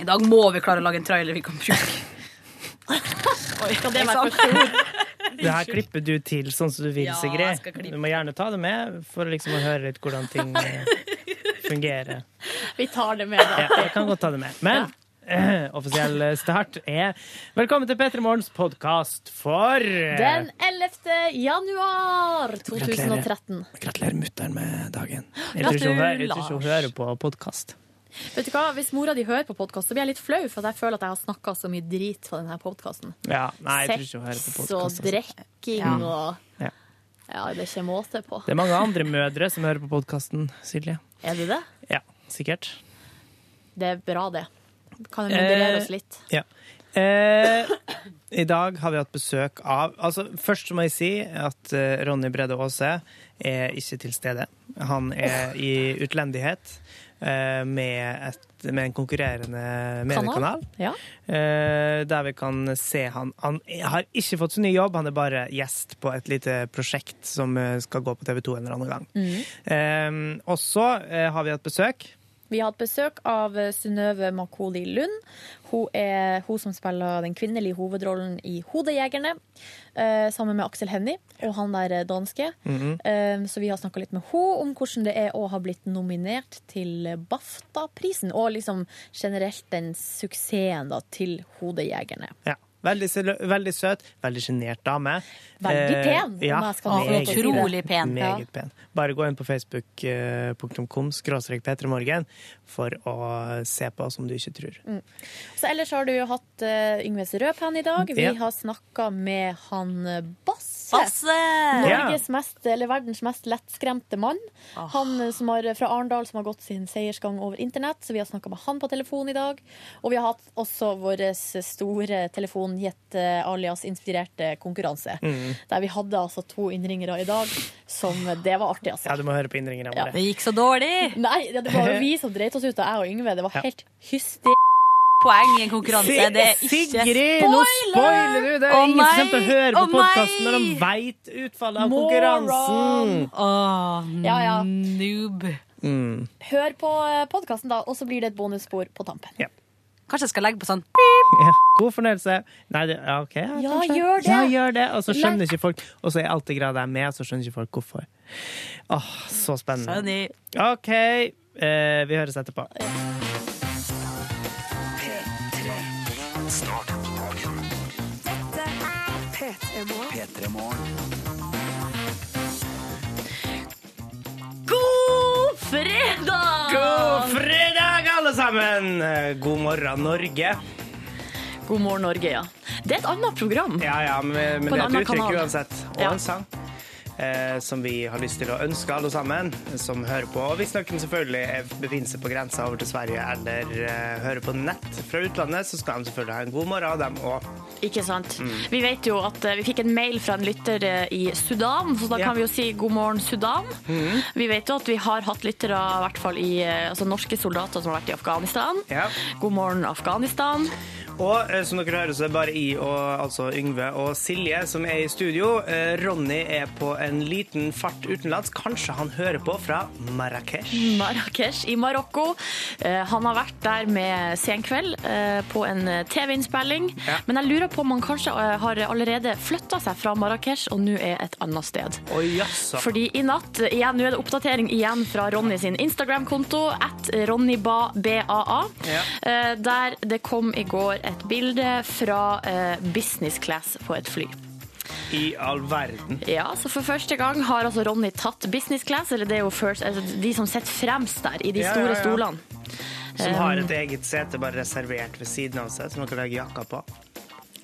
I dag må vi klare å lage en trailer vi kan bruke. Skal det være for stor? Det her klipper du til sånn som du vil, Ja, Sigrid. Du må gjerne ta det med for liksom å høre litt hvordan ting eh, fungerer. Vi tar det med, da. Ja, jeg kan godt ta det med. Men eh, offisiell start er Velkommen til P3 Morgens podkast for eh, Den 11. januar 2013. Gratulerer mutter'n med dagen. Gratulerer jeg tror ikke hun hører på podkast. Vet du hva, Hvis mora di hører på podkast, blir jeg litt flau, for jeg føler at jeg har snakka så mye drit på denne podkasten. Ja, nei, jeg tror ikke hun hører på Sex og podkast. drikking Ja. og Ja. Ja, det er ikke måte på. Det er mange andre mødre som hører på podkasten, Silje. Er det det? Ja, sikkert. Det er bra, det. Kan vi moderere Eh, oss litt? Ja. Eh, I dag har vi hatt besøk av altså Først så må jeg si at eh, Ronny Brede Aase er ikke til stede. Han er i utlendighet med, et, med en konkurrerende mediekanal. Ja. Eh, der vi kan se han Han har ikke fått så ny jobb, han er bare gjest på et lite prosjekt som eh, skal gå på TV 2 en eller annen gang. Mm. Eh, og så eh, har vi hatt besøk. Vi har hatt besøk av eh, Synnøve Makoli Lund. Hun er hun som spiller den kvinnelige hovedrollen i Hodejegerne, eh, sammen med Aksel Hennie og han der eh, danske. Mm -hmm. så vi har snakka litt med henne om hvordan det er å ha blitt nominert til BAFTA-prisen, og liksom generelt den suksessen da, til Hodejegerne. Ja. Veldig, veldig søt, veldig sjenert dame. Veldig Eh, pen, om ja. Utrolig pen. Meget pen. Bare gå inn på facebook.com skråstrek p3morgen for å se på som du ikke tror. Mm. Så ellers har du jo hatt uh, Yngves Rødpenn i dag. Vi Ja. har snakka med han eh, Basse. Basse! Norges mest, eller verdens mest lettskremte mann. Han eh, som har, fra Arendal som har gått sin seiersgang over internett, så vi har snakka med han på telefon i dag. Og vi har hatt også vår store telefongjett eh, alias inspirerte konkurranse. Mm. Der vi hadde altså to innringere i dag, som Det var artig, altså. Ja, du må høre på innringerne Ja. Det gikk så dårlig. Nei, det var jo vi som dreit oss ut, og jeg og Yngve. Det var helt hysterisk. Poeng i en konkurranse. Det er ikke Sigrid, nå spoiler du! Det er oh ingen som kommer til å høre på nei! Podkasten når de nei! veit utfallet av Moron! konkurransen. Åh, Ja, ja. noob. Mm. Hør på podkasten, da, og så blir det et bonusspor på tampen. Kanskje jeg skal legge på sånn Ja, god fornøyelse. Nei, det, ja, OK. Ja, Ja, gjør det. Ja, gjør det. Og så skjønner ikke folk Og så er alt i grad jeg med, så skjønner ikke folk hvorfor. Åh, så spennende. Skjønner. OK. Eh, vi høres etterpå. Start God fredag! God fredag, alle sammen! God morgen, Norge. God morgen, Norge, ja. Det er et annet program. Ja, ja, men, men det er et uttrykk kanal. uansett. Og Ja. en sang. Eh, som vi har lyst til å ønske alle sammen som hører på. Og hvis noen selvfølgelig er- befinner seg på grensa over til Sverige eller eh, hører på nett fra utlandet, så skal de selvfølgelig ha en god morgen, dem òg. Ikke sant? Mm. Vi vet jo at eh, vi fikk en mail fra en lytter eh, i Sudan, så da Ja. kan vi jo si god morgen, Sudan. Mm. Vi vet jo at vi har hatt lyttere, i hvert fall i eh, altså norske soldater som har vært i Afghanistan. Ja. God morgen, Afghanistan. Og eh, som dere hører, så er det bare jeg og altså Yngve og Silje som er i studio. Eh, Ronny er på en liten fart utenlands. Kanskje han hører på fra Marrakech. Marrakech i Marokko. Eh, han har vært der med Senkveld på en TV-innspilling. Ja. Men jeg lurer på om han kanskje har allerede flytta seg fra Marrakech og nå er et annet sted. Oh. Fordi i natt, igjen, nå er det oppdatering igjen fra Ronny sin Instagram-konto, at RonnyBAA, Ja. der det kom i går et bilde fra eh, business class på et fly. I all verden. Ja, så for første gang har altså Ronny tatt business class, eller det er jo first, altså de som sitter fremst der, i de Ja, store ja, ja. stolene. Som har et eget sete bare reservert ved siden av seg, som man kan legge jakka på.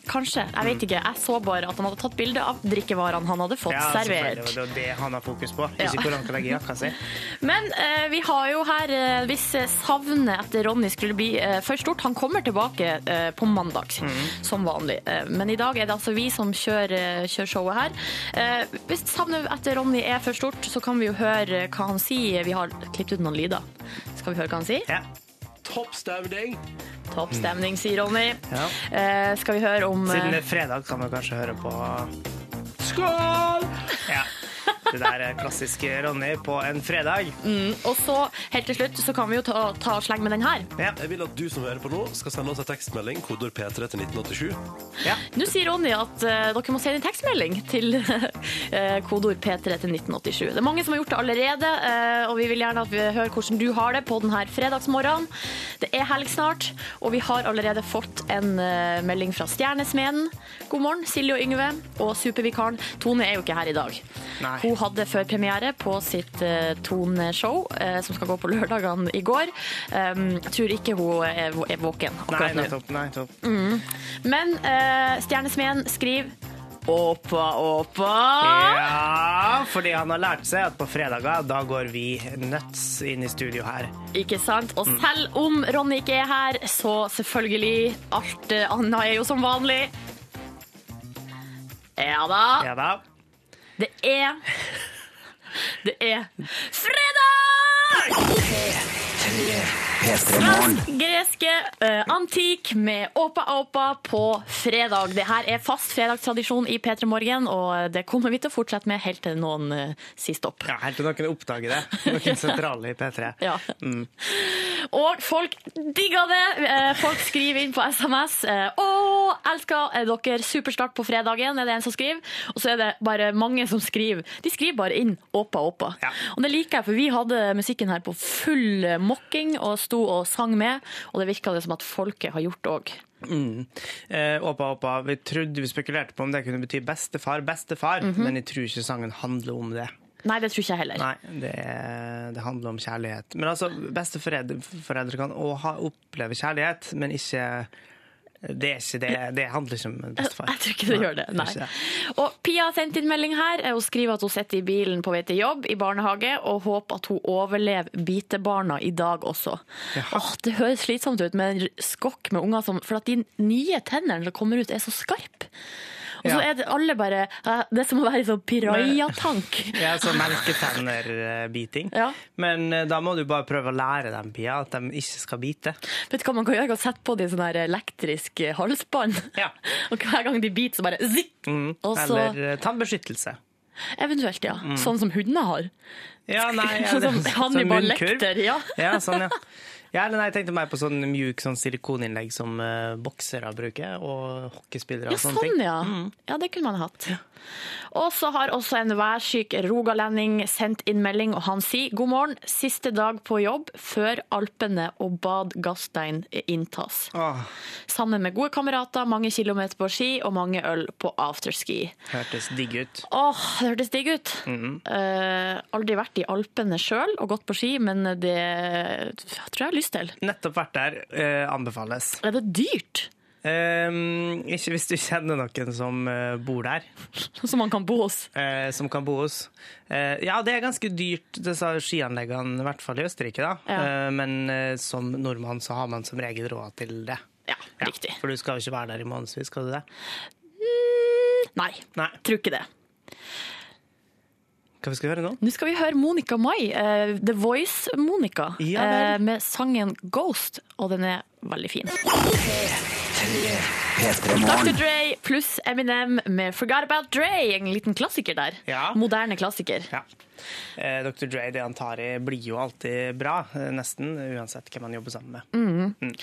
Kanskje, jeg vet ikke. Jeg så bare at han hadde tatt bilde av drikkevarene han hadde fått Ja, servert. Det var det han har fokus på, Hvis ikke hvor han kan legge jakka si. Men eh, vi har jo her eh, hvis eh, savnet etter Ronny skulle bli eh, for stort. Han kommer tilbake eh, på mandag, som vanlig. Eh, men i dag er det altså vi som kjører, kjører showet her. Hvis savnet etter Ronny er for stort, så kan vi jo høre hva han sier. Vi har klippet ut noen lyder. Skal vi høre hva han sier? Ja. Toppstemning. Topp stemning, sier Ronny. Ja. Eh, skal vi høre om Siden det eh, er fredag, kan vi kanskje høre på Skål! Ja. Det der er klassisk Ronny på en fredag. Og så, helt til slutt, så kan vi jo ta, ta og slenge med den her. Ja. Jeg vil at du som hører på nå, skal sende oss en tekstmelding, kodord P3 til 1987. ja. Nå sier Ronny at uh, dere må sende en tekstmelding til uh, kodord P3 til 1987. Det er mange som har gjort det allerede, uh, og vi vil gjerne at vi hører hvordan du har det på denne fredagsmorgenen. Det er helg snart, og vi har allerede fått en eh, melding fra Stjernesmeden. God morgen, Silje og Yngve, og supervikaren. Tone er jo ikke her i dag. Nei. Hun hadde førpremiere på sitt uh, Tone-show, uh, som skal gå på lørdagene i går. Um, jeg tror ikke hun er, er våken Nei, akkurat nå. nettopp. Mm. Men uh, Stjernesmeden skriver Åpa, åpa. Ja, fordi han har lært seg at på fredager, da går vi nuts inn i studio her. Ikke sant? Og selv om Ronny ikke er her, så selvfølgelig Alt annet er jo som vanlig. Ja da. Ja da. Det er Det er fredag! P3morgen. Greske uh, antikk med Åpa Åpa på fredag. Det her er fast fredagstradisjon i P3 Morgen, og det kommer vi til å fortsette med helt til noen uh, sier stopp. Ja, Helt til noen oppdager det. Noen sentrale i P3. Ja. Og folk digger det. Uh, Folk skriver inn på SMS. eh, Å, elsker eh, dere superstart på fredagen, er det en som skriver. Og så er det bare mange som skriver. De skriver bare inn Åpa Åpa. Ja. Og det liker jeg, for vi hadde musikken her på full eh, mokking og sto og sang med, og det virka det som at folket har gjort òg. Eh, Åpa. Vi trodde vi spekulerte på om det kunne bety bestefar, bestefar, men jeg tror ikke sangen handler om det. Nei, det tror ikke jeg heller. Nei, det, det handler om kjærlighet. Men altså, besteforeldre kan òg oppleve kjærlighet, men ikke det, er ikke det, det handler ikke om bestefar. Jeg tror ikke det gjør det. Nei. Og Pia har sendt inn melding her. Hun skriver at hun sitter i bilen på vei til jobb i barnehage, og håper at hun overlever bitebarna i dag også. Åh, det høres slitsomt ut med en skokk med unger som For at de nye tennene som kommer ut, er så skarpe. Og så er det alle bare eh, Det er som å være i sånn pirajatank. Ja, sånn melketennerbiting. Ja. Men eh, da må du bare prøve å lære dem, Pia, at de ikke skal bite. Vet du hva man kan gjøre? Sette på de sånn elektrisk halsbånd. Ja. Og hver gang de biter, så bare zikk! Mm. Så Eller eh, tannbeskyttelse. Eventuelt, ja. Sånn som hundene har. Ja, nei, ja, Sånn som Hannibal. Lecter, ja. Ja, sånn, ja. Ja, eller nei, jeg tenkte mer på sånn mjuk sånn silikoninnlegg som uh, boksere bruker, og hockeyspillere Ja, og sånne sånn, ting. ja. Ja, det kunne man hatt. Og så har også en værsyk rogalending sendt inn melding, og han sier god morgen, siste dag på jobb før Alpene og Bad Gastein inntas. Åh, Sammen med gode kamerater, mange kilometer på ski og mange øl på afterski. hørtes digg ut. Åh, det hørtes digg ut. Mm -hmm. uh, aldri vært i Alpene sjøl og gått på ski, men det tror jeg jeg har lyst til. Nettopp vært der. Uh, anbefales. Er det dyrt? Ehm, ikke hvis du kjenner noen som uh, bor der, Som man kan bo hos? Uh, som kan bo hos. Uh, ja, det er ganske dyrt, disse skianleggene, i hvert fall i Østerrike. da. Ja. Eh, men som nordmann så har man som regel råd til det. Ja, riktig. For du skal jo ikke være der i månedsvis, skal du det? Nei, Nei. tror ikke det. Hva vi skal høre nå? Nå skal vi høre Monica Mai, uh, The Voice-Monica, Ja eh, med sangen Ghost, og den er veldig fin. P3morgen. Dr. Dre pluss Eminem med Forgot About Dre, en liten klassiker der. Ja. Moderne klassiker. Ja. Eh, Dr. Dre, det han tar i, blir jo alltid bra, eh, nesten, uansett hvem han jobber sammen med.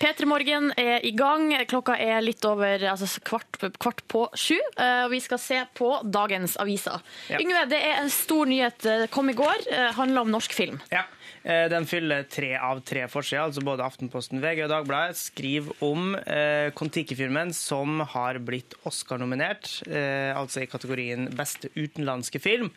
P3 Morgen er i gang. Klokka er litt over altså kvart, kvart på sju, eh, og vi skal se på dagens aviser. Ja. Yngve, det er en stor nyhet. Kom i går. Handler om norsk film. Ja, Den fyller tre av tre forsider, altså både Aftenposten, VG og Dagbladet skriver om eh, Kon-Tiki-filmen som har blitt Oscar-nominert, eh, altså i kategorien beste utenlandske film.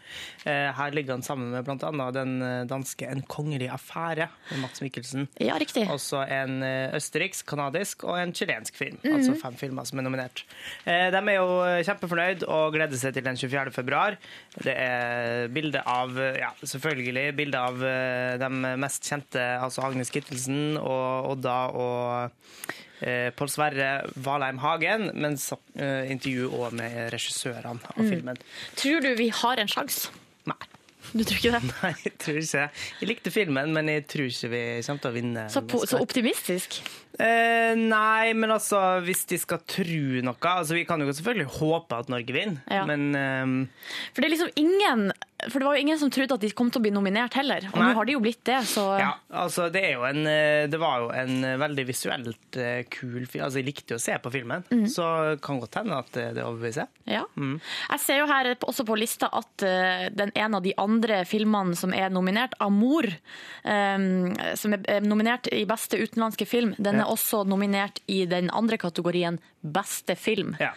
Eh, her ligger han sammen med bl.a. den eh, danske En kongelig affære med Mats Mikkelsen. Ja, riktig. Også en eh, østerriksk, kanadisk og en chilensk film. Altså fem filmer som er nominert. Eh, De er jo kjempefornøyd og gleder seg til den 24. februar. Det er bilde av, ja, selvfølgelig bilde av eh, de mest kjente, altså Agnes Kittelsen og Odda og eh, Pål Sverre Valheim Hagen, men eh, intervju òg med regissørene av filmen. Tror du vi har en sjanse? Nei. Du tror ikke det? Nei, jeg tror ikke det. Jeg likte filmen, men jeg tror ikke vi kommer til å vinne. Så, po- så optimistisk. Eh, nei, men altså, hvis de skal tro noe altså Vi kan jo selvfølgelig håpe at Norge vinner, Ja. men ehm, For det er liksom ingen For det var jo ingen som trodde at de kom til å bli nominert heller. Og Nei. nå har de jo blitt det, så ja, altså det er jo en eh, Det var jo en eh, veldig visuelt eh, kul film. Altså, jeg likte jo å se på filmen, mm. så kan godt hende at eh, det overbeviser. Ja. Jeg ser jo her også på lista at eh, den ene av de andre filmene som er nominert, 'Amor', um, som er eh, nominert i beste utenlandske film, den Ja. er også nominert i den andre kategorien beste film. Ja.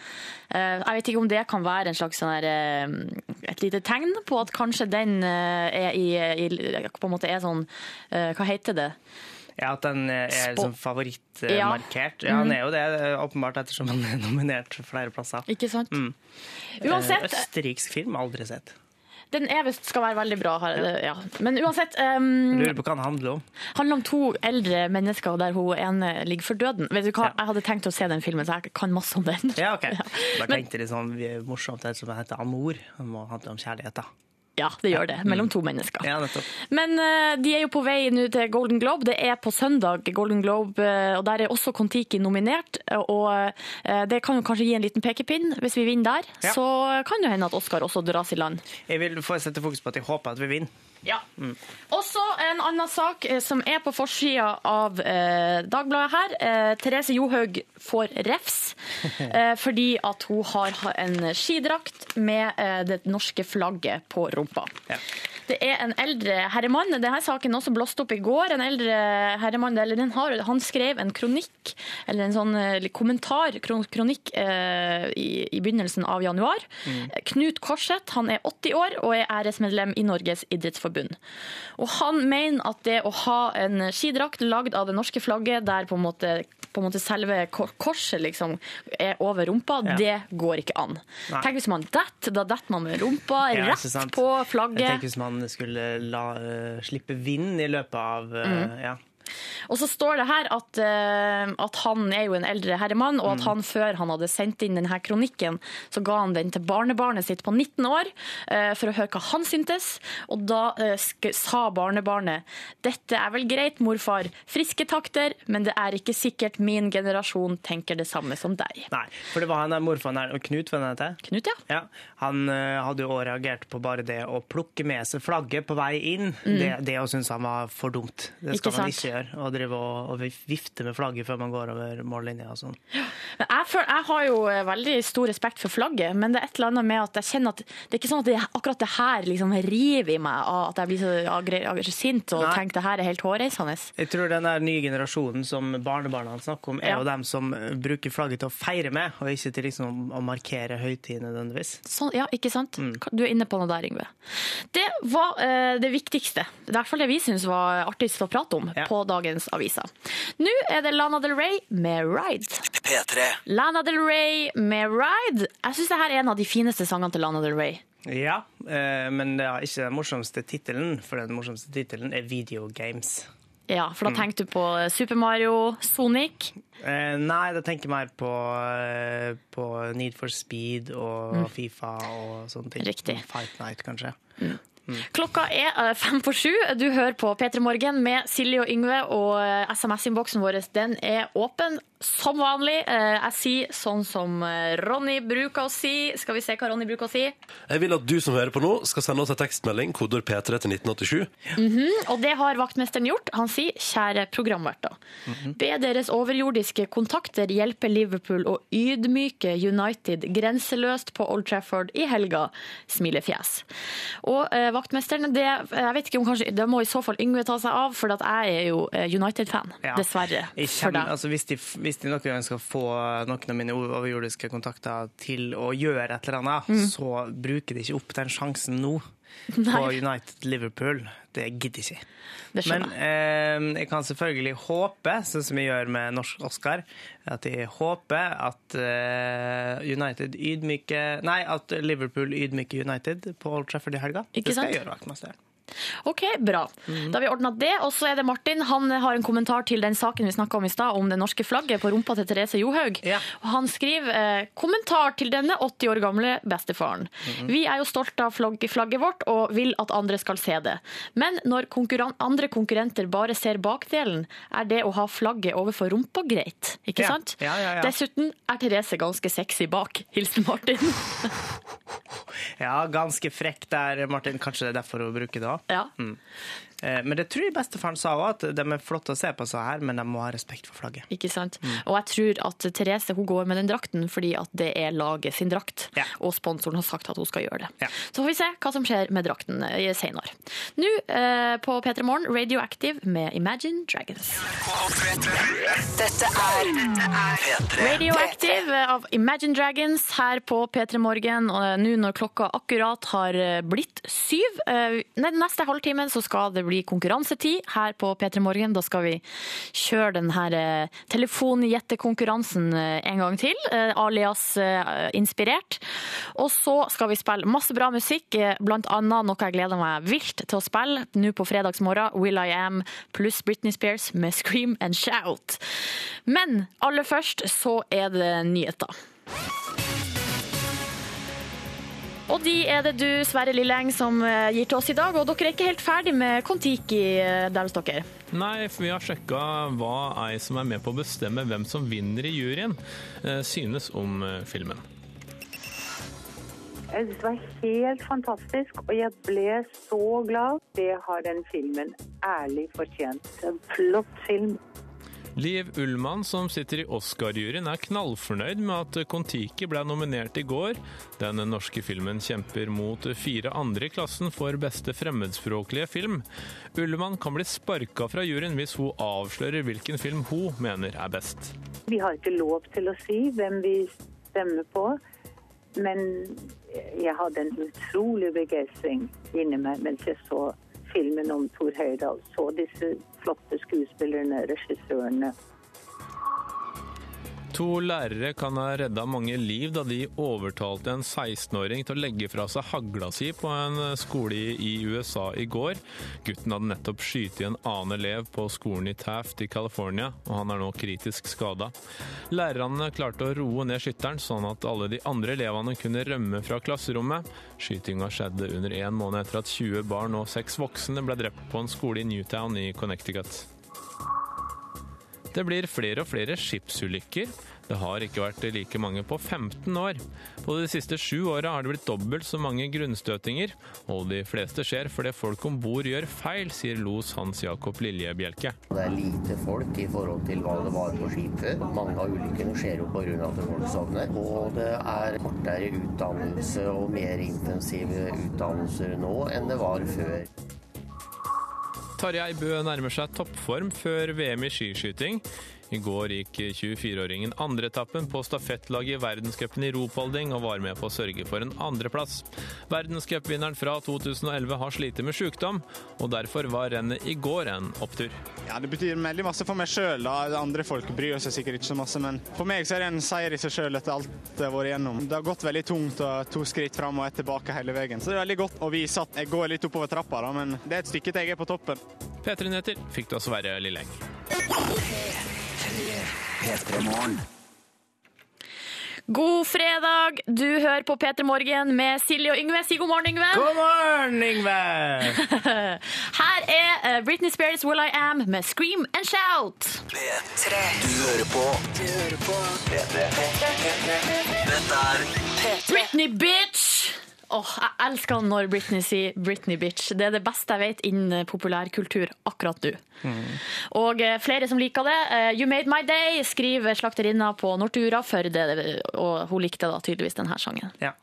Uh, jeg vet ikke om det kan være en slags sånn der, uh, et lite tegn på at kanskje den uh, er i, i på en måte er sånn eh, Hva heter det? Ja, At den eh, er Spå- sånn favorittmarkert. Ja. Ja. han er jo det, eh, åpenbart, ettersom han er nominert flere plasser. Ikke sant? Mm. Uansett, Eh, Østerriksk film, aldri sett. Den er visst skal være veldig bra. Ja. Men uansett um, Lurer på hva den handler om. handler om to eldre mennesker der hun ene ligger for døden. Vet du hva? Jeg hadde tenkt å se den filmen, så jeg kan masse om den. Ja, ok. Men- tenkte sånn er morsomt, det som heter Amor. det handler om kjærlighet, da. Ja, det gjør det. Mellom to mennesker. Ja. Men uh, de er jo på vei nå til Golden Globe. Det er på søndag Golden Globe, uh, og der er også Kon-Tiki nominert. Og uh, det kan jo kanskje gi en liten pekepinn. Hvis vi vinner der, Ja. så kan det hende at Oscar også dras i land. Jeg vil få sette fokus på at jeg håper at vi vinner. Ja. Også en annen sak eh, som er på forsida av eh, Dagbladet her. Eh, Therese Johaug får refs eh, fordi at hun har en skidrakt med eh, det norske flagget på rumpa. Ja. Det er en eldre herremann. Denne saken også blåste opp i går. En eldre herremann, eller den har, Han skrev en kronikk, eller en sånn eh, kommentar, kronikk, eh, i, i begynnelsen av januar. Knut Korseth han er 80 år og er æresmedlem i Norges idrettsforbund. Og Han mener at det å ha en skidrakt lagd av det norske flagget, der på en måte, på en måte selve korset liksom er over rumpa, Ja. det går ikke an. Nei. Tenk hvis man detter, da detter man med rumpa Ja, rett på Jeg flagget. tenker Hvis man skulle la, uh, slippe vind i løpet av eh, ja. Og så står det her at, eh, at han er jo en eldre herremann, og at Mm. han før han hadde sendt inn denne kronikken, så ga han den til barnebarnet sitt på 19 år eh, for å høre hva han syntes. Og da eh, sa barnebarnet dette er vel greit, morfar. Friske takter, men det er ikke sikkert min generasjon tenker det samme som deg. Nei, for det var han der morfaren her, Knut, var det han? Knut, ja. Ja, han hadde jo også reagert på bare det å plukke med seg flagget på vei inn. Det, det å synes han var for dumt. Det skal Mm. Ikke man sant? ikke gjøre. Å drive og, og vifte med flagget før man går over mållinja og sånn. Men jeg, føl- jeg har jo eh, veldig stor respekt for flagget, men det er et eller annet med at jeg kjenner at det er ikke sånn at det, akkurat det her liksom river i meg, av at jeg blir så agre- agre- sint og Nei. tenker det her er helt hårreisende. Jeg tror den der nye generasjonen som barnebarna snakker om, er Ja. jo dem som eh, bruker flagget til å feire med, og ikke til liksom å markere høytiden nødvendigvis. Sånn, ja, ikke sant? Mm. Du er inne på noe der, Yngve. Det var uh, det viktigste. I hvert fall det vi syns var artigst å prate om Ja. på dagens aviser. Nå er det Lana Del Rey med 'Ride'. P3. Lana Del Rey med 'Ride'. Jeg syns det er en av de fineste sangene til Lana Del Rey. Ja, eh, men det er ikke den morsomste tittelen, for den morsomste tittelen er Video Games. Ja, For da tenker tenkte du på Super Mario, Sonic. Eh, nei, da tenker jeg mer på, eh, på Need for Speed og Fifa og sånne ting. Mm. Riktig. Fight Night, kanskje. Klokka er eh, fem på sju. Du hører på P3 Morgen med Silje og Yngve, og eh, SMS-innboksen vår den er åpen som vanlig. Eh, Jeg sier sånn som eh, Ronny bruker å si. Skal vi se hva Ronny bruker å si? Jeg vil at du som hører på nå, skal sende oss en tekstmelding, kodord P3 til 1987. Og det har vaktmesteren gjort. Han sier kjære programverter. Be deres overjordiske kontakter hjelpe Liverpool å ydmyke United grenseløst på Old Trafford i helga. Smilefjes. Og eh, vaktmesteren, det, jeg vet ikke om kanskje, det må i så fall Yngve ta seg av, for at jeg er jo eh, United-fan. Ja. Dessverre. Jeg For deg. altså, hvis, de, hvis de noen gang skal få noen av mine overjordiske kontakter til å gjøre et eller annet, Mm. så bruker de ikke opp den sjansen nå på United Liverpool. Det gidder ikke. Det Men eh, jeg kan selvfølgelig håpe, sånn som jeg gjør med Norsk Oscar, at jeg håper at eh, United ydmyker Nei, at Liverpool ydmyker United på Old Trafford i helga. Ikke det skal sant? jeg gjøre, vaktmester. OK, bra. Da har vi ordna det. Og så er det Martin. Han har en kommentar til den saken vi snakka om i stad, om det norske flagget på rumpa til Therese Johaug. Ja. Han skriver eh, kommentar til denne 80 år gamle bestefaren. Vi er jo stolte av flagget vårt og vil at andre skal se det. Men når konkurren andre konkurrenter bare ser bakdelen, er det å ha flagget overfor rumpa greit. Ikke Ja. sant? Ja. Dessuten er Therese ganske sexy bak. Hilsen Martin. Ja, ganske frekk der, Martin. Kanskje det er derfor hun bruker det ja. Eh, Men det tror jeg bestefaren sa òg, at de er flotte å se på så her, men de må ha respekt for flagget. Ikke sant? Og jeg tror at Therese hun går med den drakten fordi at det er laget sin drakt, Ja. og sponsoren har sagt at hun skal gjøre det. Ja. Så får vi se hva som skjer med drakten eh, senere. Nå eh, på P3 Morgen, Radioactive med Imagine Dragons. Dette er Radioactive av Imagine Dragons her på P3 Morgen. Og eh, nå når klokka akkurat har eh, blitt syv, eh, neste halvtimen så skal det bli konkurransetid her på P3 Morgen. Da skal vi kjøre den her eh, telefongjettekonkurransen eh, en gang til, eh, alias inspirert. Og så skal vi spille masse bra musikk, bl.a. noe jeg gleder meg vilt til å spille nå på fredagsmorgen, Will I Am pluss Britney Spears med Scream and Shout. Men aller først så er det nyheter. Og de er det du, Sverre Lilleng, som eh, gir til oss i dag. Og dere er ikke helt ferdig med Kon-Tiki eh, der hos dere. Nei, for vi har sjekka hva ei som er med på å bestemme hvem som vinner i juryen, eh, synes om filmen. Jeg synes det var helt fantastisk, og jeg ble så glad. Det har den filmen ærlig fortjent. En flott film. Liv Ullmann, som sitter i Oscar-juryen, er knallfornøyd med at Kon-Tiki ble nominert i går. Den norske filmen kjemper mot fire andre i klassen for beste fremmedspråklige film. Ullmann kan bli sparka fra juryen hvis hun avslører hvilken film hun mener er best. Vi har ikke lov til å si hvem vi stemmer på, men jeg hadde en utrolig begeistring inni meg mens jeg så filmen om Thor Høydahl, Så disse flotte skuespillerne, regissørene. To lærere kan ha redda mange liv da de overtalte en 16-åring til å legge fra seg hagla si på en skole i USA i går. Gutten hadde nettopp skutt en annen elev på skolen i Taft i California, og han er nå kritisk skada. Lærerne klarte å roe ned skytteren, sånn at alle de andre elevene kunne rømme fra klasserommet. Skytinga skjedde under en måned etter at 20 barn og 6 voksne ble drept på en skole i Newtown i Connecticut. Det blir flere og flere skipsulykker. Det har ikke vært like mange på 15 år. På de siste sju åra har det blitt dobbelt så mange grunnstøtinger, og de fleste skjer fordi folk om bord gjør feil, sier los Hans Jakob Liljebjelke. Det er lite folk i forhold til hva det var på skipet. Mange av ulykkene skjer jo pga. at folk sovner. Og det er kortere utdannelse og mer intensive utdannelser nå enn det var før. Tarjei Bø nærmer seg toppform før VM i skiskyting. I går gikk 24-åringen andreetappen på stafettlaget i verdenscupen i ropolding og var med på å sørge for en andreplass. Verdenscupvinneren fra 2011 har slitt med sykdom, og derfor var rennet i går en opptur. Ja, Det betyr veldig masse for meg sjøl. Andre folk bryr seg sikkert ikke så masse, men for meg så er det en seier i seg sjøl etter alt det har vært igjennom. Det har gått veldig tungt og to skritt fram og ett tilbake hele veien. Så det er veldig godt å vise at jeg går litt oppover trappa, da, men det er et stykke til jeg er på toppen. P3 Nyheter fikk du av Sverre Lilleng. God fredag! Du hører på P3 Morgen med Silje og Yngve. Si god morgen, Yngve. God morgen, Yngve! Her er eh, Britney Spears' Will I Am med Scream and Shout. P3. Du hører på Du hører på Dette er Britney, bitch! Åh, jeg elsker når Britney sier Britney, bitch. Det er det beste jeg vet innen populærkultur akkurat nå. Og eh, flere som liker det. Eh, You Made My Day, skriver slakterinna på Nortura for det, og hun likte da tydeligvis denne sangen. Ja.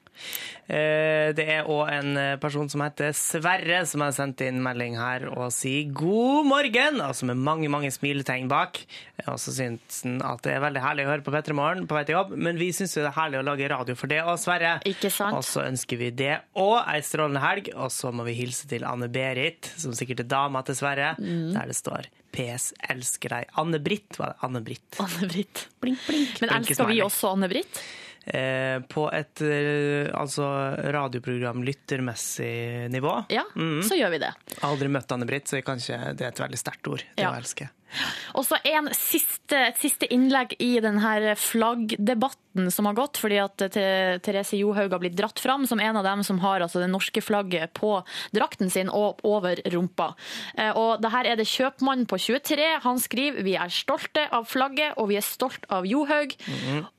Eh, Det er òg en eh, person som heter Sverre, som har sendt inn melding her og sier god morgen, altså med mange mange smiletegn bak. Og så syns han at det er veldig herlig å høre på P3 Morgen på vei til jobb, men vi syns det er herlig å lage radio for det òg, Sverre. Ikke sant? Og så ønsker vi det og ei strålende helg, og så må vi hilse til Anne-Berit, som sikkert er dama til Sverre, Mm. der det står PS elsker deg. Anne-Britt, var det? Anne-Britt. Anne-Britt. Blink, blink. Men elsker vi også Anne-Britt? Eh, på et eh, altså radioprogram lyttermessig nivå. Ja, Mhm. så gjør vi det. Aldri møtt Anne-Britt, så kanskje det er et veldig sterkt ord. Det Ja. å elske. Og så et siste innlegg i denne flaggdebatten som har gått, fordi at Therese Johaug har blitt dratt fram som en av dem som har altså, det norske flagget på drakten sin og over rumpa. Eh, Og det her er det kjøpmannen på 23. Han skriver vi er stolte av flagget, og vi er stolt av Johaug.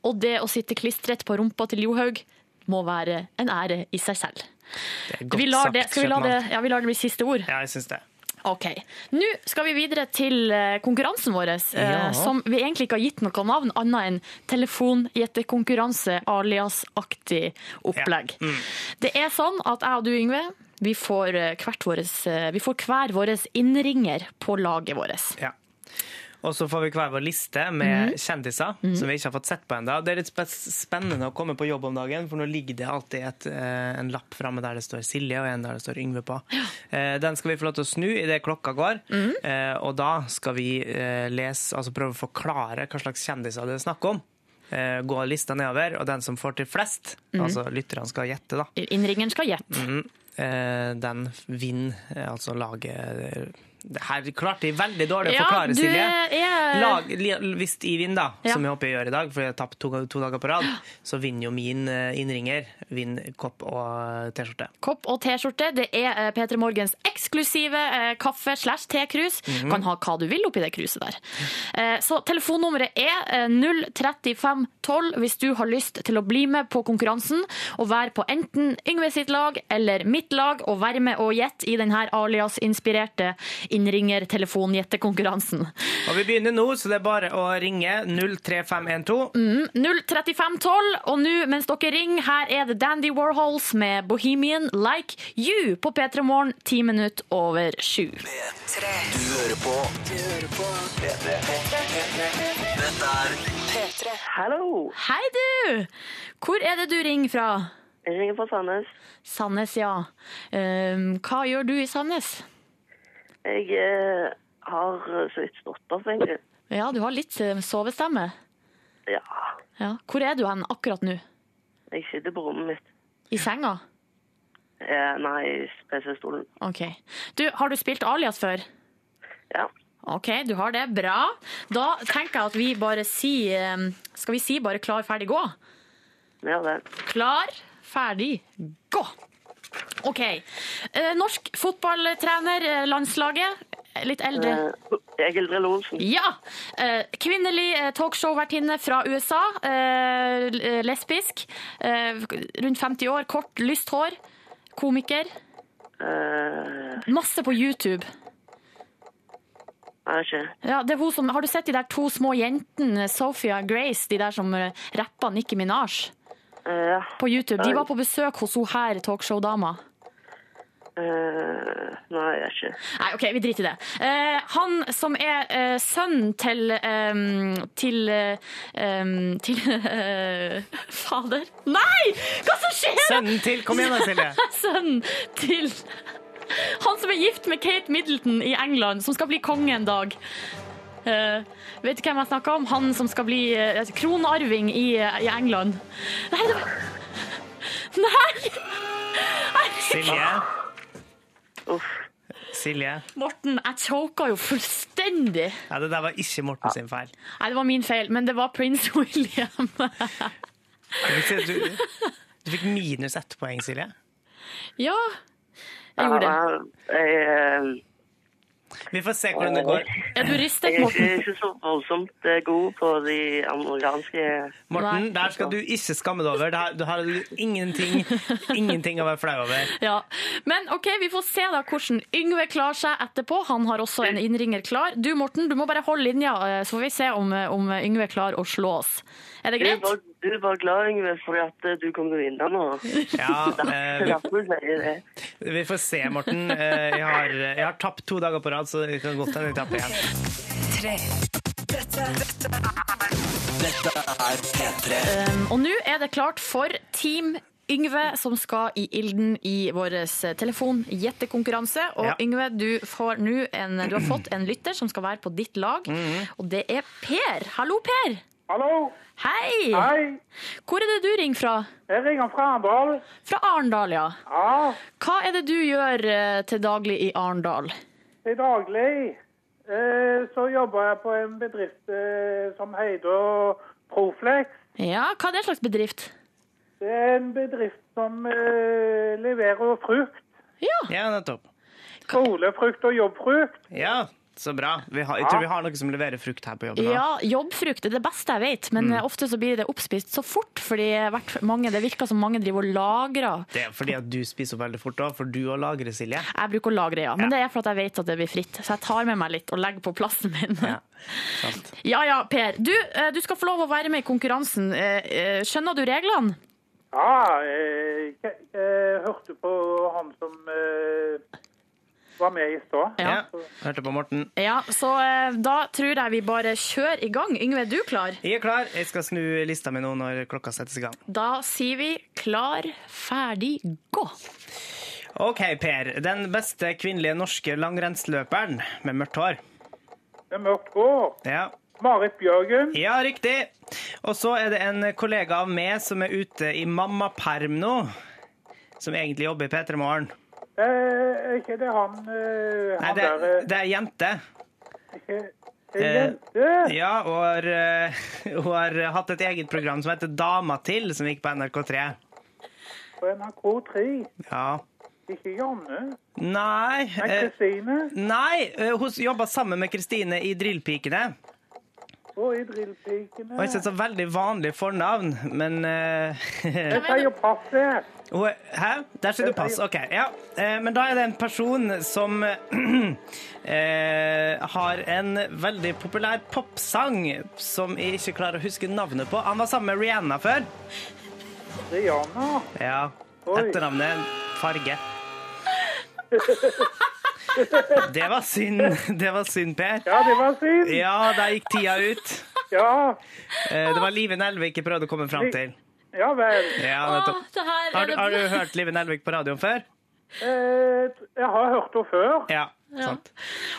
Og det å sitte klistret på rumpa til Johaug må være en ære i seg selv. Vi lar sagt, det, skal vi la det, ja, vi lar det bli siste ord? Ja, jeg syns det. Ok. Nå skal vi videre til eh, konkurransen vår, eh, Ja. som vi egentlig ikke har gitt noe navn annet enn telefongjettekonkurranse alias-aktig opplegg. Mm. Det er sånn at jeg og du, Yngve, vi får, eh, våres, vi får hver vår innringer på laget vårt. Ja. Og så får vi hver vår liste med Mhm. kjendiser som vi ikke har fått sett på ennå. Det er litt spennende å komme på jobb om dagen, for nå ligger det alltid et, eh, en lapp framme der det står Silje, og en der det står Yngve på. Eh, Den skal vi få lov til å snu idet klokka går. Eh, og da skal vi lese, altså prøve å forklare hva slags kjendiser det er snakk om. Eh, Gå lista nedover, og den som får til flest, Mhm. altså lytterne skal gjette, da. Innringeren skal gjette. Eh, Den vinner altså laget her klarte jeg veldig dårlig å Ja, forklare, Silje. er- Lag, hvis jeg vinner, da, Ja. som jeg håper jeg gjør i dag, for jeg har tapt to, to dager på rad, så vinner jo min eh, innringer vinner kopp og T-skjorte. Kopp og T-skjorte. Det er eh, P3 Morgens eksklusive eh, kaffe slash tekrus. -hmm. Kan ha hva du vil oppi det kruset der. Eh, Så telefonnummeret er eh, 03512 hvis du har lyst til å bli med på konkurransen og være på enten Yngve sitt lag eller mitt lag og være med og gjette i denne alias-inspirerte innringer-telefongjettekonkurransen. Og vi begynner nå, så det er bare å ringe 03512. Mm, 03512, og nå mens dere ringer, her er det Dandy Warhols med Bohemian Like You på P3 Morgen, ti minutter over sju. Du hører på Du hører på Dette er P3. Hallo. Hei, du! Hvor er det du ringer fra? Jeg ringer fra Sandnes. Sandnes, ja. Um, hva gjør du i Sandnes? Jeg eh, har så vidt stått opp, egentlig. Ja, du har litt eh, sovestemme. Ja. Ja. Hvor er du hen akkurat nå? Jeg sitter på rommet mitt. I senga? Eh, nei, PC-stolen. Ok. Du, har du spilt Alias før? Ja. Ok, du har det. Bra. Da tenker jeg at vi bare sier eh, Skal vi si bare klar, ferdig, gå? Ja, det. Klar, ferdig, gå! OK. Eh, norsk fotballtrener, eh, landslaget. Litt eldre. Eh, Egil Drille Olsen. Ja! Eh, kvinnelig eh, talkshow-vertinne fra USA. Eh, lesbisk. Eh, rundt 50 år, kort, lyst hår. Komiker. Eh, Masse på YouTube. Ja, som, har du sett de der to små jentene, Sophia og Grace, de der som eh, rappa Nicki Minaj? Ja. På YouTube. De var på besøk hos hun her talkshow-dama. Uh, nei, jeg er ikke. Nei, OK, vi driter i det. Uh, han som er uh, sønnen til um, Til ehm, Til Fader. Nei! Hva som skjer? Sønnen til Kom igjen da, Silje. Sønnen til Han som er gift med Kate Middleton i England, som skal bli konge en dag. Eh, vet du hvem jeg snakker om? Han som skal bli eh, kronarving i, i England. Nei, det var Nei! Silje. Silje. Morten, jeg choka jo fullstendig. Ja, det der var ikke Morten sin feil. Nei, det var min feil, men det var prins William. Du, du fikk minus ett poeng, Silje. ja, jeg gjorde det. Jeg, eh, Vi får se hvordan det går. Er du ristet, Morten. jeg er ikke, så voldsomt eh, god på de amerikanske Morten, der skal du ikke skamme deg over. Det her- Du har ingenting, ingenting å være flau over. Ja. Men OK, vi får se da hvordan Yngve klarer seg etterpå. Han har også en innringer klar. Du Morten, du må bare holde linja, eh, så får vi se om, om Yngve klarer å slå oss. Er det Du var, greit? du er bare glad, Yngve, fordi at eh, du kommer til å vinne nå. Ja, eh, er vi, vi får se, Morten. Eh, Jeg har, jeg har tapt to dager på rad, så det kan godt hende jeg tapper igjen. Tre. Dette, dette Dette er P3. Um, og nå er det klart for Team Yngve som skal i ilden i vår telefongjettekonkurranse. Og Ja. Yngve, du, får en, du har fått en lytter som skal være på ditt lag, og det er Per. Hallo, Per! Hallo? Hei! Hei. Hvor er det du ringer fra? Jeg ringer fra Arendal. Fra Arendal, ja. Ja, Hva er det du gjør eh, til daglig i Arendal? til daglig eh, så jobber jeg på en bedrift eh, som heter Proflex. Ja, hva er det slags bedrift? Det er en bedrift som leverer frukt. Ja. Ja, nettopp. Skolefrukt og jobbfrukt. Ja, så bra. Vi har, jeg tror vi har noe som leverer frukt her på jobben. Ja, jobbfrukt er det beste jeg vet, men Mm. eh, ofte så blir det oppspist så fort, fordi mange, det virker som mange driver og lagrer. Det er fordi at du spiser veldig fort da, for du òg lagre, Silje. Jeg bruker å lagre, ja, men det er for at jeg vet at det blir fritt, så jeg tar med meg litt og legger på plassen min. Ja ja, Per. Du, eh, du skal få lov å være med i konkurransen. Eh, Skjønner du reglene? Ja, jeg, jeg, jeg hørte på han som eh, var med i stad. Ja. Hørte på Morten. Ja, så eh, da tror jeg vi bare kjører i gang. Yngve, er du klar? Jeg er klar. Jeg skal snu lista mi nå når klokka settes i gang. Da sier vi klar, ferdig, gå. OK, Per. Den beste kvinnelige norske langrennsløperen med mørkt hår. Med mørkt hår. Ja. Marit Bjørgen. Ja, riktig. Og så er det en kollega av meg som er ute i mammaperm nå. Som egentlig jobber i P3 Morgen. Eh, er ikke det han, eh, Nei, det, der eh, det er jente. ikke, Eh, en jente? Ja, og har, hun har hatt et eget program som heter Dama til, som gikk på NRK3. På NRK3. Ja. Ikke Janne. Nei Men eh, Kristine. Nei, hun jobba sammen med Kristine i Drillpikene. Og i Drillpikene. Og jeg det er veldig vanlig fornavn, men Jeg sier pass det. Hæ? Der sier du pass. OK. Ja. Eh, Men da er det en person som eh, har en veldig populær popsang som jeg ikke klarer å huske navnet på. Han var sammen med Rihanna før. Rihanna. Ja. Etternavnet Farge. Det var synd, det var synd, Per. Ja, det var synd. Ja, da gikk tida ut. Ja. Eh, Det var Live Nelvik jeg prøvde å komme fram til. Ja vel. Ja, nettopp. det her er Har du, det har du hørt Live Nelvik på radioen før? Eh, jeg har hørt henne før. Ja, Ja. sant.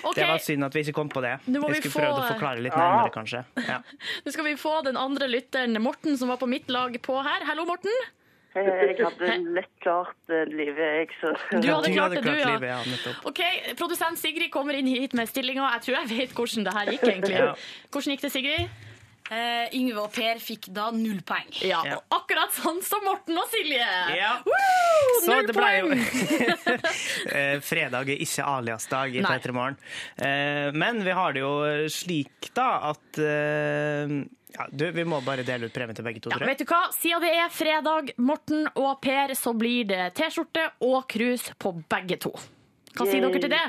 Ok. Det var synd at vi ikke kom på det. Nå må Jeg vi skulle prøvd få- å forklare litt Ja. nærmere, kanskje. Ja. Nå skal vi få den andre lytteren, Morten, som var på mitt lag på her. Hallo, Morten. Jeg hadde lett klart eh, livet, jeg, så Du hadde klart det, du, ja. livet, ja, nettopp. Ok, Produsent Sigrid kommer inn hit med stillinga. Jeg tror jeg vet hvordan det her gikk, egentlig. Ja. Hvordan gikk det, Sigrid? Eh, Yngve og Per fikk da null poeng. Ja, og akkurat sånn som Morten og Silje. Ja. Woo! Så Null det ble jo poeng! Eh, Fredag er ikke alias-dag i Nei. P3 Morgen. Uh, Men vi har det jo slik, da, at uh, ja, du, Vi må bare dele ut premie til begge to, Ja, tror jeg. vet du hva? Siden det er fredag, Morten og Per, så blir det T-skjorte og krus på begge to. Hva sier Yay. dere til det?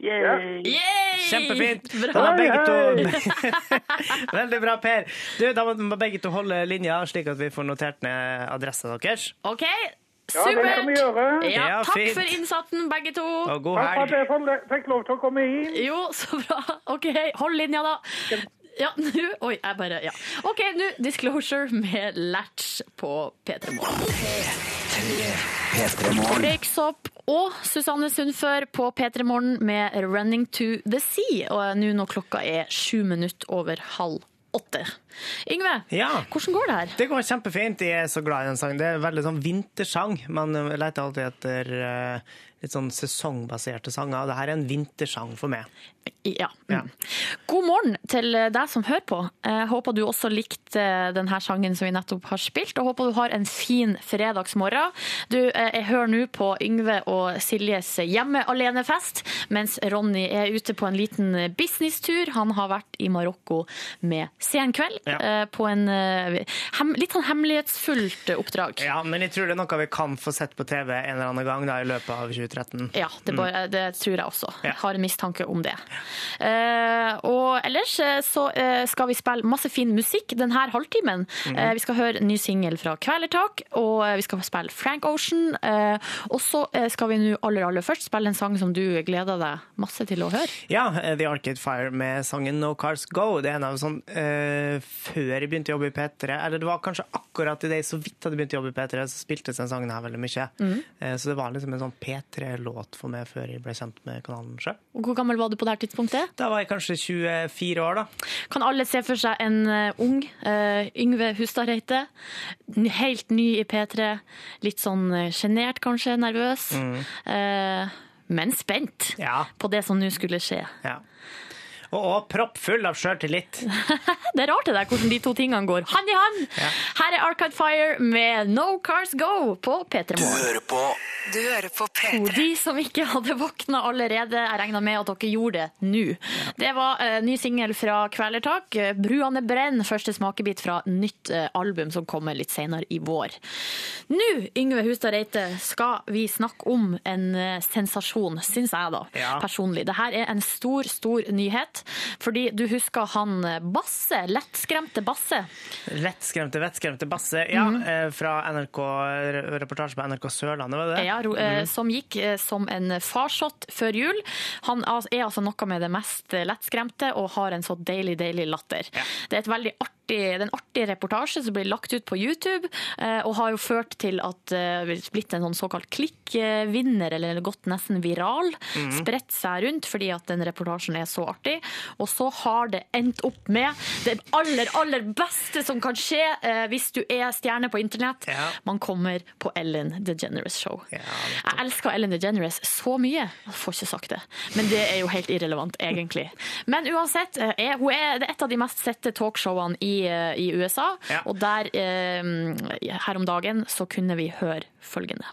Yay! Yay! Kjempefint! Da må begge to Veldig bra, Per. Du, da må begge to holde linja, slik at vi får notert ned adressa deres. OK, Ja, det supert. kan vi gjøre. Ja, Ja, takk fint. for innsatsen, begge to. Og god Takk for at jeg fikk lov til å komme inn. Jo, så bra. OK, hold linja, da. Ja, nå Oi, jeg bare Ja. OK, nå Disclosure med Latch på P3 Morgen. Røyksopp og Susanne Sundfør på P3 Morgen med 'Running to the Sea'. Og nå når klokka er sju minutter over halv åtte. Yngve, Ja. hvordan går det her? Det går kjempefint. Jeg er så glad i den sangen. Det er veldig sånn vintersang. Man leter alltid etter eh, litt sånn sesongbaserte sanger. Dette er en vintersang for meg. Ja. Ja. God morgen til deg som hører på. Jeg håper du også likte denne sangen som vi nettopp har spilt, og håper du har en fin fredagsmorgen. Du, eh, jeg hører nå på Yngve og Siljes hjemme alene-fest, mens Ronny er ute på en liten businesstur. Han har vært i Marokko med Sen kveld, Ja. eh, på en eh, litt sånn hemmelighetsfullt oppdrag. Ja, men jeg tror det er noe vi kan få sett på TV en eller annen gang da, i løpet av 2013. Ja, det, Mm. bare, det tror jeg også. Jeg har en mistanke om det. Eh, og ellers eh, så eh, skal vi spille masse fin musikk denne halvtimen. Mhm. Vi skal høre ny singel fra Kvelertak, og vi skal spille Frank Ocean. Og så skal vi nå aller, aller først spille en sang som du gleder deg masse til å høre. Ja, The Arcade Fire med sangen No Cars Go. Det er en av sånn, uh, før jeg begynte å jobbe i P3. Eller det var kanskje akkurat idet jeg så vidt hadde begynt å jobbe i P3, så spiltes den sangen her veldig mye. Mm. Uh, Så det var liksom en sånn P3-låt for meg før jeg ble kjent med kanalen sjøl. Hvor gammel var du på det her tidspunktet? Da var jeg kanskje 24 år, da. Kan alle se for seg en eh, ung uh, Yngve Hustad Reite? Helt ny i P3. Litt sånn uh, sjenert kanskje, nervøs. Mm. uh, men spent på det som nå skulle skje. Ja. Og, og proppfull av sjøltillit. Det er rart det der hvordan de to tingene går hand i hand. Her er Arcade Fire med No Cars Go på P3 Morgen. på Du hører på Og P3. de som ikke hadde våkna allerede, jeg regner med at dere gjorde det nå. Det var uh, ny singel fra Kvelertak. eh, 'Bruane brenn', første smakebit fra nytt uh, album som kommer litt senere i vår. Nå, Yngve Hustad Reite, skal vi snakke om en uh, sensasjon, syns jeg da, Ja. personlig. Dette er en stor, stor nyhet. Fordi du husker han eh, Basse, lettskremte Basse. Lettskremte, vettskremte Basse. Ja, eh, fra NRK, reportasje på NRK Sørlandet, var det det? Ja, Mhm. som gikk som en farsott før jul. Han er altså noe med det mest lettskremte og har en så deilig, deilig latter. Det er et veldig artig det er en artig reportasje som blir lagt ut på YouTube, eh, og har jo ført til at det er blitt en sånn såkalt klikkvinner, eller gått nesten viral. Mhm. Spredt seg rundt fordi at den reportasjen er så artig. Og så har det endt opp med det aller, aller beste som kan skje eh, hvis du er stjerne på internett. Man kommer på Ellen DeGeneres show. Jeg elsker Ellen DeGeneres så mye. Jeg får ikke sagt det. Men det er jo helt irrelevant, egentlig. Men uansett, eh, hun er det er et av de mest sette talkshowene i, eh, i USA. Og der, eh, her om dagen, så kunne vi høre følgende.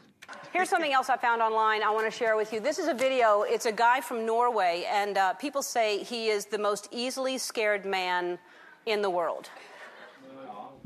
Here's something else I found online I want to share with you. This is a video. It's a guy from Norway, and uh, people say he is the most easily scared man in the world.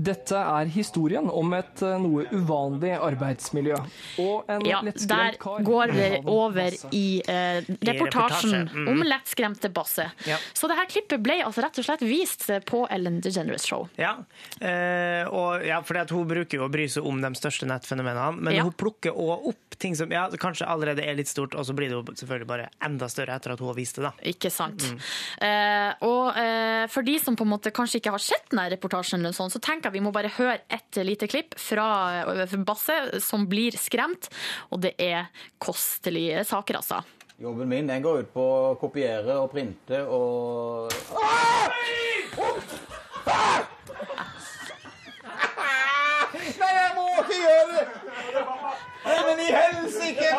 Dette er historien om et eh, noe uvanlig arbeidsmiljø. Og en Ja, lettskremt der går det over i eh, reportasjen reportasje, mm. om lettskremte Basse. Ja. Så dette klippet ble altså rett og slett vist på Ellen DeGeneres show. Ja, eh, og ja, fordi at hun bruker jo å bry seg om de største nettfenomenene, men Ja. hun plukker òg opp ting som ja, kanskje allerede er litt stort, og så blir det jo selvfølgelig bare enda større etter at hun har vist det. da. Ikke sant. Mm. Eh, og eh, for de som på en måte kanskje ikke har sett denne reportasjen, eller sånn, så tenker jeg vi må bare høre et lite klipp fra Basse som blir skremt, og det er kostelige saker, altså. Jobben min den går ut på å kopiere og printe og Nei, jeg må ikke gjøre det! Nei, men i helsike!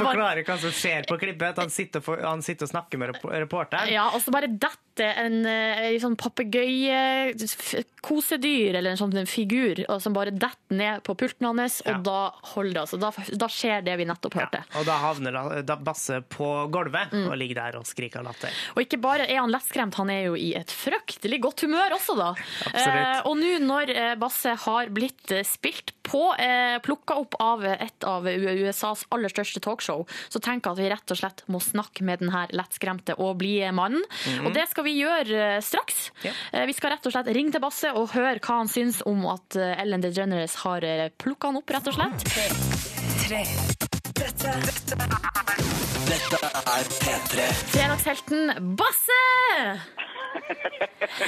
Forklare hva som skjer på klippet. Han sitter, for, han sitter og snakker med reporteren. Ja, og så bare detter en, eh, en sånn papegøye-kosedyr, eller en sånn figur, som bare detter ned på pulten hans, og da holder det. Altså, da, da skjer det vi nettopp hørte. Og da havner da- Basse på gulvet Mm. og ligger der og skriker av latter. Og ikke bare er han lettskremt, han er jo i et fryktelig godt humør også, da. Eh, og nå når eh, Basse har blitt eh, spilt på, eh, plukka opp av et av USAs aller største talkshow, så tenker jeg at vi rett og slett må snakke med den her lettskremte og blide mannen. Mhm. Og det skal vi gjøre eh, straks. Ja. vi skal rett og slett ringe til Basse og høre hva han syns om at eh, Ellen DeGeneres har eh, plukka han opp, rett og slett. Tre. Dette, dette Dette er P3. Fredagshelten Basse!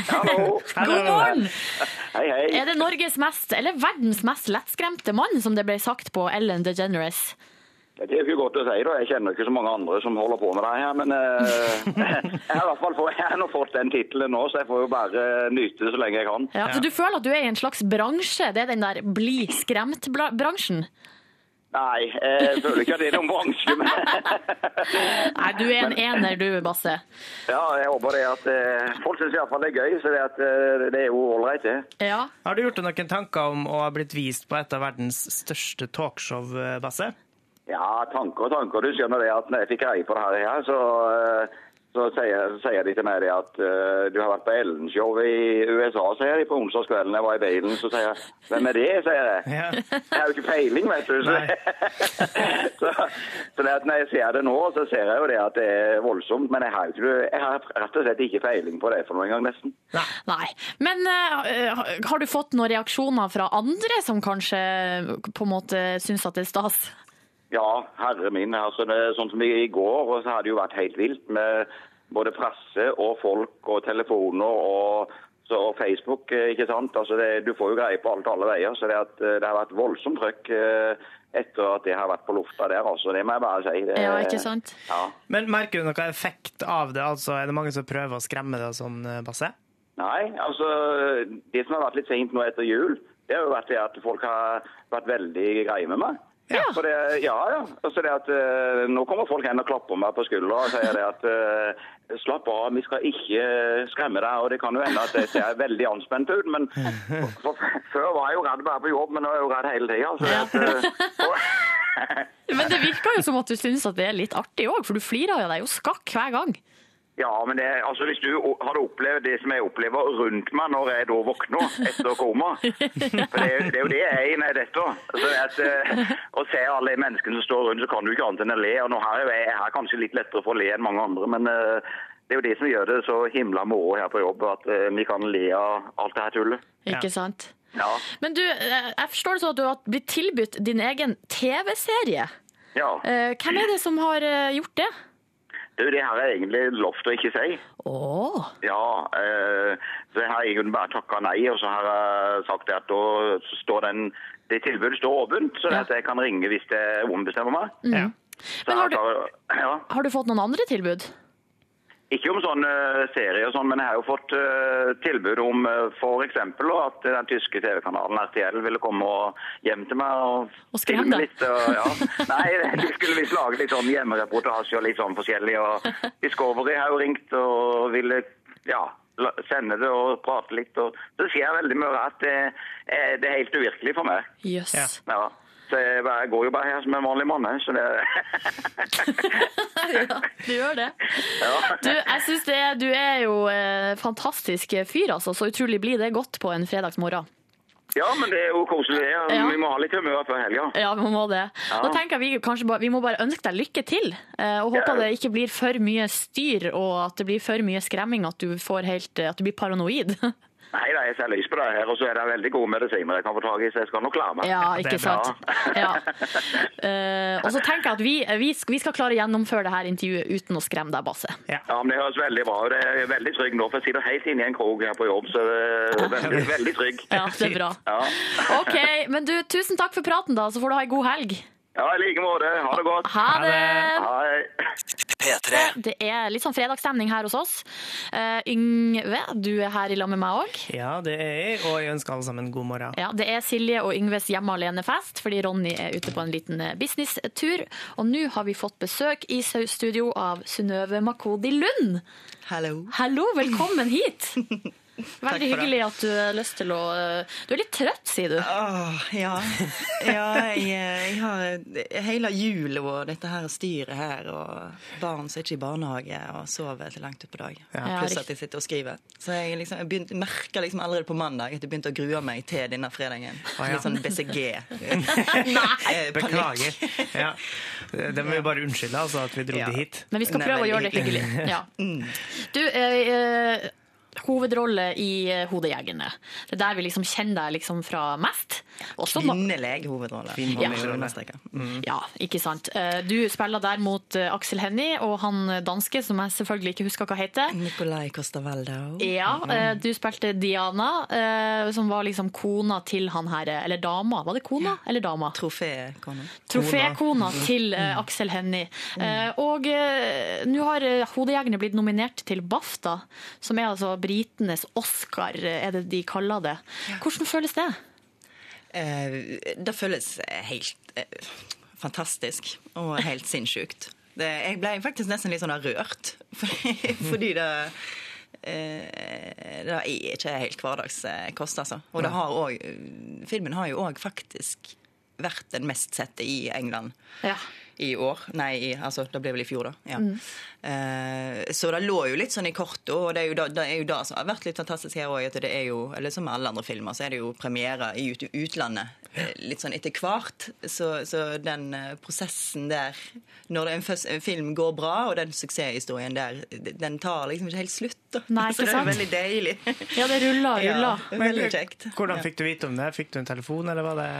Hallo. God morgen! Hei, hei. Er det Norges mest, eller verdens mest lettskremte mann, som det ble sagt på Ellen DeGeneres? Det er jo ikke godt å si, da. Jeg kjenner ikke så mange andre som holder på med det her. Men uh, jeg har i hvert fall fått, jeg har fått den tittelen nå, så jeg får jo bare nyte det så lenge jeg kan. Ja, så du føler at du er i en slags bransje? Det er den der bli skremt-bransjen? Nei, jeg føler ikke at det er noen bransje. Men Nei, du er en ener du, Basse. ja, jeg håper det at eh, folk syns iallfall det er gøy. Så det, at, eh, det er jo ålreit, det. Ja. Har du gjort deg noen tanker om å ha blitt vist på et av verdens største talkshow, eh, Basse? Ja, tanker og tanker. Du skjønner det at når jeg fikk greie på det her, så, eh, så, sier, så sier de til meg det at uh, du har vært på Ellen-show i USA, sier de på onsdagskvelden. Jeg var i bilen, så sier jeg hvem er det, sier jeg. Jeg har jo ikke peiling, vet du. Så, så, så det at når jeg ser det nå, så ser jeg jo det at det er voldsomt, men jeg har, ikke, jeg har rett og slett ikke peiling på det for noen gang, nesten. Nei. Men uh, har du fått noen reaksjoner fra andre som kanskje på en måte syns at det er stas? Ja, herre min. Altså, det, sånn som i går, og så har det jo vært helt vilt med både presse og folk og telefoner og, så, og Facebook, eh, ikke sant? Altså, det, du får jo greie på alt alle veier, så det, at, eh, det har vært voldsomt trøkk eh, etter at det har vært på lufta der, altså. Det må jeg bare si. Det, Ja, ikke sant? Ja. Men merker du noen effekt av det? Altså, er det mange som prøver å skremme deg sånn, Basse? Nei, altså det som har vært litt sent nå etter jul, det har jo vært det at folk har vært veldig greie med meg. Ja. For det, ja, ja. Altså det at, eh, nå kommer folk hen og klapper meg på skuldra og sier det at uh, slapp av, vi skal ikke skremme deg. Og det kan jo hende at det ser veldig anspent ut, men for, for, før var jeg jo redd bare på jobb, men nå er jeg jo redd hele tida. Eh, Men det virker jo som at du syns at det er litt artig òg, for du flirer jo deg jo skakk hver gang. Ja, men det, altså hvis du hadde opplevd det som jeg opplever rundt meg når jeg da våkner etter koma For det, er- det er jo det jeg er i dette. detter. At, eh, å se alle de menneskene som står rundt, så kan du ikke annet enn å le. Og nå her jeg, jeg her kanskje litt lettere for å le enn mange andre, men eh, det er jo det som gjør det så himla moro her på jobb, at eh, vi kan le av alt det her tullet. Ikke sant? Ja. Men du, jeg forstår det sånn at du har blitt tilbudt din egen TV-serie. ja. Eh, Hvem er det som har gjort det? Du, det har jeg egentlig lovt å ikke si. Åh. Ja, eh, så jeg har egentlig bare takka nei, og så har jeg sagt at da står den, det tilbudet står åpent, så at jeg kan ringe hvis jeg ombestemmer meg. Mm. Så Men har jeg du- ja. Har du fått noen andre tilbud? Ikke om sånn eh, serie og sånn, men jeg har jo fått eh, tilbud om uh, for at den tyske TV-kanalen RTL ville komme og hjem til meg og, Og filme litt. Og, ja. Nei, de skulle visst lage litt sånn hjemmereportasje og litt sånn forskjellig. Og Discovery har jo ringt og ville ja, sende det og prate litt. Og det skjer veldig mye at det, er- det er helt uvirkelig for meg. Yes. Ja. Så jeg, går jo bare her som en vanlig mann. Så det, ja, du gjør det. ja. Du, jeg synes det, du er jo eh, fantastisk fyr, altså. Så utrolig blir det godt på en fredagsmorgen. ja, men det er jo koselig. det. Ja. Vi må ha litt humør før helga. Ja, vi må det. Ja. Da tenker jeg vi kanskje bare, vi må bare ønske deg lykke til. eh, Og håper Ja. det ikke blir for mye styr og at det blir for mye skremming, at du, får helt, eh, at du blir paranoid. Nei, da, jeg ser lys på det her, og så er det veldig gode medisiner jeg kan få tak i, så jeg skal nok klare meg. Ja, ikke sant? Ja. Uh, og så tenker jeg at vi, vi, skal, vi skal klare å gjennomføre det her intervjuet uten å skremme deg, Basse. Ja, men Det høres veldig bra ut. Jeg er veldig trygg nå, for jeg sitter helt inne i en krog her på jobb. så det er veldig, veldig trygg. Ja, det er bra. Ja, OK, men du, tusen takk for praten, da. Så får du ha en god helg. Ja i like måte. Ha det godt. Ha det. Hei. P3. Det er litt sånn fredagsstemning her hos oss. Uh, Yngve, du er her i lag med meg òg. Ja, det er jeg, og jeg ønsker alle sammen god morgen. Ja, det er Silje og Yngves hjemme alene-fest, fordi Ronny er ute på en liten eh, businesstur. Og nå har vi fått besøk i studio av Synnøve Makodi Lund. Hallo. Hallo, velkommen hit. Veldig hyggelig at du har lyst til å Du er litt trøtt, sier du. Åh, ja. ja jeg, jeg har hele jul og dette her styret her, og barn som er ikke i barnehage og sover til langt utpå dag. Ja, Pluss at jeg sitter og skriver. Så jeg, liksom, jeg begynte, merker liksom allerede på mandag at jeg begynte å grue meg til denne fredagen. Å, ja. Litt sånn BCG. Nei! Beklager. Ja. Det må vi bare unnskylde, altså, at vi dro Ja. det hit. Men vi skal Nei, prøve å gjøre det hyggelig. Ja. Du, eh, eh, hovedrolle i eh, Hodejegerne. Det er der vi liksom kjenner deg liksom fra mest. Også Kvinnelig hovedrolle. Ja. Mm. Ja, ikke sant. Eh, Du spiller der mot eh, Aksel Hennie og han danske, som jeg selvfølgelig ikke husker hva heter. Nicolai Costavaldo. Ja, eh, du spilte Diana, eh, som var liksom kona til han her, eller dama. Var det kona eller dama? Trofékona. Trofékona til eh, Aksel Hennie. Eh, og nå har Hodejegerne blitt nominert til BAFTA, som er altså britenes Oscar, er det de kaller det. Hvordan føles det? Eh, det føles helt eh, fantastisk og helt sinnssykt. Det, jeg ble faktisk nesten litt sånn rørt, fordi, fordi det eh, det er ikke helt hverdagskost, altså. Og det har også, filmen har jo òg faktisk vært den mest sette i England Ja. I år. Nei, i, altså, det ble vel i fjor, da. Ja. Mm. Eh, så det lå jo litt sånn i kortet, og det er jo da, det er jo det som har vært litt fantastisk her òg. Det er jo, eller som med alle andre filmer, så er det jo premiere i ut, utlandet eh, litt sånn etter hvert. Så, så den eh, prosessen der, når en, først, en film går bra, og den suksesshistorien der, den tar liksom ikke helt slutt. Da. Nei, så det er jo veldig deilig. Ja, det ruller og ruller. Ja, veldig kjekt. Hvordan fikk du vite om det? Fikk du en telefon, eller var det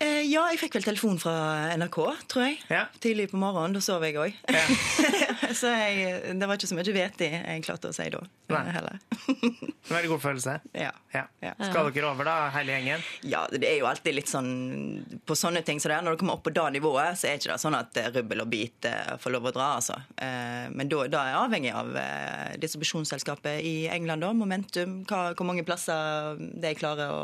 ja, jeg fikk vel telefon fra NRK, tror jeg. Tidlig på morgenen. Da sov jeg òg. så jeg, det var ikke så mye vettig jeg klarte å si da. Nei. Heller. Veldig god følelse. Ja. Skal dere over, da, hele gjengen? Ja, det er jo alltid litt sånn På sånne ting som det er, når du kommer opp på det nivået, så er det ikke det sånn at eh, rubbel og bit eh, får lov å dra, altså. Eh, Men da, da er jeg avhengig av eh, distribusjonsselskapet i England, da. Momentum. Hva, hvor mange plasser de klarer å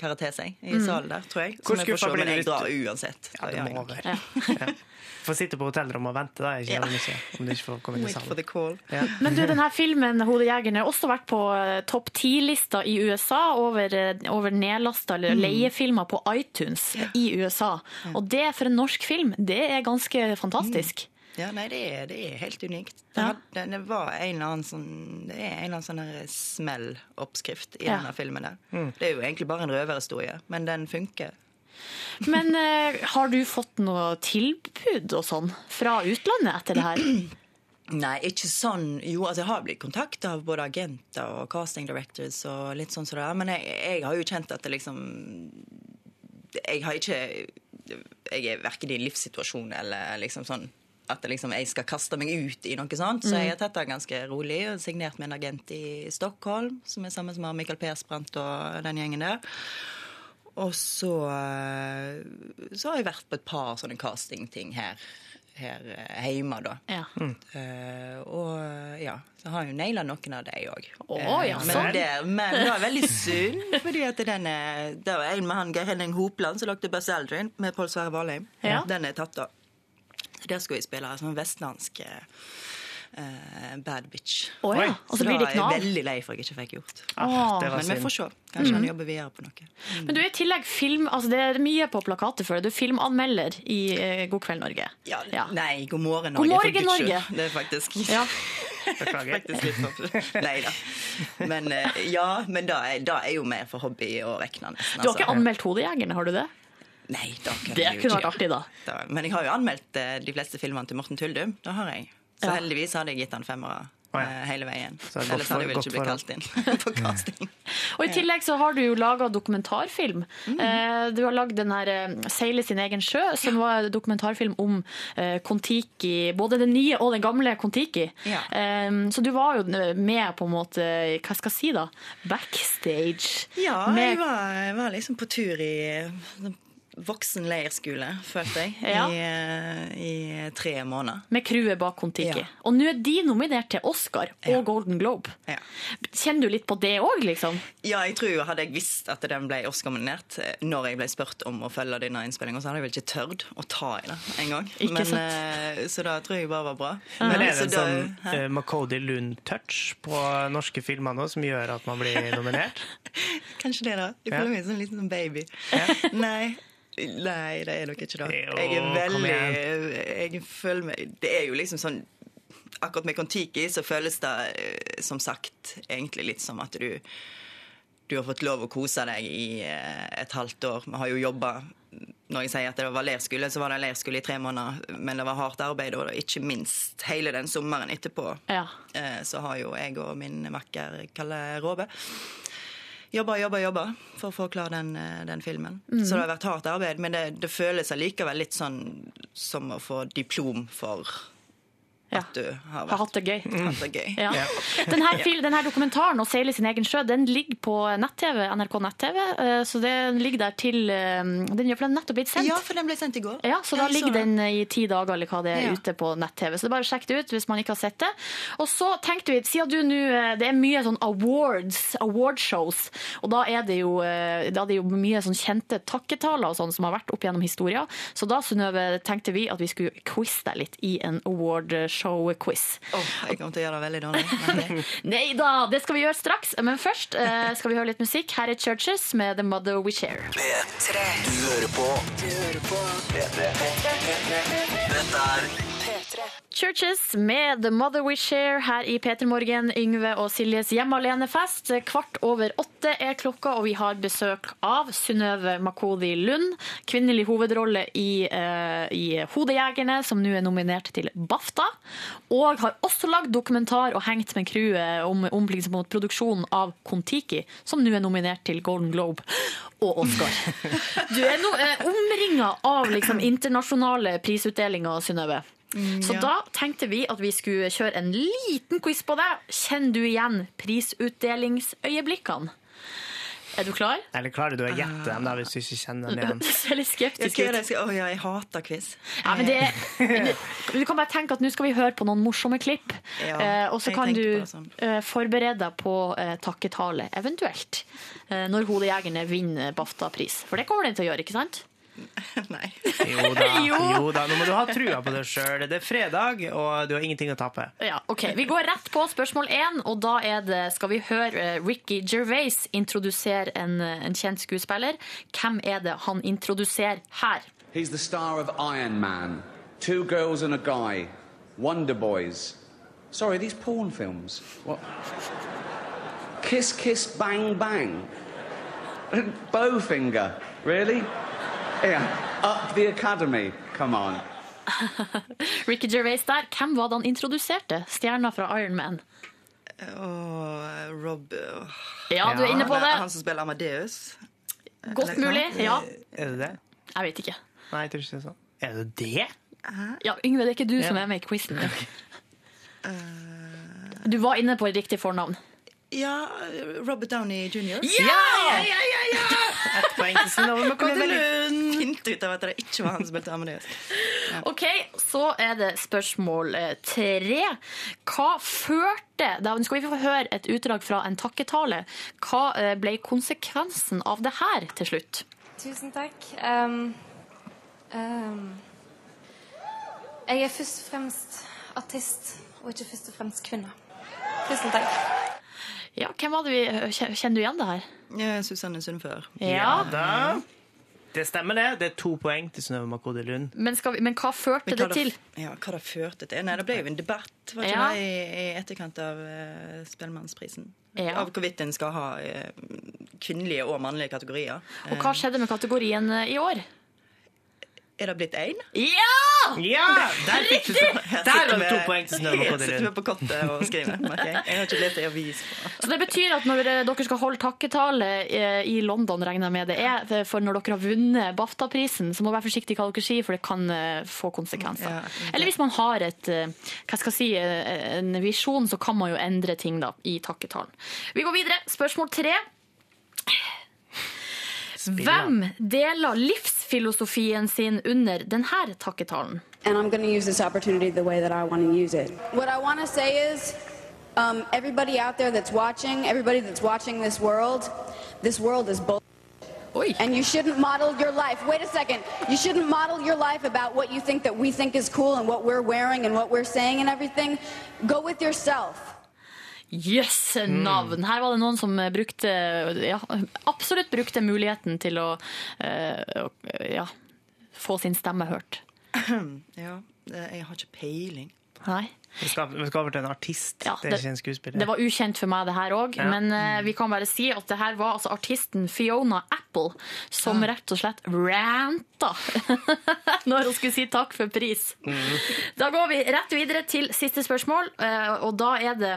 karate seg i Mm. salen der, tror jeg. Hvor Så får skuffa se, du? men jeg drar uansett. Ja, det må ja. over. Ja. Få sitte på hotellrommet og vente, da. Ikke Ja. om du ikke får komme inn i salen. Ja. Men du, denne filmen 'Hodejegeren' har også vært på eh, topp ti-lista i USA over, eh, over nedlasta eller Mm. leiefilmer på iTunes i USA. Og det for en norsk film, det er ganske fantastisk. Ja, nei, det er, det er helt unikt. Det, hadde, det var en eller annen sånn Det er en eller annen sånn smelloppskrift i Ja. denne filmen der. Mm. Det er jo egentlig bare en røverhistorie, men den funker. Men uh, har du fått noe tilbud og sånn fra utlandet etter det her? Nei, ikke sånn Jo, altså jeg har blitt kontakta av både agenter og casting directors og litt sånn som det er, men jeg, jeg har jo kjent at det liksom Jeg har ikke Jeg er verken i livssituasjon eller liksom sånn at liksom, jeg skal kaste meg ut i noe sånt. Så jeg har tatt det ganske rolig og signert med en agent i Stockholm, som er sammen med Michael Persbrandt og den gjengen der. Og så, eh, så har jeg vært på et par sånne castingting her, her eh, hjemme, da. Eh, og ja, så har jeg jo naila noen av dem òg. Oh, ja, men, sånn. det, men det er veldig synd, fordi at den er Det var en med han Geir Henning Hopland som lagde Buzz Aldrin med Pål Sverre Valheim. Ja. Den er tatt, da. Der skulle jeg spille en sånn vestlandsk eh, bad bitch. Oh, ja, og så blir det da er jeg veldig lei for at jeg ikke fikk gjort. Ah, det var men vi får se. Kanskje han Mm. jobber videre på noe. Men du er i tillegg film, altså det er mye på plakater for deg. Du er filmanmelder i uh, God kveld, Norge. Ja, Nei, God morgen Norge. God morgen, Norge. Det er faktisk Ja. Beklager. Nei da. Men eh, ja, men da er, da er jo mer for hobby å regne, nesten. Du har ikke altså. anmeldt Hodejegerne, har du det? Nei, da kunne Det kunne vært artig, da. Da- Men jeg har jo anmeldt de fleste filmene til Morten Tuldum. Det har jeg. Så Ja. heldigvis hadde jeg gitt han femmere eh, hele veien. Er Ellers hadde jeg vel ikke blitt kalt inn på casting. Og i tillegg så har du jo laga dokumentarfilm. Mm. Du har lagd den her eh, 'Seile sin egen sjø', som var en dokumentarfilm om eh, Kon-Tiki. Både den nye og den gamle Kon-Tiki. Ja. Eh, Så du var jo med på en måte, hva skal jeg si da, backstage. Ja, jeg var, jeg var liksom på tur i sånn voksen leirskole, følte jeg, Ja. i, eh, i tre måneder. Med crewet bak Kon-Tiki. Ja. Og nå er de nominert til Oscar og Golden Globe. Kjenner du litt på det òg, liksom? Ja, jeg tror hadde jeg visst at den ble Oscar-nominert eh, når jeg ble spurt om å følge denne innspillinga, så hadde jeg vel ikke tørt å ta i det en gang. Ikke sant. eh, så da tror jeg bare var bra. Men er det er en da- sånn uh, Macody Lund-touch på norske filmer nå som gjør at man blir nominert? Kanskje det, da. Jeg Ja. føler meg som en liten baby. Nei. Nei, det er nok ikke det. Jeg er veldig Jeg føler meg Det er jo liksom sånn Akkurat med Kon-Tiki så føles det eh, som sagt egentlig litt som at du du har fått lov å kose deg i eh, et halvt år. Vi har jo jobba Når jeg sier at det var leirskole, så var det leirskole i tre måneder. Men det var hardt arbeid, og ikke minst hele den sommeren etterpå. Ja. Eh, Så har jo jeg og min makker Kalle Råbe jobba, jobba, jobba for å få klar den, eh, den filmen. Mm. Så det har vært hardt arbeid, men det, det føles allikevel litt sånn som å få diplom for at du har, vært, Har hatt det gøy. hatt det gøy. Ja. Den her, fil- den dokumentaren 'Å seile sin egen sjø' den ligger på nett-TV, NRK nett-TV. eh, Så den ligger der til eh, Den er nettopp blitt sendt. Ja, for den ble sendt i går. Ja, så da ligger den i ti dager eller hva det er Ja. ute på nett-TV. Så det er bare å sjekke det ut hvis man ikke har sett det. Og så tenkte vi, siden du nå eh, Det er mye sånn awards, awardshows, og da er det jo, eh, da er det jo mye sånn kjente takketaler og sånn som har vært opp gjennom historien. Så da, Synnøve, tenkte vi at vi skulle quize deg litt i en awardshow-quiz. Oh, jeg kommer til å gjøre det veldig dårlig. Nei da, det skal vi gjøre straks. Men først uh, skal vi høre litt musikk. Her er Churches med The Mother We Share. P3. Du hører på. Du hører på. P3. Dette er Churches med The Mother We Share her i P3 Morgen. Yngve og Siljes hjemme alene-fest. Kvart over åtte er klokka, og vi har besøk av Synnøve Makodi Lund. Kvinnelig hovedrolle i, uh, i Hodejegerne, som nå er nominert til BAFTA. Og har også lagd dokumentar og hengt med crewet om, om liksom, produksjonen av Kon-Tiki, som nå er nominert til Golden Globe og Oscar. Du er nå eh, omringa av liksom, internasjonale prisutdelinger, Synnøve. Så ja. da tenkte vi at vi skulle kjøre en liten quiz på deg. Kjenner du igjen prisutdelingsøyeblikkene? Er du klar? Eller klarer du å gjette dem da, hvis du ikke kjenner dem igjen? Du ser litt skeptisk ut. jeg, å, ja, jeg hater quiz. Ja, men det, du, du kan bare tenke at nå skal vi høre på noen morsomme klipp. Ja, eh, og så kan du det eh, forberede deg på uh, takketale, eventuelt. Når Hodejegerne vinner BAFTA-pris. For det kommer den til å gjøre, ikke sant? Nei. Jo da, Jo. jo da, nå må du ha trua på deg sjøl. Det er fredag, og du har ingenting å tape. Ja, ok. Vi går rett på spørsmål én, og da er det, skal vi høre eh, Ricky Gervais introdusere en, eh, en kjent skuespiller. Hvem er det han introduserer her? He's the star of Iron Man, Two Girls and a Guy, Wonder Boys. Sorry, these porn films. What? Kiss, kiss, bang, bang. Bowfinger. Really? Yeah. Up the Academy. Come on. Ricky Gervais der. Hvem var det han introduserte? Stjerna fra Iron Man. Oh, Rob oh. Ja, du er inne på det. Han som spiller Amadeus. Godt mulig. Ja. Er det det? Jeg vet ikke. Nei, jeg tror ikke det er sånn. Er det det? Ja, Yngve, det er ikke du som er med i quizen. Du var inne på et riktig fornavn. Ja, Robert Downey jr. Ja! Ett poeng til Synnøve veldig Lund. Fint ut av at det ikke var han som spilte Amadeus. Ok, så er det spørsmål eh, tre. Hva førte da Nå skal vi få høre et utdrag fra en takketale. Hva eh, ble konsekvensen av det her til slutt? Tusen takk. Um, um, jeg er først og fremst artist, og ikke først og fremst kvinne. Tusen takk. Ja, hvem var det vi Kjenner du igjen det her? Susanne Sundfør. Ja. da. Det stemmer, det. Det er to poeng til Synnøve Makodi Lund. Men, skal vi, men hva førte Men det hva til? Ja, hva det førte til? Nei, det ble jo en debatt var ikke Ja. det, i, etterkant av uh, Spellemannsprisen. Ja. Av hvorvidt en skal ha uh, kvinnelige og mannlige kategorier. Og hva skjedde med kategorien eh, i år? Er det blitt én? Ja! Ja! Der fikk du Der var det to poeng til Synnøve Jeg sitter med på kottet og skriver. Okay. Jeg har ikke lest ei avis. på. Så det betyr at når dere skal holde takketale eh, i London, regner jeg med det er, eh, for når dere har vunnet BAFTA-prisen, så må være forsiktig hva dere sier, for det kan eh, få konsekvenser. Ja, Eller hvis man har et, hva skal jeg si, en visjon, så kan man jo endre ting da, i takketalen. Vi går videre. Spørsmål tre. Hvem deler livsfilosofien sin under denne takketalen? and I'm going to use this opportunity the way that I want to use it. What I want to say is, um, everybody out there that's watching, everybody that's watching this world, this world is bull. And you shouldn't model your life. Wait a second. You shouldn't model your life about what you think that we think is cool and what we're wearing and what we're saying and everything. Go with yourself. Jøss, navn! Her var det noen som brukte, ja, absolutt brukte muligheten til å uh, ja, få sin stemme hørt. Ja, jeg har ikke peiling. Nei. Vi skal, vi skal over til en artist. Ja, det er ikke en skuespiller. Det var ukjent for meg, det her òg. Ja. Men uh, vi kan bare si at det her var altså artisten Fiona Apple som rett og slett ranta når hun skulle si takk for pris. Da går vi rett videre til siste spørsmål, uh, og da er det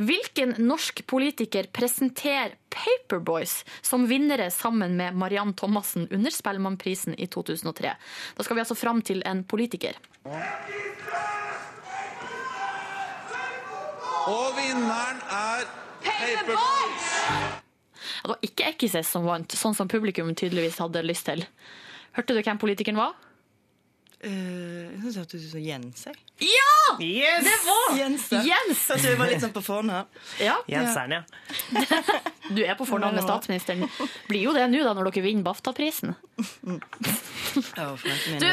Hvilken norsk politiker presenterer Paperboys som vinnere sammen med Mariann Thomassen under Spellemannprisen i 2003? Da skal vi altså fram til en politiker. Og vinneren er Paperboys! Det var ikke Ekises som vant, sånn som publikum tydeligvis hadde lyst til. Hørte du hvem politikeren var? Eh, jeg syns hørtes ut som Jens. jeg. Ja! Yes! Det var Jens! Jens! Så vi var litt sånn på fornavn. Ja. Jenseren, ja. Du er på fornavn med statsministeren. Blir jo det nå, da, når dere vinner BAFTA-prisen. Du,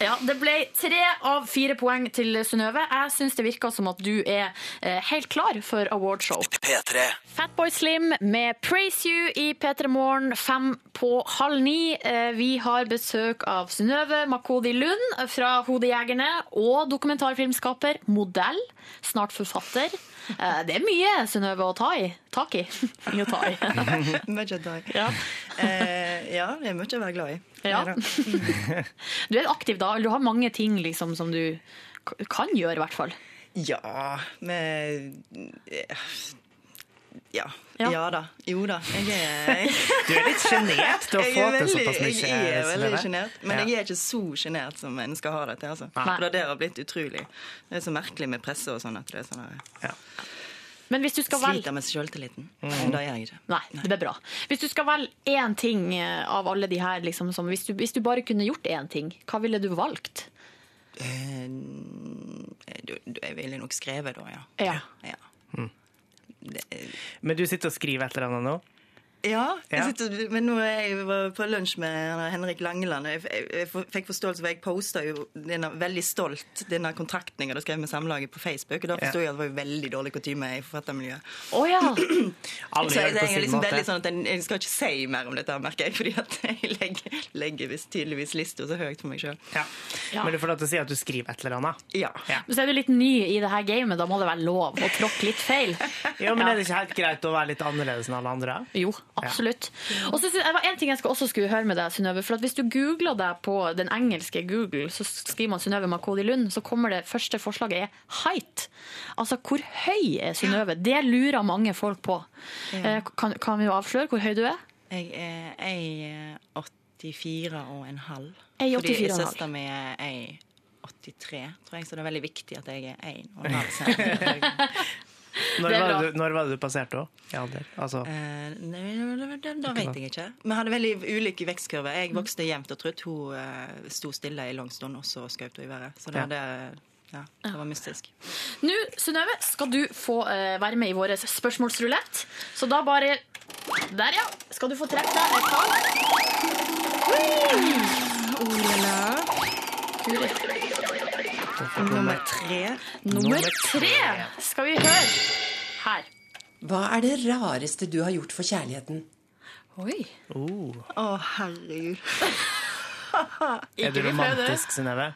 ja, det ble tre av fire poeng til Synnøve. Jeg syns det virker som at du er eh, helt klar for awardshow. P3. Fatboy Slim med Praise You i P3 Morgen fem på halv ni. Eh, Vi har besøk av Synnøve Makodi Lund fra Hodejegerne og dokumentarfilmskaper, modell, snart forfatter. Eh, Det er mye Synnøve å ta i. Tak i. Mye å ta i. Mye tak. Ja. Eh, ja, det er mye å være glad i. Ja. Du er aktiv da, eller du har mange ting liksom, som du kan gjøre, i hvert fall. Ja, med ja. Ja. ja. da. Jo da. Jeg er Du er litt sjenert til å få til såpass mye. Jeg er veldig sjenert, men Ja. jeg er ikke så sjenert som en skal ha det til. Altså. Nei. For det har blitt utrolig. Det er så merkelig med presse og sånn. at det er sånn ja. Men hvis du skal velge Sliter med sjøltilliten. Mm. Det gjør jeg ikke. Nei, det blir bra. Hvis du skal velge én ting eh, av alle de her, liksom, som, hvis, du, hvis du bare kunne gjort én ting, hva ville du valgt? Eh, du- du- Jeg ville nok skrevet da, ja. Ja. ja. Men du sitter og skriver et eller annet nå? Ja, jeg sitter, men nå er jeg var på lunsj med Henrik Langeland. Jeg, jeg, jeg fikk forståelse, for jeg posta jo denne, veldig stolt denne kontrakten jeg hadde skrevet med Samlaget på Facebook. Og da forsto jeg at det var veldig dårlig kutyme i forfattermiljøet. Oh, ja! Så jeg, jeg, det jeg er liksom måte. sånn at jeg, jeg skal ikke si mer om dette, merker jeg. Fordi at jeg legger, legger visst tydeligvis lista så høyt for meg sjøl. Ja. Men du får lov til å si at du skriver et eller annet. Ja. Men så er du litt ny i det her gamet, da må det være lov å tråkke litt feil. Jo, men Er det ikke helt greit å være litt annerledes enn alle andre? Jo, absolutt. Og så det var en ting jeg også skulle høre med deg, Synnøve. For hvis du googler deg på den engelske Google, så skriver man Synnøve Makodi Lund, så kommer det første forslaget er height. Altså hvor høy er Synnøve? Det lurer mange folk på. Ja. Eh, Kan, kan vi jo avsløre hvor høy du er? Jeg er ei 84 og en halv. Fordi 84 og søstera mi er ei 83, tror jeg, så det er veldig viktig at jeg er en og en halv centimeter. Når Det var, det du, når var det du passerte òg? I alder? Altså, Eh, det vet jeg ikke. Vi hadde veldig ulike vekstkurver. Jeg vokste jevnt og trutt. Hun eh, sto stille i lang stund, og så skjøt hun i været. Så det, Ja. det ja, det var mystisk. Nå, Synnøve, skal du få eh, være med i vår spørsmålsrulett. Så da bare Der, ja. Skal du få trekke deg et tall. Nummer tre. Nummer tre skal vi høre her. Hva er det rareste du har gjort for kjærligheten? Oi. Å, herregud. er du romantisk, Synnøve?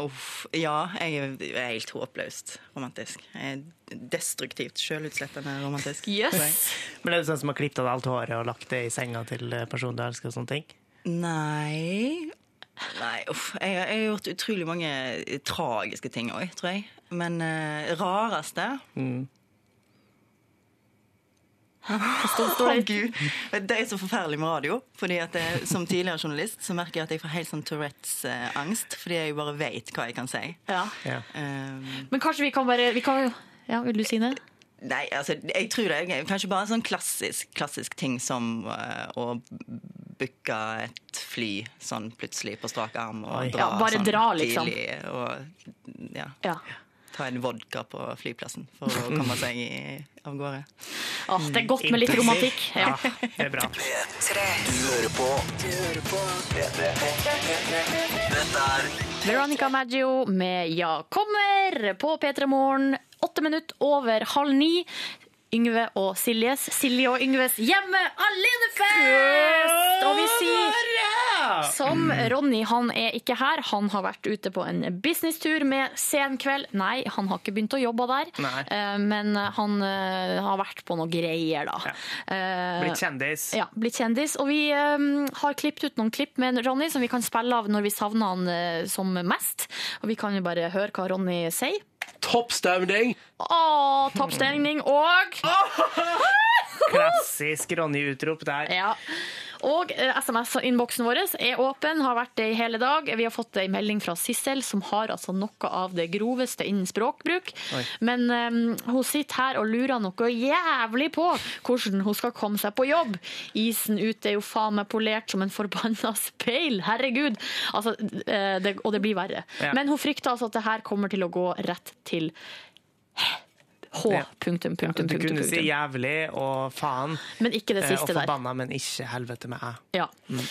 Uff, ja, jeg er helt håpløst romantisk. Jeg er destruktivt sjølutslettende romantisk. Yes. Men er du sånn som har klippet av alt håret og lagt det i senga til personen du elsker? og sånne ting? Nei Nei, uff. Jeg, har- jeg har gjort utrolig mange tragiske ting òg, tror jeg. Men uh, rareste Å, Gud. Det er så forferdelig med radio. Fordi at jeg, Som tidligere journalist så merker jeg at jeg får helt sånn Tourettes-angst. Fordi jeg bare vet hva jeg kan si. Ja. Um, Men kanskje vi kan bare vi kan, ja, Vil du si det? Nei, altså, jeg tror det er kanskje bare sånn klassisk, klassisk ting som uh, å booke et fly sånn plutselig på strak arm og Oi. dra Ja, bare sånn dra, liksom. tidlig. Og ja, Ja. ta en vodka på flyplassen for å komme seg i, av gårde. Åh, det er godt med litt romantikk. Ja. det er bra. Du hører på Du hører på Dette er Veronica Maggio med Ja kommer på P3 Morgen. Åtte minutter over halv ni. Yngve og Siljes, Silje og Yngves Hjemme alene-fest! Og vi sier som Ronny, han er ikke her. Han har vært ute på en businesstur med Sen kveld. Nei, han har ikke begynt å jobbe der, Nei. Eh, men han eh, har vært på noe greier, da. Ja. Blitt kjendis. ja, blitt kjendis. Og vi eh, har klippet ut noen klipp med Ronny som vi kan spille av når vi savner han eh, som mest. Og vi kan jo bare høre hva Ronny sier. Toppstemning! Å, toppstemning og Klassisk Ronny-utrop der. Ja. Og eh, SMS-innboksen vår er åpen, har vært det i hele dag. Vi har fått en melding fra Sissel, som har altså noe av det groveste innen språkbruk. Oi. Men um, hun sitter her og lurer noe jævlig på hvordan hun skal komme seg på jobb. Isen ute er jo faen meg polert som en forbanna speil. Herregud. Altså, eh, det, og det blir verre. Ja. Men hun frykter altså at det her kommer til å gå rett til H. Ja. Punktum, Ja, punktum, du punktum. kunne si jævlig og faen. Men ikke det eh, siste og der. forbanna, men ikke helvete med æ. Ja. Mm.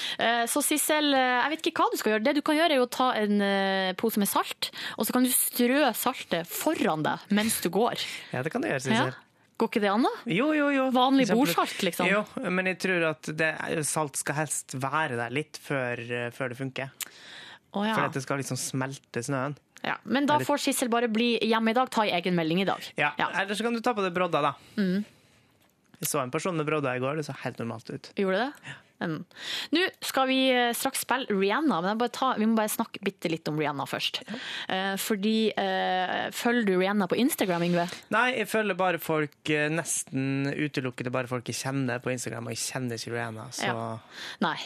Så Sissel, eh, jeg vet ikke hva du skal gjøre. Det du kan gjøre er å ta en eh, pose med salt, og så kan du strø saltet foran deg mens du går. Ja, det kan du gjøre, Ja. Sissel. Går ikke det an, da? Jo, jo, jo. Vanlig bordsalt, liksom? Jo, men jeg tror at det, salt skal helst være der litt før, eh, før det funker. Oh, ja. For at det skal liksom smelte snøen. Ja. Men da får Sissel bare bli hjemme i dag, ta i egen melding i dag. Ja. Eller så kan du ta på det brodda, da. Mm. Jeg så en person med brodda i går, det så helt normalt ut. Gjorde det? Mm. Nå skal vi eh, straks spille Rihanna, men ta, vi må bare snakke bitte litt om Rihanna først. Eh, fordi uh, Følger du Rihanna på Instagram, Yngve? Nei, jeg følger bare folk, nesten utelukkende bare folk jeg kjenner på Instagram, og jeg kjenner ikke Rihanna, så Ja. Nei.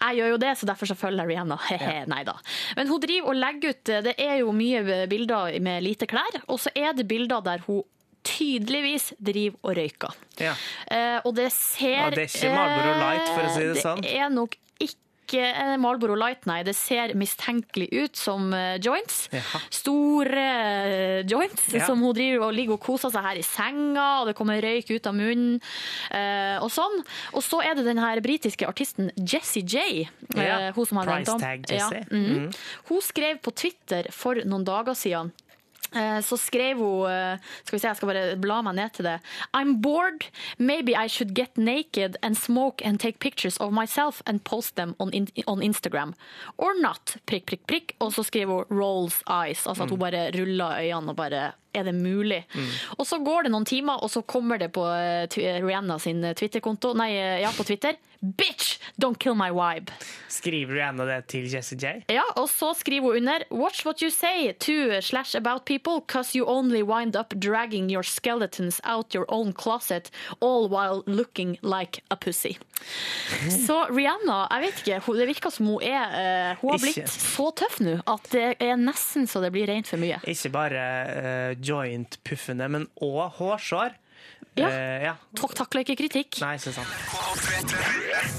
Jeg gjør jo det, så derfor så følger jeg Rihanna. Ja. Nei da. Men hun driver og legger ut Det er jo mye bilder med lite klær, og så er det bilder der hun tydeligvis driver og røyker. ja. Eh, og det ser Ja, det er ikke Marlboro Light, for å si det sånn. Det er nok ikke eh, Marlboro Light, nei. Det ser mistenkelig ut som eh, joints. Jaha. Store eh, joints Ja. som hun driver og ligger og koser seg her i senga, og det kommer røyk ut av munnen eh, og sånn. Og så er det den her britiske artisten Jessie J. eh, Ja. Hun som har Price tag Jessie. Ja, Mm. Mm. Hun skrev på Twitter for noen dager siden Eh, Så skrev hun eh, Skal vi se, jeg skal bare bla meg ned til det. I'm bored. Maybe I should get naked and smoke and take pictures of myself and post them on, on Instagram. Or not. Prikk, prikk, prikk. Og så skriver hun rolls eyes. Altså at hun bare ruller øynene og bare Er det mulig? Og så går det noen timer, og så kommer det på eh, Rihanna sin Twitter-konto. Nei, eh, ja, på Twitter. Bitch! Don't kill my vibe. Skriver Rihanna det til Jessie J? Ja, og så skriver hun under Watch what you say to slash about people cause you only wind up dragging your skeletons out your own closet all while looking like a pussy. Så Rihanna, jeg vet ikke, det virker som hun er eh, Hun har Ikke. blitt så tøff nå at det er nesten så det blir rent for mye. Ikke bare eh, joint-puffende, men òg hårsår. Ja. Uh, ja. Tok takler ikke kritikk. Nei, ikke sant.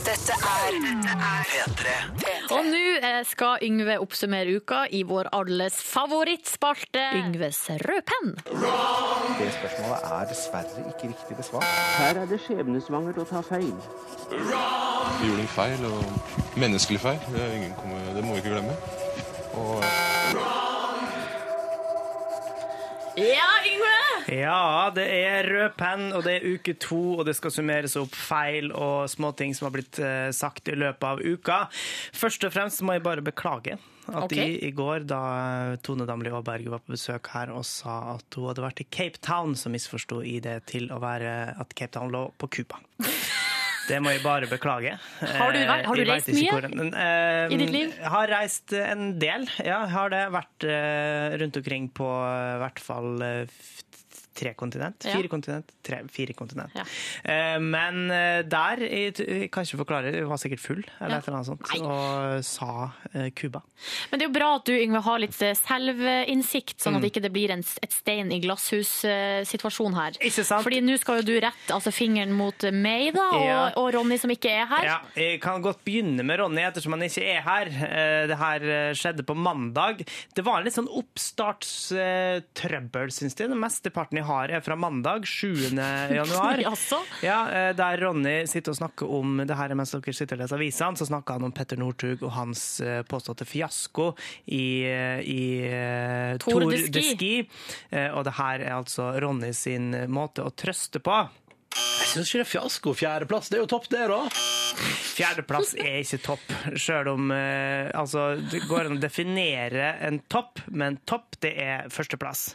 Dette er P3. Og nå eh, skal Yngve oppsummere uka i vår alles favorittspalte, Yngves rødpenn. Det spørsmålet er dessverre ikke riktig besvart. Her er det skjebnesvangert å ta feil. Vi gjorde en feil, og menneskelig feil. Det, er ingen det må vi ikke glemme. Og Ja, Yngve! Ja, det er rød penn, og det er uke to, og det skal summeres opp feil og småting som har blitt eh, sagt i løpet av uka. Først og fremst må jeg bare beklage at okay. i, i går, da Tone Damli Aaberge var på besøk her og sa at hun hadde vært i Cape Town, så misforsto jeg det til å være at Cape Town lå på Cuba. Det må jeg bare beklage. Har du har du reist mye hvor- men, eh, i ditt liv? Jeg har reist en del. Ja, har det. Vært uh, rundt omkring på eh, hvert fall eh, tre kontinent. Ja. Fire kontinent. Tre, fire kontinent. Ja. Eh, men eh, der jeg, kan ikke forklare, jeg var sikkert full eller Ja. et eller annet sånt, og sa eh, Cuba. Men det er jo bra at du Yngve, har litt eh, selvinnsikt, sånn at Mm. ikke det blir en, et stein i glasshus-situasjon her. Ikke sant? Fordi nå skal jo du rette altså, fingeren mot meg da, og, Ja. og Ronny som ikke er her. Ja, jeg kan godt begynne med Ronny, ettersom han ikke er her. Eh, Det her skjedde på mandag. Det var en litt sånn oppstartstrøbbel, syns jeg. Den mesteparten jeg har, er fra mandag, 7. januar. Ja, eh, Der Ronny sitter og snakker om det her mens dere sitter og leser avisene, så snakker han om Petter Northug og hans eh, påståtte fiasko i, eh, i Tour Tour de Ski. Og det her er altså Ronny sin måte å trøste på. Jeg syns ikke det er fiasko. Fjerdeplass, det er jo topp, det, da. Fjerdeplass er ikke topp, sjøl om eh, altså, det går an å definere en topp, men topp det er førsteplass.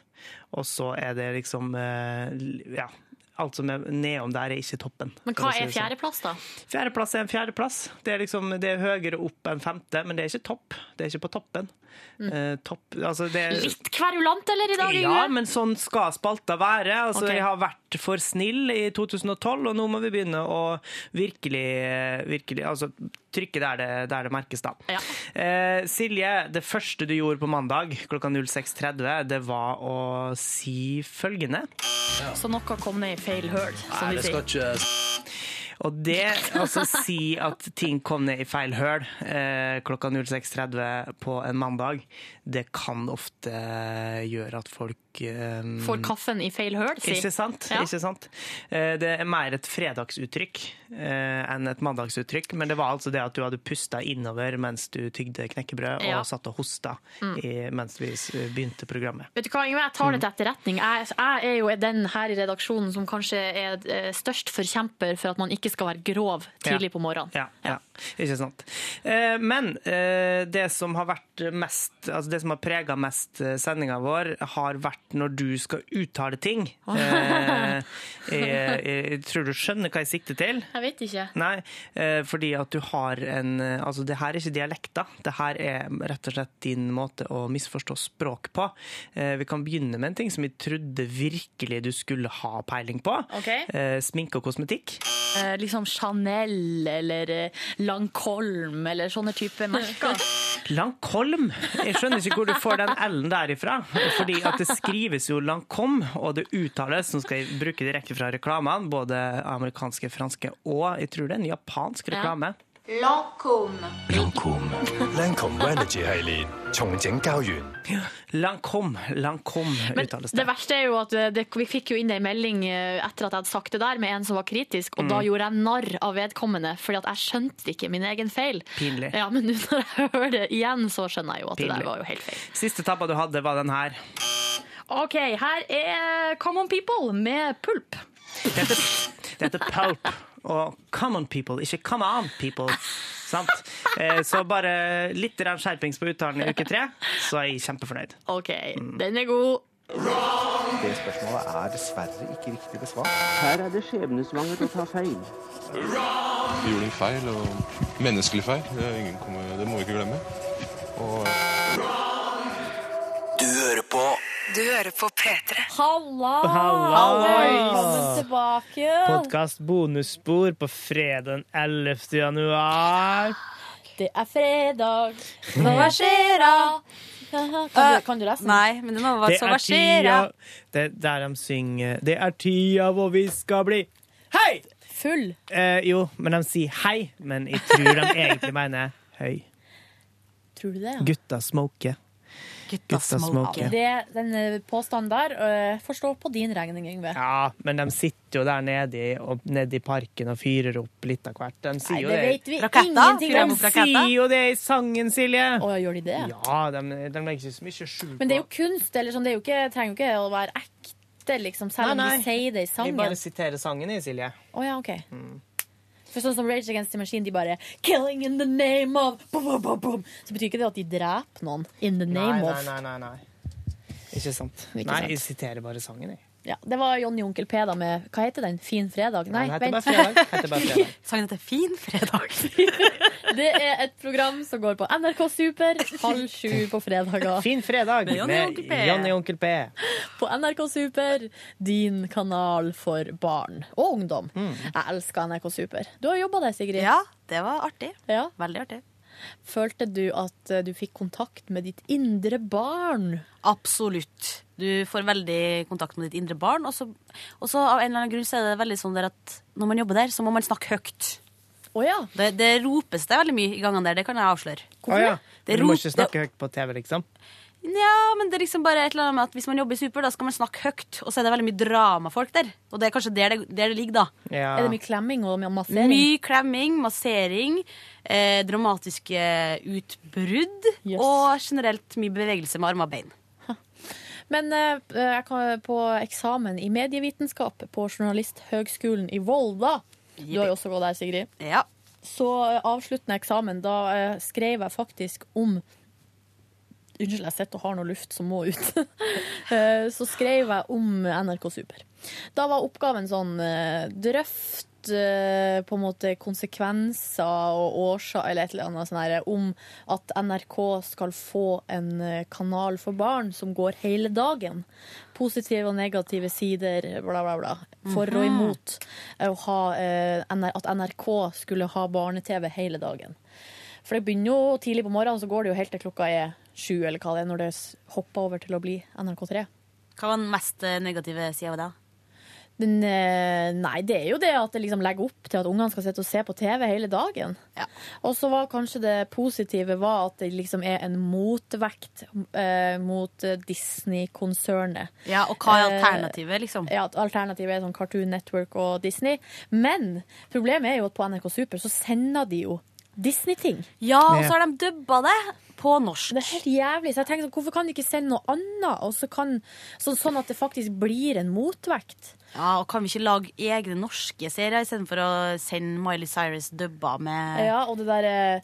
Og så er det liksom eh, Ja. Alt som er nedom der, er ikke toppen. Men hva si er sånn. fjerdeplass, da? Fjerdeplass er en fjerdeplass. Det er, liksom, det er høyere opp enn femte, men det er ikke topp. Det er ikke på toppen. Eh, topp, altså det er, Mm. Litt kverulant, eller, i dag, ja, men sånn skal spalta være. Altså, okay. Jeg har vært for snill i 2012, og nå må vi begynne å virkelig, virkelig altså, trykke der det, der det merkes, da. Eh, Silje, det første du gjorde på mandag klokka 06.30, det var å si følgende. Så noe kom ned i feil høl, som Nei, skal sier. ikke Og det, altså si at ting kom ned i feil høl eh, klokka 06.30 på en mandag, det kan ofte gjøre at folk eh, Får kaffen i feil høl, si. Ikke sant? Ja. Ikke sant? Eh, Det er mer et fredagsuttrykk eh, enn et mandagsuttrykk, men det var altså det at du hadde pusta innover mens du tygde knekkebrød Ja. og satt og hosta Mm. i, mens vi begynte programmet. Vet du hva, jeg tar det til etterretning. Jeg, jeg er jo den her i redaksjonen som kanskje er eh, størst forkjemper for at man ikke skal være grov tidlig Ja. på morgenen. Ja, ja. ikke sant. Eh, Men eh, det som har vært mest, altså det som har prega mest eh, sendinga vår, har vært når du skal uttale ting. Eh, Jeg, jeg tror du skjønner hva jeg sikter til. Jeg vet ikke. Nei, eh, fordi at du har en Altså, det her er ikke dialekter. Det her er rett og slett din måte å misforstå språk på. Eh, Vi kan begynne med en ting som vi trodde virkelig du skulle ha peiling på. Ok. Eh, Sminke og kosmetikk. Eh, liksom Chanel eller eh, eller sånne type merker. Langkolm? Jeg skjønner ikke hvor du får den L-en derifra. Fordi at det skrives jo Langkom, og det uttales, nå skal jeg bruke direkte fra reklamene, både amerikanske, franske og jeg tror det er en japansk reklame. Lancôme. Lancôme. Lancôme Energy 系列重整胶原。 Langkom, Langkom Men uttales det det. verste er jo at eh, det, vi fikk jo inn ei melding eh, etter at jeg hadde sagt det der, med en som var kritisk, og Mm. da gjorde jeg narr av vedkommende, fordi at jeg skjønte ikke min egen feil. Pinlig. Ja, Men nå når jeg hører det igjen, så skjønner jeg jo at det Pinlig. der var jo helt feil. Siste tabba du hadde, var den her. OK, her er Common People med Pulp. Det heter, det heter Pulp og Common People, ikke Come On People. Sant? Eh, Så bare litt skjerpings på uttalen i uke tre, så er jeg kjempefornøyd. OK, den er god. Det spørsmålet er dessverre ikke riktig besvart. Her er det skjebnesvangert å ta feil. Vi gjorde en feil, og menneskelig feil. Det, er ingen kommer, det må vi ikke glemme. Og Du hører på Du hører på P3. Halla! Velkommen tilbake. Podkast bonusspor på fredag 11. januar. Det er fredag. Hva skjer da? Kan du, kan du lese den? Nei, men det må være så hva skjer da? Det er der de synger Det er tida hvor vi skal bli Hei! Full. Eh, jo, men de sier hei, men jeg tror de egentlig mener høy. Tror du det? Gutta smoker. Gutta smoker. Det, den eh, påstanden der øh, får stå på din regning, Yngve. Ja, men de sitter jo der nede i, og, nede i parken og fyrer opp litt av hvert. De sier Nei, jo det det. vet vi ingenting De sier jo det i sangen, Silje! Å, gjør de det? Ja, de, de legger ikke så mye skjul på Men det er jo kunst, eller sånn, det er jo ikke, trenger jo ikke å være ekte, liksom, selv nei, Nei, de nei. sier det i sangen. Vi bare siterer sangen, i Silje. Å ja, OK. For sånn som Rage Against the Machine, de bare 'Killing in the name of boom, boom, boom, boom. Så betyr ikke det at de dreper noen in the name nei, of. nei, nei, nei. Ikke sant. Ikke nei, sant. jeg siterer bare sangen, jeg. Ja, det var Jonny Onkel P da med Hva heter den? Fin fredag? Nei, Den heter vent. bare fredag. Heter bare fredag. Sangen heter Fin fredag. Det er et program som går på NRK Super halv sju på fredager. Fin fredag Med Jonny Onkel P. Jonny Onkel P. På NRK Super, din kanal for barn og ungdom. Mm. Jeg elsker NRK Super. Du har jobba der, Sigrid. Ja, det var artig. Ja. Veldig artig. Følte du at eh, du fikk kontakt med ditt indre barn? Absolutt. Du får veldig kontakt med ditt indre barn. Og så av en eller annen grunn så er det veldig sånn der at når man jobber der, så må man snakke høyt. Oh, ja. det, det ropes det veldig mye i gangene der, det kan jeg avsløre. Oh, ja. Det Du må ikke snakke høyt på TV, liksom? Ja, men det er liksom bare et eller annet med at hvis man jobber i Super, da skal man snakke høyt. Og så er det veldig mye dramafolk der. Og det er kanskje der det, der det ligger, da. Ja. Er det mye klemming og massering? Mye klemming, massering, eh, dramatiske utbrudd og generelt mye bevegelse med armer og bein. Men eh, jeg kan, på eksamen i medievitenskap på Journalisthøgskolen i Volda Du har jo også gått der, Sigrid. Ja. Så eh, avsluttende eksamen, da eh, skrev jeg faktisk om Unnskyld, jeg sitter og har noe luft som må ut. Eh, Så skrev jeg om NRK Super. Da var oppgaven sånn eh, drøft eh, på en måte konsekvenser og årsaker eller et eller annet sånn her, om at NRK skal få en kanal for barn som går hele dagen. Positive og negative sider, bla, bla, bla. For og Mhm. imot ha, at NRK skulle ha barne-TV hele dagen. For det begynner jo tidlig på morgenen, så går det jo helt til klokka er sju, eller hva det er, når det hopper over til å bli NRK3. Hva var den mest negative sida av det? Den, eh, nei, det er jo det at det liksom legger opp til at ungene skal sitte og se på TV hele dagen. Og så var kanskje det positive var at det liksom er en motvekt eh, mot Disney-konsernet. Ja, og hva er Eh, alternativet, liksom? Ja, Alternativet er sånn Cartoon Network og Disney. Men problemet er jo at på NRK Super så sender de jo Disney-ting. Ja, og så har de dubba det på norsk. Det er helt jævlig. Så jeg tenker sånn, Hvorfor kan de ikke sende noe annet, og så kan, så, sånn at det faktisk blir en motvekt? Ja, og Kan vi ikke lage egne norske serier istedenfor å sende Miley Cyrus dubba med Ja, og det derre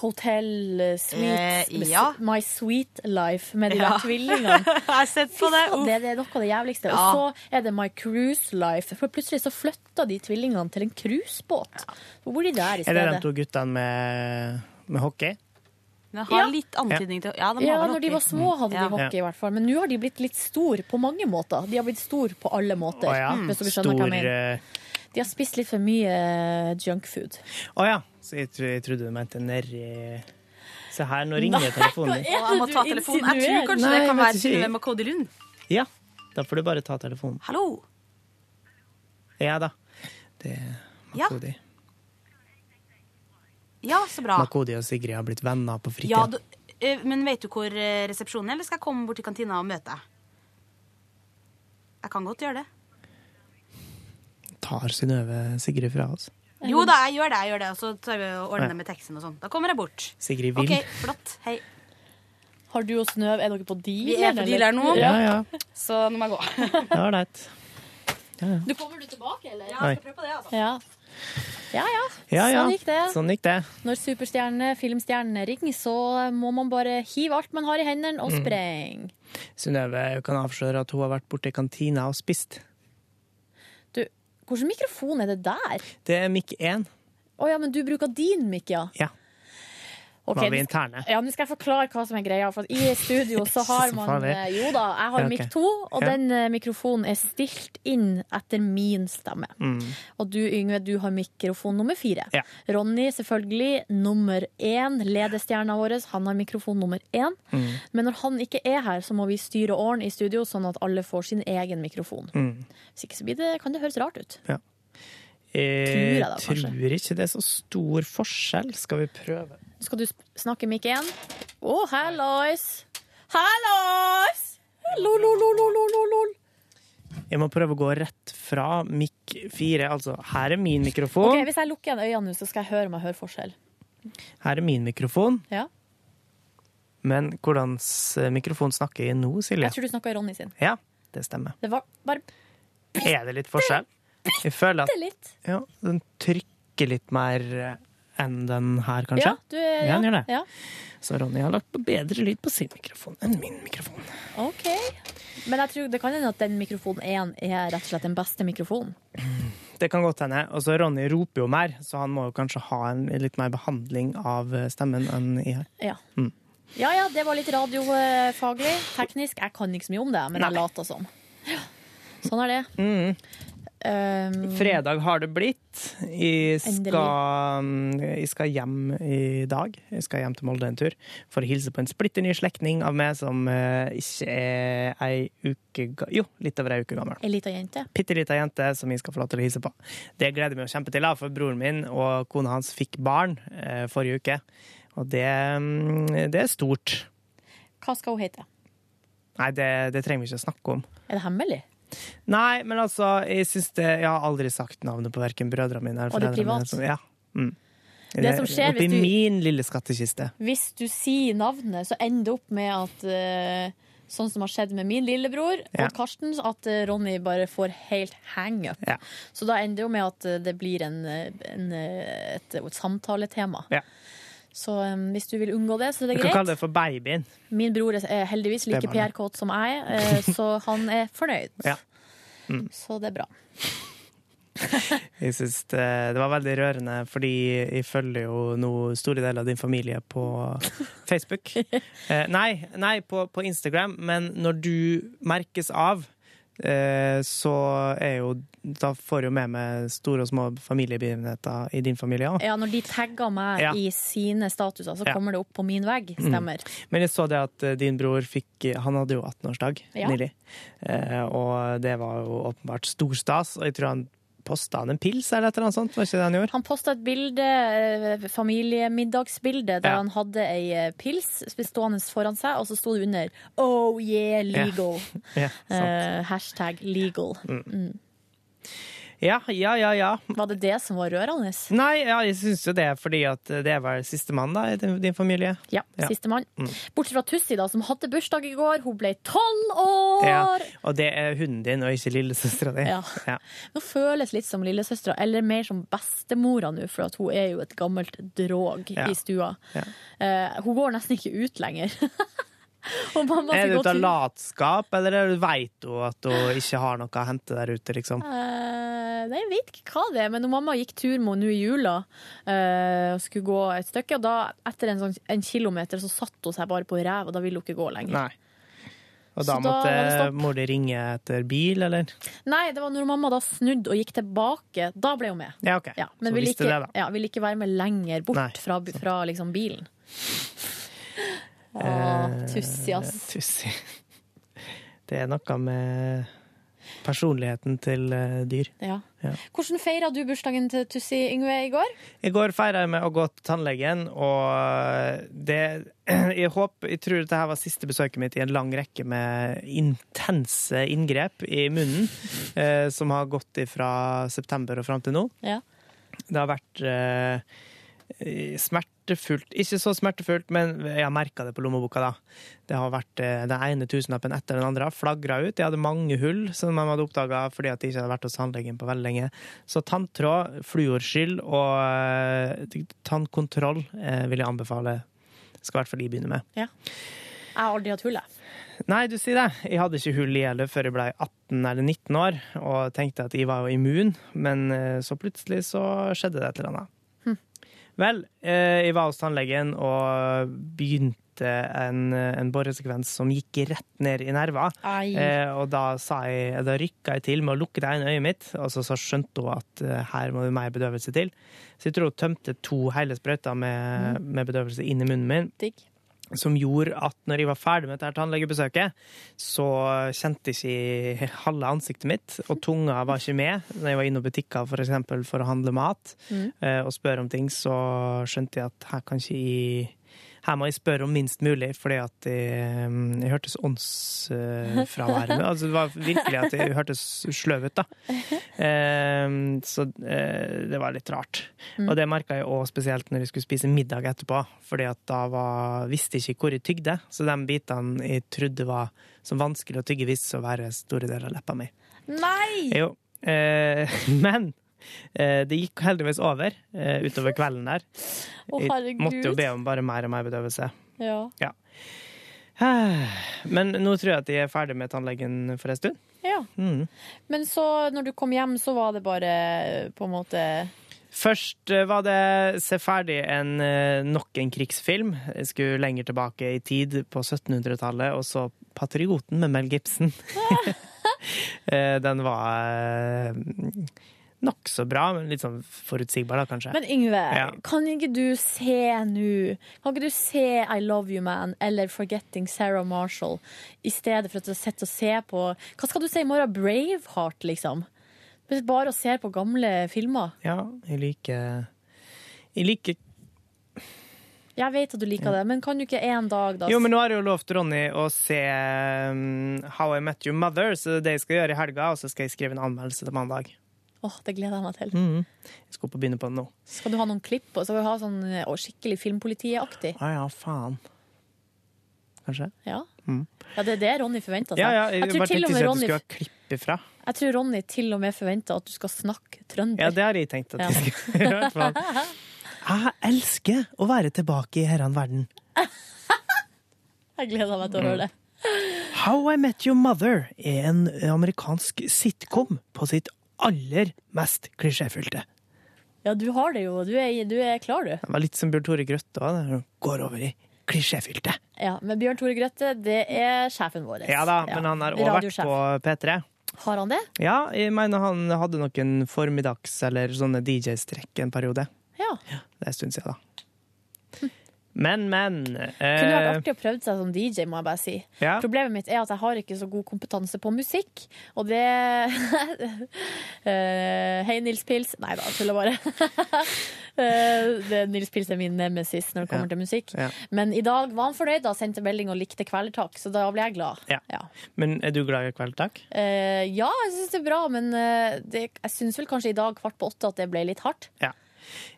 Hotel eh, Sweet Eh, ja. My Sweet Life med de Ja. der tvillingene. Jeg har sett på det. Det, det er noe av det jævligste. Ja. Og så er det My Cruise Life. For plutselig så flytta de tvillingene til en cruisebåt. Hvor bor de der i Er det de to guttene med, med hockey? Den har litt antydning til Ja, de Ja, vel når de var små hadde de hockey, i hvert fall. Men nå har de blitt litt stor på mange måter. De har blitt stor på alle måter. Å ja. Hvis dere skjønner hva jeg mener. eh, De har spist litt for mye eh, junkfood. Å ja. Så jeg, tro- jeg trodde du mente nedi Se her, nå ringer Nei, telefonen din. jeg må du ta telefonen. Jeg tror kanskje Nei, det kan være Synnøve Makodi Lund. Ja, da får du bare ta telefonen. Hallo? Ja da. Det Ja. Makodi. Ja, så bra. Makodi og Sigrid har blitt venner på fritida. Ja, du, eh, men vet du hvor eh, resepsjonen er, eller skal jeg komme bort til kantina og møte deg? Jeg kan godt gjøre det. Tar Synnøve Sigrid fra oss. Jo da, jeg gjør det, jeg gjør det. Og så tar vi og ordner Ja. det med teksten og sånn. Da kommer jeg bort. Sigrid vil. OK, flott. Hei. Har du og Snøv, er dere på deal? Vi er på deal her nå. Ja, ja. Så nå må jeg gå. Det var ålreit. Du kommer du tilbake, eller? Ja, jeg skal prøve på det, altså. Ja. Ja ja. Ja, ja. Sånn gikk det. Sånn gikk det. Når superstjernene, filmstjernene ringer, så må man bare hive alt man har i hendene, og Mm. spreng. Synnøve kan avsløre at hun har vært borte i kantina og spist. Du, hvilken mikrofon er det der? Det er mikk 1. Å ja, men du bruker din mic, ja. Ja. Ok, Var vi interne? Ja, nå skal jeg forklare hva som er greia. For I studio så har man eh, Jo da, jeg har mic 2, og den eh, mikrofonen er stilt inn etter min stemme. Mm. Og du, Yngve, du har mikrofon nummer fire. Ja. Ronny, selvfølgelig, nummer én. Ledestjerna vår, han har mikrofon nummer én. Mm. Men når han ikke er her, så må vi styre åren i studio, sånn at alle får sin egen mikrofon. Mm. Hvis ikke så blir det, kan det høres rart ut. Ja. Tror Jeg jeg da, tror ikke det er så stor forskjell. Skal vi prøve? Skal du snakke mic igjen? Å, oh, hallois! Hallois! Lol, lol, lol, lol, lol, lol. Jeg må prøve å gå rett fra mic 4. Altså, her er min mikrofon. Ok, Hvis jeg lukker igjen øynene nå, så skal jeg høre om jeg hører forskjell. Her er min mikrofon. Ja. Men hvordan mikrofon snakker jeg nå, Silje? Jeg tror du snakker i Ronny sin. Ja, det stemmer. Det var bare Er det litt forskjell? Jeg føler at ja, den trykker litt mer eh, enn den her, kanskje. Ja, du, er- Ja, den gjør det. Ja. Så Ronny har lagt på bedre lyd på sin mikrofon enn min mikrofon. OK. Men jeg tror det kan hende at den mikrofonen én er rett og slett den beste mikrofonen. Det kan godt hende. Og så Ronny roper jo mer, så han må jo kanskje ha en litt mer behandling av eh, stemmen enn i her. Ja. Mm. ja ja, det var litt radiofaglig. Teknisk. Jeg kan ikke så mye om det, men jeg later som. Ja. Sånn er det. Mm. Um, Fredag har det blitt. Jeg skal, jeg skal hjem i dag. Jeg skal hjem til Molde en tur for å hilse på en splitter ny slektning av meg som uh, ikke er ei uke Jo, litt over ei uke gammel. Ei lita jente. Bitte lita jente som jeg skal få lov til å hilse på. Det gleder jeg meg kjempe til, for broren min og kona hans fikk barn uh, forrige uke. Og det, um, det er stort. Hva skal hun hete? Nei, det, det trenger vi ikke å snakke om. Er det hemmelig? Nei, men altså, jeg syns det Jeg har aldri sagt navnet på verken brødrene mine eller er foreldrene mine. så- Ja. Mm. Det som skjer Oppi hvis du- min lille skattkiste. Hvis du sier navnet, så ender det opp med at uh, Sånn som har skjedd med min lillebror, Ja. og Karsten, at eh, Ronny bare får helt hang-up. Ja. Så da ender det jo med at eh, det blir en, en, et, et samtaletema. Ja. Så um, hvis du vil unngå det, så er det greit. Du kan kalle det for babyen. Min bror er heldigvis like. PR-kåt som jeg, uh, så han er fornøyd. Ja. Mm. Så det er bra. Jeg synes det, det var veldig rørende, fordi jeg følger jo nå store deler av din familie på Facebook. Eh, nei, nei på, på Instagram, men når du merkes av så er jo Da får du jo med meg store og små familiebegivenheter i din familie òg. Ja, når de tagger meg Ja. i sine statuser, så Ja. kommer det opp på min vegg. Stemmer. Mm. Men jeg så det at eh, din bror fikk Han hadde jo 18-årsdag Ja. nylig. Eh, og det var jo åpenbart stor stas. Og jeg tror han posta han en pils eller et eller annet sånt? Var ikke det han gjorde? Han posta et bilde, eh, familiemiddagsbilde der Ja. han hadde ei eh, pils stående foran seg, og så sto det under 'Oh yeah, legal'. Ja, Ja, uh, hashtag legal. Mm. Mm. Ja, ja, ja, ja. Var det det som var rørende? Nei, ja, jeg syns jo det, fordi at det var sistemann i din, familie. Ja, sistemann. Mm. Bortsett fra Tussi, da, som hadde bursdag i går. Hun ble tolv år! Ja, og det er hunden din, og ikke lillesøstera di. Ja. Ja. Nå føles litt som lillesøstera, eller mer som bestemora nå, for at hun er jo et gammelt drog Ja. i stua. Ja. Eh, hun går nesten ikke ut lenger. Er det ut av latskap, eller veit hun at hun ikke har noe å hente der ute, liksom? Uh, nei, jeg vet ikke hva det er, men når mamma gikk tur med henne nå i jula uh, og skulle gå et stykke, og da etter en, sånn, en kilometer så satte hun seg bare på ræv, og da ville hun ikke gå lenger. Nei. Og da da måtte mor di ringe etter bil, eller? Nei, det var når mamma da snudde og gikk tilbake, da ble hun med. Ja, OK. Ja, men ville ikke, det, ja, vil ikke være med lenger bort Nei. fra, fra liksom bilen. Åh, Eh, Tussi, ass. Tussi. Det er noe med personligheten til eh, dyr. Ja. Ja. Hvordan feira du bursdagen til Tussi Yngve i går? I går feira jeg med å gå til tannlegen, og det Jeg håper, jeg tror dette var siste besøket mitt i en lang rekke med intense inngrep i munnen, eh, som har gått fra september og fram til nå. Ja. Det har vært eh, smertefullt Ikke så smertefullt, men jeg har merka det på lommeboka, da. Det har vært eh, den ene tusenlappen etter den andre. Flagra ut. Jeg hadde mange hull som de hadde oppdaga fordi at jeg ikke hadde vært hos tannlegen på veldig lenge. Så tanntråd, fluorskyld og eh, tannkontroll eh, vil jeg anbefale. Skal i hvert fall jeg begynne med. Ja. Jeg har aldri hatt hull, jeg. Nei, du sier det. Jeg hadde ikke hull i heller før jeg ble 18 eller 19 år, og tenkte at jeg var jo immun, men så plutselig så skjedde det et eller annet. Vel, eh, jeg var hos tannlegen og begynte en, en boresekvens som gikk rett ned i nerva. Eh, og da, sa jeg, da rykka jeg til med å lukke det ene øyet mitt, og så, så skjønte hun at eh, her må det mer bedøvelse til. Så jeg tror hun tømte to hele sprøyter med, med bedøvelse inn i munnen min. Digg. Som gjorde at når jeg var ferdig med dette tannlegebesøket, så kjente jeg ikke halve ansiktet mitt, og tunga var ikke med. Når jeg var inne i butikker for, eksempel, for å handle mat Mm. eh, og spørre om ting, så skjønte jeg at her kan ikke jeg her må jeg spørre om minst mulig, fordi at jeg, jeg hørtes åndsfraværende Altså, det var virkelig at jeg hørtes sløv ut, da. Eh, så eh, det var litt rart. Mm. Og det merka jeg òg spesielt når jeg skulle spise middag etterpå, fordi at da var, visste jeg ikke hvor jeg tygde. Så de bitene jeg trodde var som vanskelig å tygge, viste seg å være store deler av leppa mi. Nei! Jo. Eh, men eh, det gikk heldigvis over eh, utover kvelden der. Jeg måtte jo be om bare mer og mer bedøvelse. Ja. Ja. Men nå tror jeg at jeg er ferdig med tannlegen for en stund. ja. Mm. Men så, når du kom hjem, så var det bare på en måte Først eh, var det se ferdig en, eh, nok en krigsfilm. Jeg skulle lenger tilbake i tid, på 1700-tallet, og så 'Patrioten' med Mel Gibson. Eh, Den var eh, nokså bra, men litt sånn forutsigbar, da, kanskje. Men Yngve, Ja. kan ikke du se nå Kan ikke du se I Love You Man eller Forgetting Sarah Marshall i stedet for at du sitter og ser på Hva skal du si i morgen? Braveheart, liksom? Bare å se på gamle filmer? Ja, jeg liker Jeg liker Jeg vet at du liker det, men kan du ikke en dag, da Jo, men nå har jeg jo lovt Ronny å se um, How I Met Your Mother, så det er det jeg skal gjøre i helga, og så skal jeg skrive en anmeldelse til mandag. Åh, Det gleder jeg meg til. Mm. Jeg skal opp og begynne på det nå. Skal du ha noen klipp? Og skal du ha sånn eh, å, skikkelig filmpolitiaktig? Å ja, faen. Kanskje? Ja. Mm. ja, det er det Ronny forventer seg. Ja, ja, jeg, jeg, bare tenkte med at du Ronny, skulle ha klipp ifra. jeg tror Ronny til og med forventer at du skal snakke trønder. Ja, det har jeg tenkt at jeg skal i hvert fall. Jeg elsker å være tilbake i herran verden. Jeg gleder meg til å høre det. How I Met Your Mother er en amerikansk sitcom på sitt aller mest klisjéfylte. Ja, du har det jo. Du er, du er klar, du. Det var litt som Bjørn Tore Grøtte òg, går over i klisjéfylte. Ja, Men Bjørn Tore Grøtte, det er sjefen vår. Ja da, men han har òg vært på P3. Har han det? Ja, jeg mener han hadde noen formiddags- eller sånne DJ-strekk en periode. Ja. Det er en stund siden, da. Men, men Kunne vært eh, artig å prøve seg som DJ, må jeg bare si. Ja. Problemet mitt er at jeg har ikke så god kompetanse på musikk, og det Eh, Hei, Nils Pils. Nei da, tuller bare. Eh, det, Nils Pils er min nemesis når det kommer Ja. til musikk. Ja. Men i dag var han fornøyd, da sendte melding og likte Kvelertak, så da ble jeg glad. ja. Men er du glad i Kvelertak? Eh, ja, jeg syns det er bra, men eh, det, jeg syns vel kanskje i dag kvart på åtte at det ble litt hardt. Ja.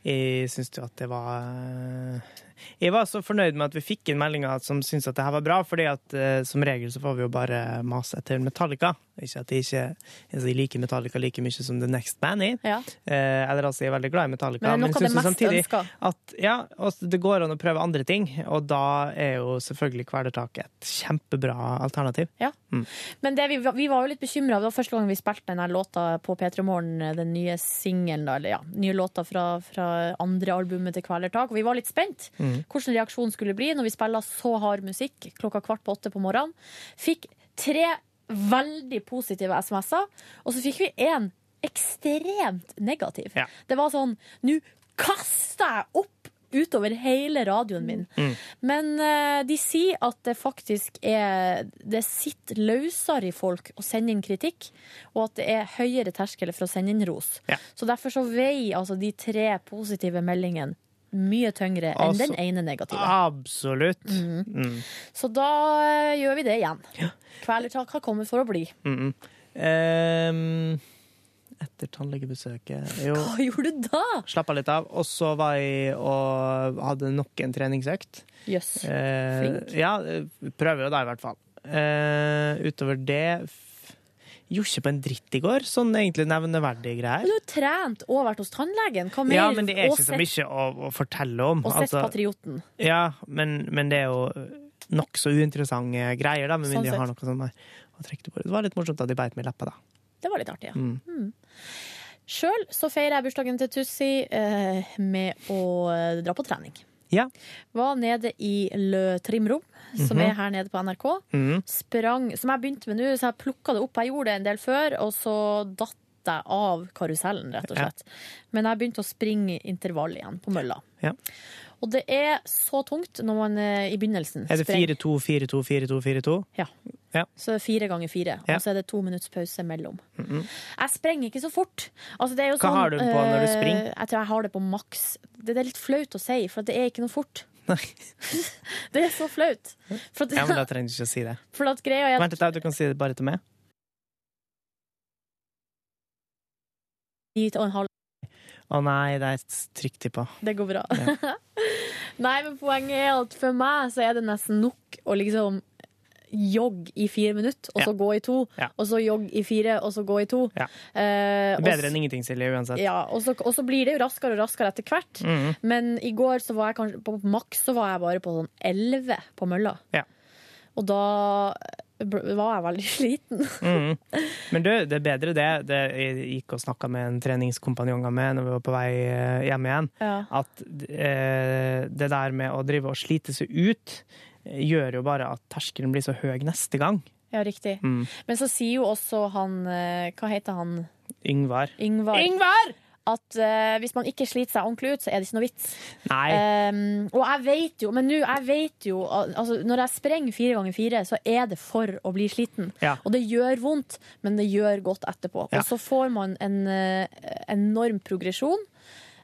Jeg syns jo at det var Jeg var så fornøyd med at vi fikk inn meldinger som syntes at det her var bra, fordi at eh, som regel så får vi jo bare mase etter Metallica. Ikke at jeg ikke altså, jeg liker Metallica like mye som The Next Band er. Ja. Eh, eller altså, jeg er veldig glad i Metallica. Men men syns samtidig ønsker. At, ja, også, det går an å prøve andre ting, og da er jo selvfølgelig Kvelertak et kjempebra alternativ. Ja. Mm. Men det, vi, vi var jo litt bekymra. Det var første gang vi spilte denne låta på P3 Morgen, den nye singelen, eller ja, nye låta fra, fra andre albumet til Kvelertak. Og vi var litt spent Mm. Hvordan reaksjonen skulle bli når vi spiller så hard musikk klokka kvart på åtte på morgenen. Fikk tre veldig positive SMS-er, og så fikk vi én ekstremt negativ. Det var sånn Nå kaster jeg opp utover hele radioen min. Men uh, de sier at det faktisk er Det sitter løsere i folk å sende inn kritikk, og at det er høyere terskel for å sende inn ros. Så derfor så veier altså de tre positive meldingene mye tyngre enn Altså, den ene negative. Absolutt. Mm. Så da eh, gjør vi det igjen. Kvelertak har kommet for å bli. Mm. um, etter tannlegebesøket jo, Hva gjorde du da? Slappa litt av. Og så var jeg og hadde nok en treningsøkt. Jøss. Eh, Flink. ja, prøver jo da, i hvert fall. Eh, utover det Gjorde ikke på en dritt i går. Sånn egentlig nevneverdige Men greier. du har trent og vært hos tannlegen. Hva mer? Ja, men det er ikke så mye å, å fortelle om. Og sett Altså, Patrioten. ja, men, men det er jo nokså uinteressante greier, da, med Sånn jeg har noe sånn der å trekke på. Det var litt morsomt at de beit meg i leppa, da. Det var litt artig, ja. Mm. Mm. Sjøl så feirer jeg bursdagen til Tussi eh, med å eh, dra på trening. Ja. Var nede i Le Trimrom, som Mhm. er her nede på NRK. Mhm. Sprang, som jeg begynte med nå, så jeg plukka det opp. Jeg gjorde det en del før, og så datt jeg av karusellen, rett og Ja. slett. Men jeg begynte å springe intervall igjen på mølla. Ja. Og det er så tungt når man eh, i begynnelsen Er det 4-2, 4-2, 4-2, 4-2? Ja. Ja. Så det er fire ganger fire, Ja. og så er det to minutts pause mellom. Mhm. Jeg sprenger ikke så fort. Altså, det er jo Hva sånn, har du på når du eh, springer? Jeg tror jeg har det på maks. Det er litt flaut å si, for det er ikke noe fort. det er så flaut. For at, Ja, men da trenger du ikke å si det. er Vent litt, da, du kan si det bare til meg. og en halv Å nei, det er trykktippa. Det går bra. Nei, men poenget er at for meg så er det nesten nok å liksom jogge i fire minutter, og så gå i to. Ja. Og så jogge i fire, og så gå i to. Ja. Eh, bedre enn ingenting, Silje, uansett. Ja, og så, og så blir det jo raskere og raskere etter hvert. Mhm. Men i går så var jeg kanskje på maks så var jeg bare på sånn 11 på mølla. Ja. Og da var jeg veldig sliten. mm. Men du, det er bedre det. det jeg gikk og snakka med en treningskompanjong av meg når vi var på vei eh, hjem igjen. Ja. At eh, det der med å drive og slite seg ut eh, gjør jo bare at terskelen blir så høy neste gang. Ja, riktig. Mm. Men så sier jo også han eh, Hva heter han? Yngvar. Yngvar. At uh, hvis man ikke sliter seg ordentlig ut, så er det ikke noe vits. Um, og jeg vet jo, men nå, jeg vet jo altså, Når jeg sprenger fire ganger fire, så er det for å bli sliten. Ja. Og det gjør vondt, men det gjør godt etterpå. Ja. Og så får man en uh, enorm progresjon.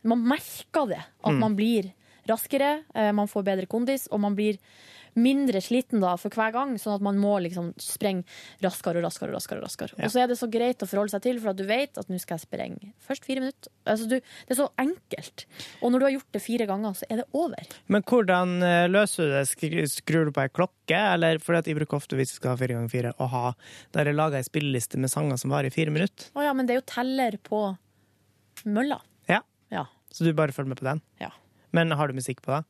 Man merker det, at Mm. man blir raskere, uh, man får bedre kondis, og man blir mindre sliten da for hver gang, sånn at man må liksom sprenge raskere og raskere. Og raskere og raskere. Ja. Og så er det så greit å forholde seg til, for at du vet at nå skal jeg sprenge først fire minutter. Altså, du, det er så enkelt. Og når du har gjort det fire ganger, så er det over. Men hvordan eh, løser du det? Skrur du på ei klokke? Eller at jeg bruker ofte, hvis jeg skal ha fire ganger fire, å ha der jeg lager ei spilleliste med sanger som varer i fire minutter. Å ja, men det er jo teller på mølla. Ja. Ja. Så du bare følger med på den? Ja. Men har du musikk på det?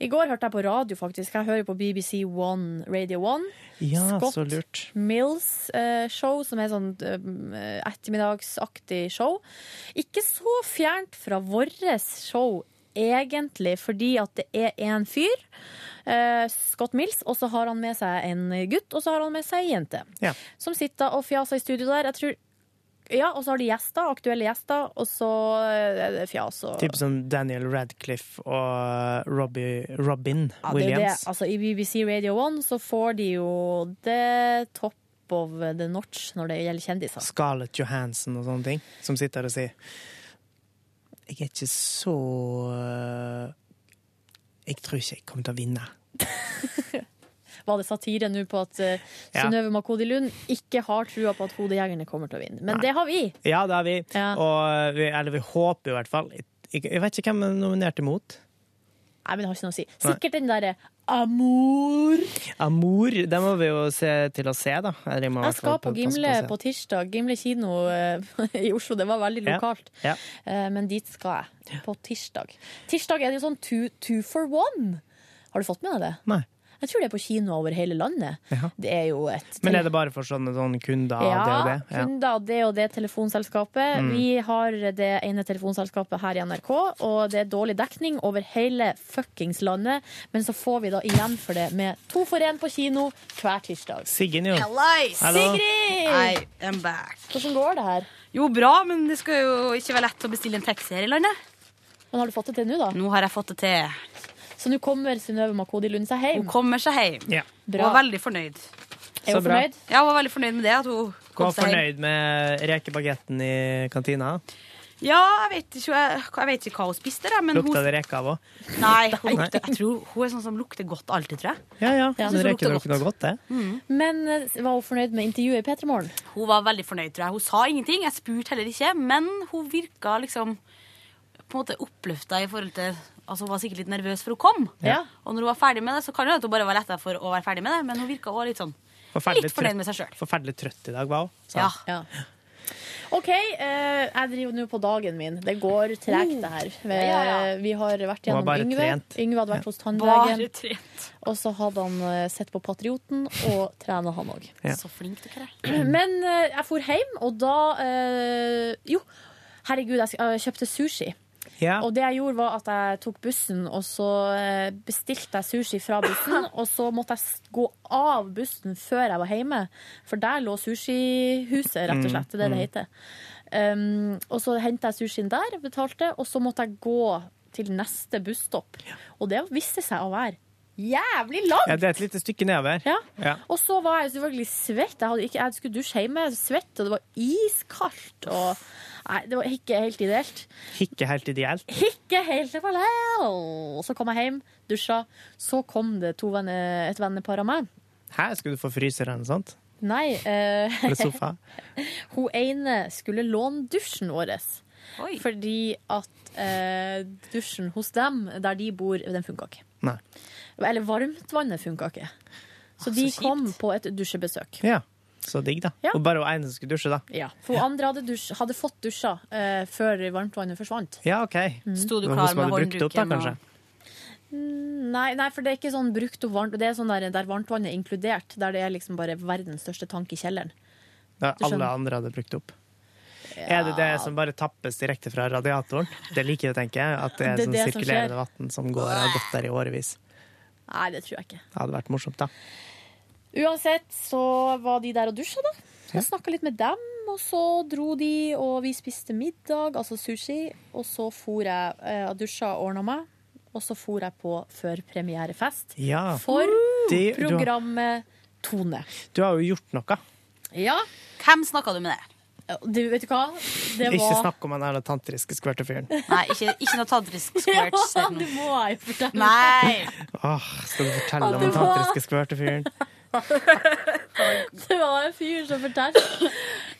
I går hørte jeg på radio, faktisk. Jeg hører på BBC One, Radio One. Ja, Scott så lurt. Mills eh, show, som er sånn eh, ettermiddagsaktig show. Ikke så fjernt fra vårt show, egentlig, fordi at det er en fyr eh, Scott Mills, og så har han med seg en gutt, og så har han med seg ei jente. Ja. Som sitter og fjaser i studio der. Jeg tror ja, og så har de gjester, aktuelle gjester, og så er det fjas og Typ som Daniel Radcliffe og Robbie, Robin Ja, det er det. Williams. Altså, I BBC Radio 1 så får de jo det top of the notch når det gjelder kjendiser. Scarlett Johansson og sånne ting, som sitter og sier Jeg er ikke så øh, Jeg tror ikke jeg kommer til å vinne. Var det satire nå på at uh, Ja. Synnøve Makodi Lund ikke har trua på at Hodejegerne kommer til å vinne? Men det har vi! Ja, det har vi. Ja. Og vi, eller vi håper i hvert fall. Jeg, vet ikke hvem er nominert imot. Nei, men det har ikke noe å si. Sikkert den derre Amor. Amor, det må vi jo se til å se, da. Jeg, Jeg skal på Gimle på, på tirsdag. Gimle kino eh, i Oslo. Det var veldig lokalt. Ja. Eh, Men dit skal jeg. På tirsdag. Tirsdag er det jo sånn two, two for one. Har du fått med deg det? Nei. Jeg tror det er på kino over hele landet. Ja. Det er jo et Men er det bare for sånne, sånne kunder av ja, det og det? Ja. kunder av det og det telefonselskapet. Mm. Vi har det ene telefonselskapet her i NRK, og det er dårlig dekning over hele fuckings landet. Men så får vi da igjen for det med to for én på kino hver tirsdag. Siggen, jo. Hello! Sigrid! I am back. Hvordan går det her? Jo, bra, men det skal jo ikke være lett å bestille en taxi her i landet. Men har du fått det til nå, da? Nå har jeg fått det til. Så nå kommer Synnøve Makodi Lund seg hjem? Hun kommer seg hjem. Ja. Bra. Hun var veldig fornøyd. Er hun fornøyd? Ja, hun var veldig fornøyd med det. At hun Var kom seg hjem. fornøyd med rekebagetten i kantina? Ja, jeg vet ikke, jeg, jeg vet ikke hva hun spiste, da, men Lukta hun det reke av òg? Nei, hun lukte, jeg tror hun er sånn som lukter godt alltid, tror jeg. Ja, ja. Ja, hun reker lukter noe godt, det? Men eh, var hun fornøyd med intervjuet i P3 Morgen? Hun var veldig fornøyd, tror jeg. Hun sa ingenting, jeg spurte heller ikke, men hun virka liksom på en måte oppløfta i forhold til Altså, hun var sikkert litt nervøs for hun kom. Ja. Og når hun var ferdig med det, så kan det hende at hun bare var letta for å være ferdig med det, men hun virka også litt sånn Forferdelig Litt fornøyd med seg sjøl. Forferdelig trøtt i dag, var hun. Ja. Ja. OK, eh, jeg driver nå på dagen min. Det går tregt, det her. Vi, Ja, ja. vi har vært gjennom bare Yngve. trent. Yngve hadde vært hos Bare tannlegen. Og så hadde han eh, sett på Patrioten, og trena han òg. Ja. Så flink dere er. Men eh, jeg for hjem, og da eh, Jo, herregud, jeg jeg kjøpte sushi. Ja. Og det jeg gjorde var at jeg tok bussen, og så eh, bestilte jeg sushi fra bussen. Og så måtte jeg gå av bussen før jeg var hjemme, for der lå sushihuset, rett og slett. Det er det det heter. Um, og så henta jeg sushien der, betalte, og så måtte jeg gå til neste busstopp. Og det viste seg å være jævlig langt! Ja, det er et lite stykke nedover. Ja. Ja. Og så var jeg selvfølgelig svett. Jeg, hadde ikke, jeg skulle dusje hjemme, svett, og det var iskaldt. Og, nei, det var ikke helt ideelt. Ikke helt ideelt. Ikke helt ideelt. Så kom jeg hjem, dusja. Så kom det to venner, et vennepar av meg. Her skulle du få fryser eller noe sånt. Nei, eh, hun ene skulle låne dusjen vår. Oi. Fordi at eh, dusjen hos dem, der de bor, den funka ikke. Nei. Eller varmtvannet funka ikke. Så Ah, de så kom på et dusjebesøk. Ja. Så digg, da. Ja. Og bare hun ene som skulle dusje, da. Ja, For hun andre hadde, dusj, hadde fått dusja uh, før varmtvannet forsvant. Ja, OK. Sto du klar med håndduken? Mm, Nei, nei, for det er ikke sånn brukt opp varmt. Det er sånn der, der varmtvannet er inkludert. Der det er liksom bare verdens største tank i kjelleren. Da alle andre hadde brukt opp. Er det det som bare tappes direkte fra radiatoren? Det liker jeg å tenke. At det er Det er sånn det sirkulerende vann som går har gått der i årevis. Nei, det tror jeg ikke. Det hadde vært morsomt, da. Uansett så var de der og dusja, da. Så jeg snakka litt med dem, og så dro de, og vi spiste middag, altså sushi. Og så for jeg eh, og dusja og ordna meg. Og så for jeg på førpremierefest Ja. for Det- du har- programmet Tone. Du har jo gjort noe. Ja, Hvem snakka du med der? Du vet du hva? Det Ikke snakk om den der tantriske skvørtefyren. Nei, ikke, ikke noe tantrisk Ja, squirts. det må jeg jo fortelle. Nei! Åh, skal du fortelle om den tantriske skvørtefyren? Det var en fyr som fortalte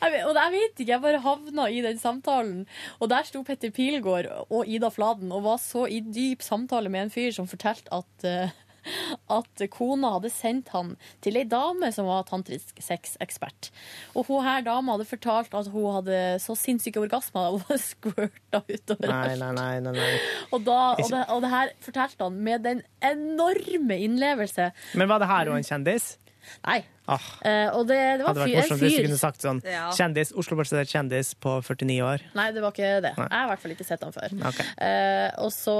Og jeg vet ikke, jeg bare havna i den samtalen. Og der sto Petter Pilgaard og Ida Fladen og var så i dyp samtale med en fyr som fortalte at eh, at kona hadde sendt han til ei dame som var tantrisk sexekspert. Og hun her dama hadde fortalt at hun hadde så sinnssyke orgasmer hadde squirta utover Nei, alt. nei, nei. nei. Og, da, og, det, og det her fortalte han med den enorme innlevelse. Men var det her og en kjendis? Nei. Ah, Uh, og det, det var hadde vært fyr, morsomt hvis du kunne sagt sånn Ja. kjendis, Oslo-basert kjendis på 49 år. Nei, det var ikke det. Nei. Jeg har i hvert fall ikke sett han før. Okay. Uh, og så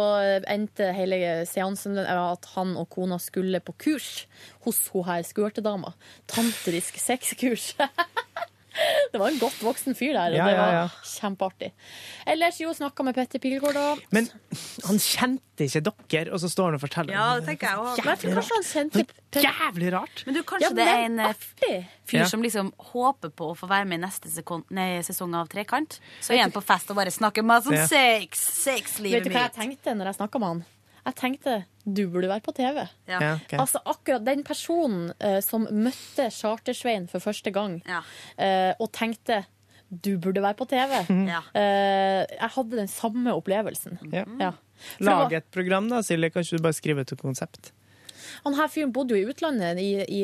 endte hele seansen med at han og kona skulle på kurs hos hun her skvørtedama. Tantrisk sexkurs. det var en godt voksen fyr der, og Ja, det ja, var ja. kjempeartig. Ellers jo, snakka med Petter Pilgaard, da. Men han kjente ikke dere, og så står han og forteller. Ja, det tenker jeg også. Jævlig, han kjente Jævlig rart! Men du, kanskje Ja, men det er en artig. fyr som liksom håper på å få være med i neste sekund, nei, sesong av Trekant. Så er han på fest og bare snakker masse om Ja. sex, Vet du hva jeg tenkte når jeg snakka med han? Jeg tenkte du burde være på TV. Ja. Ja, okay. Altså akkurat den personen uh, som møtte Chartersveien for første gang, eh, og tenkte du burde være på TV. Ja. Eh, jeg hadde den samme opplevelsen. Ja. Ja. For det var- Lag et program, da, Silje. Kan ikke du bare skrive et konsept? Han her fyren bodde jo i utlandet, i, i,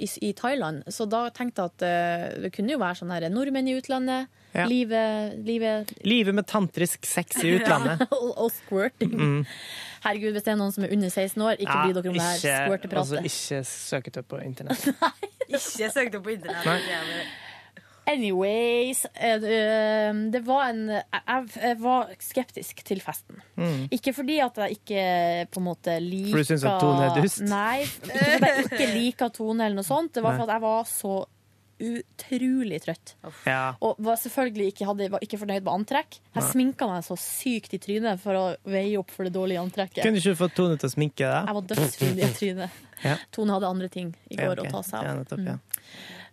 i, i Thailand, så da tenkte jeg at uh, det kunne jo være sånn her nordmenn i utlandet. Ja. Livet, livet Livet med tantrisk sex i utlandet. og, og squirting. Mm. Herregud, hvis det er noen som er under 16 år, ikke bry dere om det her ikke, squirtepratet. altså, ikke søk det på internett. Ikke søk det på internett. Nei. Anyways, eh, eh, det var en jeg, var skeptisk til festen. Mm. Ikke fordi at jeg ikke på en måte liker For du synes at Tone er dust? Nei, ikke fordi jeg ikke liker Tone eller noe sånt. Det var for at jeg var så utrolig trøtt. Ja. Og var selvfølgelig ikke, hadde, var ikke fornøyd med antrekk. Jeg Nei. sminka meg så sykt i trynet for å veie opp for det dårlige antrekket. Kunne ikke du fått Tone til å sminke deg? Jeg var dødsfin i trynet. Ja. Tone hadde andre ting i Ja, går ok. å ta seg Ja, av. nettopp, ja.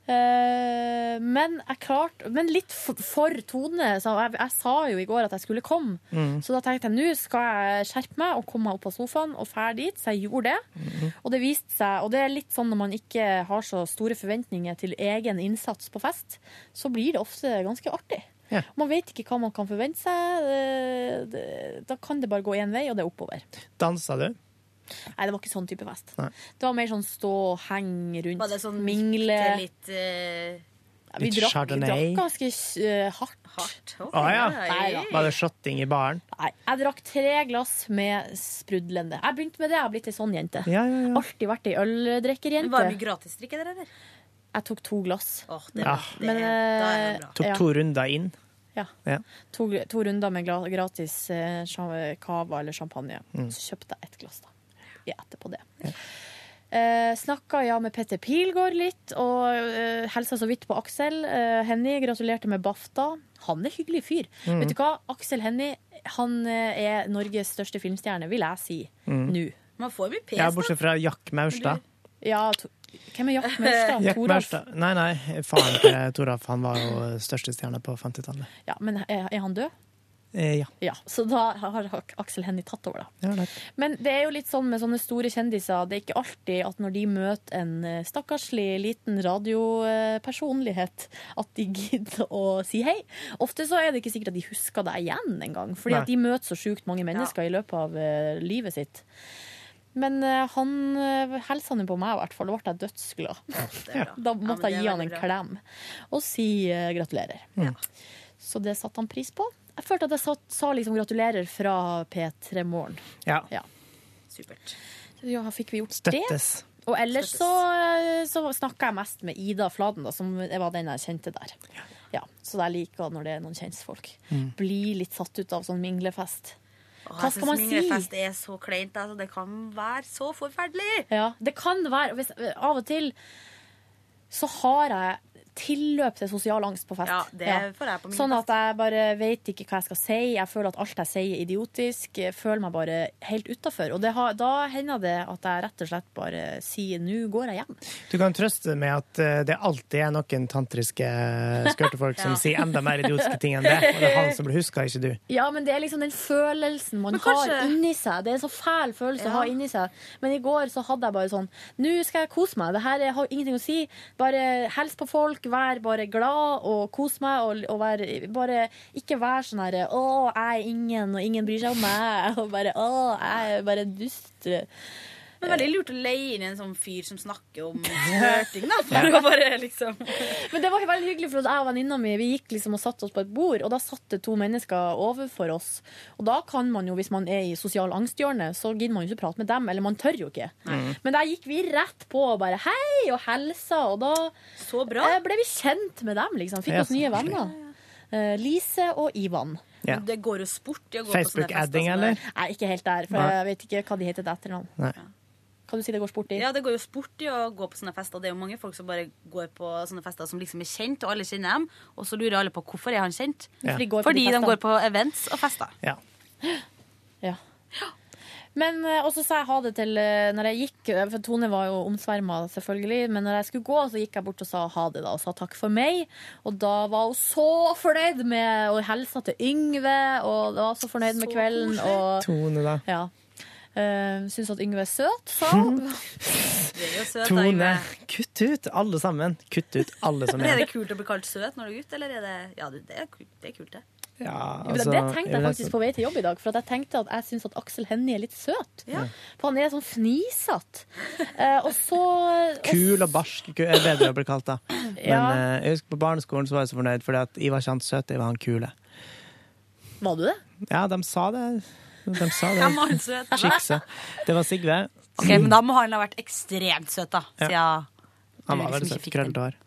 Eh, men jeg klarte Men litt for, Tone. Så jeg, jeg sa jo i går at jeg skulle komme. Mm. Så da tenkte jeg nå skal jeg skjerpe meg og komme meg opp av sofaen og dra dit. Så jeg gjorde det. Mm. Og det viste seg Og det er litt sånn når man ikke har så store forventninger til egen innsats på fest, så blir det ofte ganske artig. Ja. Man vet ikke hva man kan forvente seg. Eh, Da kan det bare gå én vei, og det er oppover. Dansa du? Nei, det var ikke sånn type fest. Nei. Det var mer sånn stå og henge rundt. Var det sånn mingle. litt uh... Ja, vi Litt drakk, Chardonnay? drakk ganske uh, hardt. Å ja. Nei. Var det shotting i baren? Nei, jeg drakk tre glass med sprudlende. Jeg begynte med det, jeg har blitt ei sånn jente. Ja, ja, ja. Alltid vært ei øldrikkerjente. Var det mye gratisdrikke der, eller? Jeg tok to glass. det Ja. det- Men, er det eh. Tok ja. to runder inn? Ja. Ja. To, to runder med gratis eh, cava eller champagne. Mm. Så kjøpte jeg ett glass, da. Jeg etterpå det. Eh, Snakka ja med Petter Pilgaard litt, og eh, helsa så vidt på Aksel eh, Hennie. Gratulerte med BAFTA. Han er hyggelig fyr. Mm. Vet du hva? Aksel Hennie han eh, er Norges største filmstjerne, vil jeg si Mm. nå. Man får mye pes, Ja, bortsett fra Jack Maurstad. Ja, hvem er Jack Maurstad? Jack Maurstad. Nei, nei, faren til Toralf han var jo største stjerne på 50-tallet. Ja, men er, er han død? Eh, ja. Ja, så da har Aksel Hennie tatt over, da. Ja, det. Men det er jo litt sånn med sånne store kjendiser. Det er ikke alltid at når de møter en eh, stakkarslig liten radiopersonlighet, at de gidder å si hei. Ofte så er det ikke sikkert at de husker deg igjen engang, fordi Nei. at de møter så sjukt mange mennesker i løpet av eh, livet sitt. Men eh, han uh, hilsa på meg, i hvert fall. Da ble jeg dødsglad. Da måtte jeg gi han en bra. klem og si uh, gratulerer. Så det satte han pris på. Jeg følte at jeg sa, sa liksom gratulerer fra P3 Morgen. Ja. Supert. Så ja, fikk vi gjort Støttes. det. Og ellers så, så snakka jeg mest med Ida Fladen, da, som var den jeg kjente der. Ja, så jeg liker når det er noen kjentfolk. Mm. Blir litt satt ut av sånn minglefest. Åh, Hva skal man si? minglefest er så kleint. Altså. Det kan være så forferdelig. Ja, det kan være hvis, Av og til så har jeg tilløp til sosial angst på fest. Ja, det får jeg på min Sånn at jeg bare vet ikke hva jeg skal si. Jeg føler at alt jeg sier er idiotisk. Jeg føler meg bare helt utafor. Og det har, da hender det at jeg rett og slett bare sier 'nå går jeg hjem'. Du kan trøste med at eh, det alltid er noen tantriske skørtefolk som sier enda mer idiotiske ting enn det. Og det er han som blir huska, ikke du. Ja, men det er liksom den følelsen man kanskje- har inni seg. Det er en så fæl følelse å ha inni seg. Men i går så hadde jeg bare sånn Nå skal jeg kose meg. Det her er- har ingenting å si. Bare hils på folk, vær bare glad og kos meg. Og, og være, bare ikke være sånn herre Å, jeg er ingen, og ingen bryr seg om meg. Og bare Å, jeg er bare dust. Men veldig lurt å leie inn en sånn fyr som snakker om flørting, da. For å bare liksom Men det var veldig hyggelig, for jeg og venninna mi vi gikk liksom og satte oss på et bord, og da satt det to mennesker overfor oss. Og da kan man jo, hvis man er i sosial angsthjørne, så gidder man jo ikke prate med dem, eller man tør jo ikke. Mm. Men der gikk vi rett på og bare hei og helsa, og da eh, ble vi kjent med dem, liksom. Fikk oss nye venner. Eh, Lise og Ivan. Ja. Det går jo sport i å gå på sånne fester. Facebook-adding, eller? Nei, ikke helt der, for Nei. jeg vet ikke hva de heter til etternavn. Hva du si det går sport i? Ja, det går jo sport i å gå på sånne fester. Det er jo mange folk som bare går på sånne fester som liksom er kjent, og alle kjenner dem. Og så lurer alle på hvorfor er han kjent. Ja. Fordi, de går Fordi de de går på events og fester. Ja. Ja. Men eh, også sa jeg ha det til eh, når jeg gikk, eh, for Tone var jo omsverma, selvfølgelig. Men når jeg skulle gå, så gikk jeg bort og sa ha det, da, og sa takk for meg. Og da var hun så fornøyd med å hilse til Yngve, og var så fornøyd med kvelden. Og, Tone, da. ja. Uh, Syns at Yngve er søt, så er søt, Tone, kutt ut alle sammen. Kutt ut alle som er er det kult å bli kalt søt når du er gutt, eller er det Ja, det er kult. Det er kult, det. Ja, altså, det tenkte jeg faktisk på vei til jobb i dag. For at jeg tenkte at jeg syns at Aksel Hennie er litt søt. For han er sånn fnisete. Eh, og så Kul og barsk er bedre å bli kalt da. Men Ja. eh, jeg husker på barneskolen så var jeg så fornøyd, fordi at jeg var ikke han søte, jeg var han kule. Var du det? Ja, de sa det. De sa det. Var han? Skikse. Det var Sigve. Ok, Men da må han ha vært ekstremt søt, da. Ja. Han var liksom veldig ikke søt. Krøllete hår.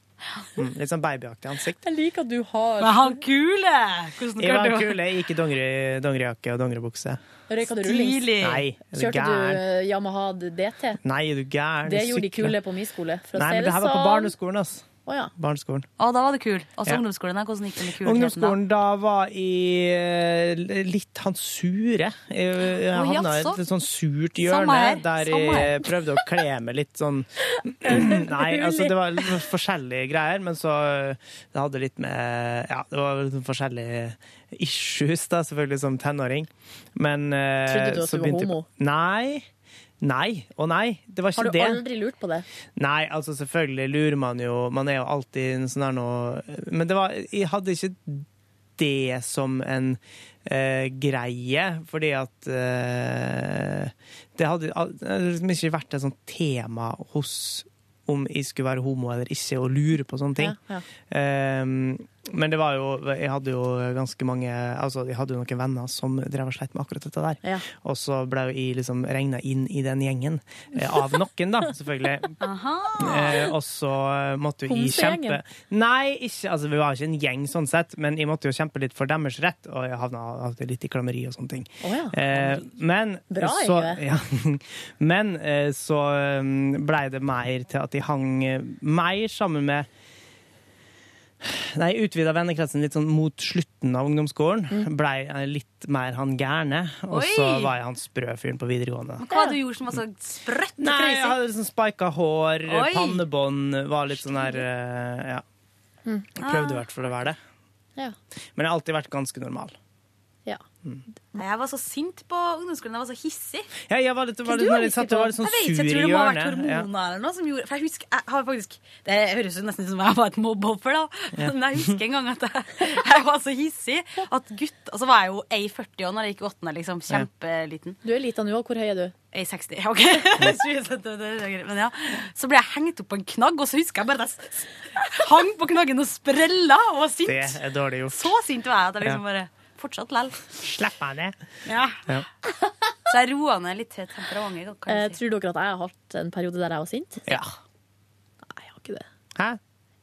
Mm, litt sånn babyaktig ansikt. Jeg liker at du har Men han kule! Hvordan Jeg var klarte du kul. Jeg gikk i dongeri, dongerijakke og dongeribukse. Røyka du rullings? Nei, er du Kjørte du gæren? eh, Yamaha DT? Nei, er du gæren? Det gjorde de kule på min skole. For å Nei, men det her var på sånn. barneskolen, ass. Å ja. Barneskolen. Å, da var det kul. Også Ja. ungdomsskolen. Hvordan gikk det med kulheten? Ungdomsskolen da var i eh, litt han sure. Jeg, jeg Å, havna i et sånn surt Samme hjørne her, der samme her. jeg prøvde å kle meg litt sånn Nei, altså det var forskjellige greier, men så eh, det hadde litt med Ja, det var litt forskjellige issues, da, selvfølgelig, som tenåring. Men eh, Trodde du at du var jeg homo? Nei. Nei og nei. Det var ikke Har du det. aldri lurt på det? Nei, altså selvfølgelig lurer man jo Man er jo alltid en sånn her noe Men det var Jeg hadde ikke det som en eh, greie, fordi at eh, Det hadde liksom ikke vært et sånt tema hos om jeg skulle være homo eller ikke, og lure på sånne ting. Ja, Ehm, men det var jo Jeg hadde jo ganske mange Altså, jeg hadde jo noen venner som drev og sleit med akkurat dette der. Ja. Og så ble jo jeg liksom regna inn i den gjengen. eh, Av noen, da, selvfølgelig. Eh, og så måtte jo jeg kjempe Nei, ikke, altså, vi var ikke en gjeng sånn sett, men jeg måtte jo kjempe litt for deres rett, og jeg havna litt i klammeri og sånne ting. Oh, ja. Eh, men Bra, så, ja, Men eh, så um, blei det mer til at de hang eh, mer sammen med Nei, utvida vennekretsen litt sånn mot slutten av ungdomsskolen. Blei eh, litt mer han gærne. Og så var jeg han sprø fyren på videregående. Hva hadde du gjort som var så sprøtt og Nei, jeg hadde liksom spika hår, Oi! pannebånd, var litt sånn der eh, Ja. Mm. Prøvde i hvert fall å være det. Ja. Men jeg har alltid vært ganske normal. ja. Nei, Jeg var så sint på ungdomsskolen. Jeg var så hissig. Ja, jeg var litt, var litt, var litt, satt, var litt sånn jeg vet sur ikke, jeg tror det må ha vært hormoner Ja. eller noe som gjorde For jeg husker, jeg har faktisk Det høres jo nesten ut som jeg var et mobbeoffer, da. Ja. Men jeg husker en gang at jeg, jeg var så hissig at gutt Og så var jeg jo A40 år når jeg gikk i åttende, liksom. Kjempeliten. Du er liten nå òg. Hvor høy er du? A60. OK. Men ja. Så ble jeg hengt opp på en knagg, og så husker jeg bare at jeg hang på knaggen og sprella og var sint. Det er dårlig gjort. Så sint var jeg at jeg liksom Ja. bare Fortsatt lell. Slipp meg ned. Ja. Ja. Så jeg roer ned litt temperamentet. kan Eh, si. tror dere at jeg har hatt en periode der jeg var sint? Ja. Nei, jeg har ikke det. Hæ?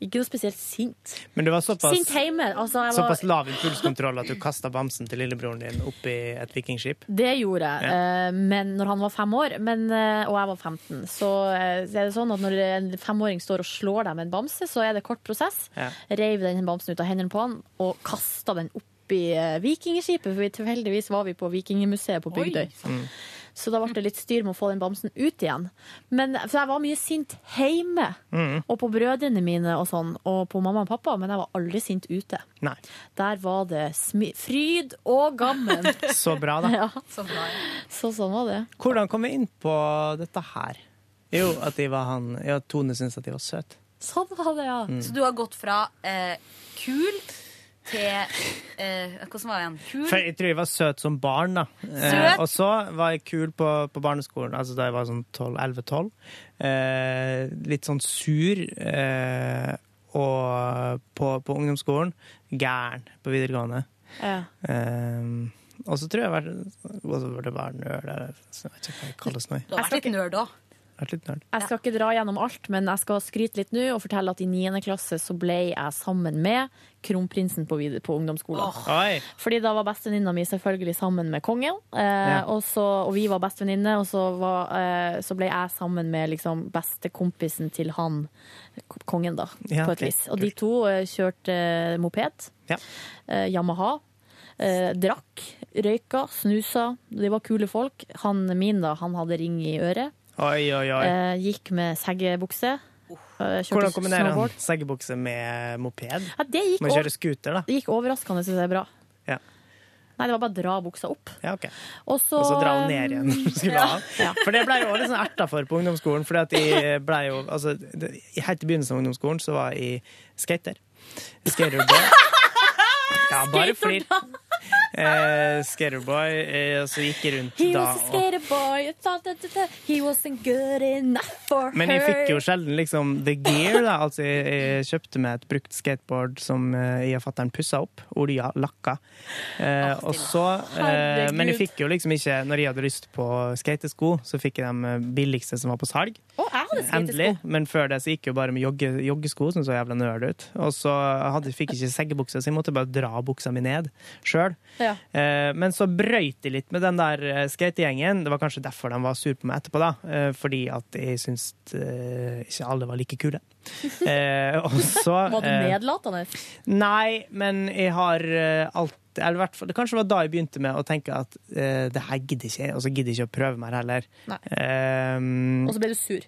Ikke noe spesielt sint. Men du var såpass, Sint hjemme. Altså, jeg var, såpass lav impulskontroll at du kasta bamsen til lillebroren din opp i et vikingskip? Det gjorde jeg, eh, men når han var fem år, men, eh, og jeg var 15. Så, eh, så er det sånn at når en femåring står og slår deg med en bamse, så er det kort prosess. Ja. Reiv den bamsen ut av hendene på han og kasta den opp i eh, vikingskipet, for vi, tilfeldigvis var vi på Vikingmuseet på Bygdøy. Mm. Så da ble det litt styr med å få den bamsen ut igjen. Men, for jeg var mye sint hjemme, Mm. og på brødrene mine og sånn, og på mamma og pappa, men jeg var aldri sint ute. Nei. Der var det smi fryd og gammen. Så bra, da. Ja. Så bra, ja. Så sånn var det. Hvordan kom vi inn på dette her? Jo, at de var han Ja, Tone syntes at de var søte. Sånn var det, ja. Mm. Så du har gått fra eh, kul til eh, Hvordan var det igjen? Kul? For jeg tror jeg var søt som barn, da. Eh, og så var jeg kul på, på barneskolen, altså da jeg var sånn 12-11-12. Eh, litt sånn sur. Eh, og på, på ungdomsskolen gæren på videregående. Ja. Eh, og så tror jeg jeg var, jeg nerd. eller Jeg vet ikke hva det kalles nå. Du har vært litt nerd òg. Vært litt nerd. Jeg skal ikke dra gjennom alt, men jeg skal skryte litt nå og fortelle at i 9. klasse så ble jeg sammen med kronprinsen på, på ungdomsskolen. Oh. Fordi da var bestevenninna mi selvfølgelig sammen med kongen, eh, Ja. og, så, og vi var bestevenninner, og så, var, eh, så ble jeg sammen med liksom bestekompisen til han, kongen da, Ja, på et okay. vis. Og de to eh, kjørte eh, moped, Ja. eh, Yamaha, eh, drakk, røyka, snusa. De var kule folk. Han min da, han hadde ring i øret. Oi, oi, oi. Eh, gikk med seggebukse. Eh, kjørte Hvordan kombinerer han snowboard. seggebukse med moped? Ja, det gikk Må over- kjøre scooter, da. Det gikk overraskende, syns jeg er bra. Ja. Nei, det var bare å dra buksa opp. Ja, ok. Og så, Og så dra den ned igjen. når du skulle Ja. av. For det ble jo også litt sånn erta for på ungdomsskolen. For ble jo, altså, det- helt i begynnelsen av ungdomsskolen så var jeg skater. Skaterboy. Ja, bare flir. Eh, skaterboy. Eh, og så gikk jeg rundt He da was a og boy, thought that, that, that he wasn't good enough for Men jeg fikk jo sjelden liksom the gear, da. Altså, jeg, jeg kjøpte meg et brukt skateboard som eh, jeg og fatter'n pussa opp. Olja, lakka. Eh, og så eh, Men jeg fikk jo liksom ikke Når jeg hadde lyst på skatesko, så fikk jeg de billigste som var på salg. Oh, jeg hadde Endelig. Men før det så gikk jeg jo bare med jogge, joggesko, som så jævla nerd ut. Og så hadde, fikk jeg ikke seggebukse, så jeg måtte bare dra buksa mi ned sjøl. Ja. Eh, men så brøyt de litt med den der eh, skategjengen. Det var kanskje derfor de var sur på meg etterpå, da. Eh, fordi at jeg syntes eh, ikke alle var like kule. Eh, og så Var du nedlatende? Nei, men jeg har alltid eller hvert fall, Det kanskje var da jeg begynte med å tenke at uh, det her gidder ikke og så gidder jeg ikke å prøve mer heller. Eh, Og så ble du sur.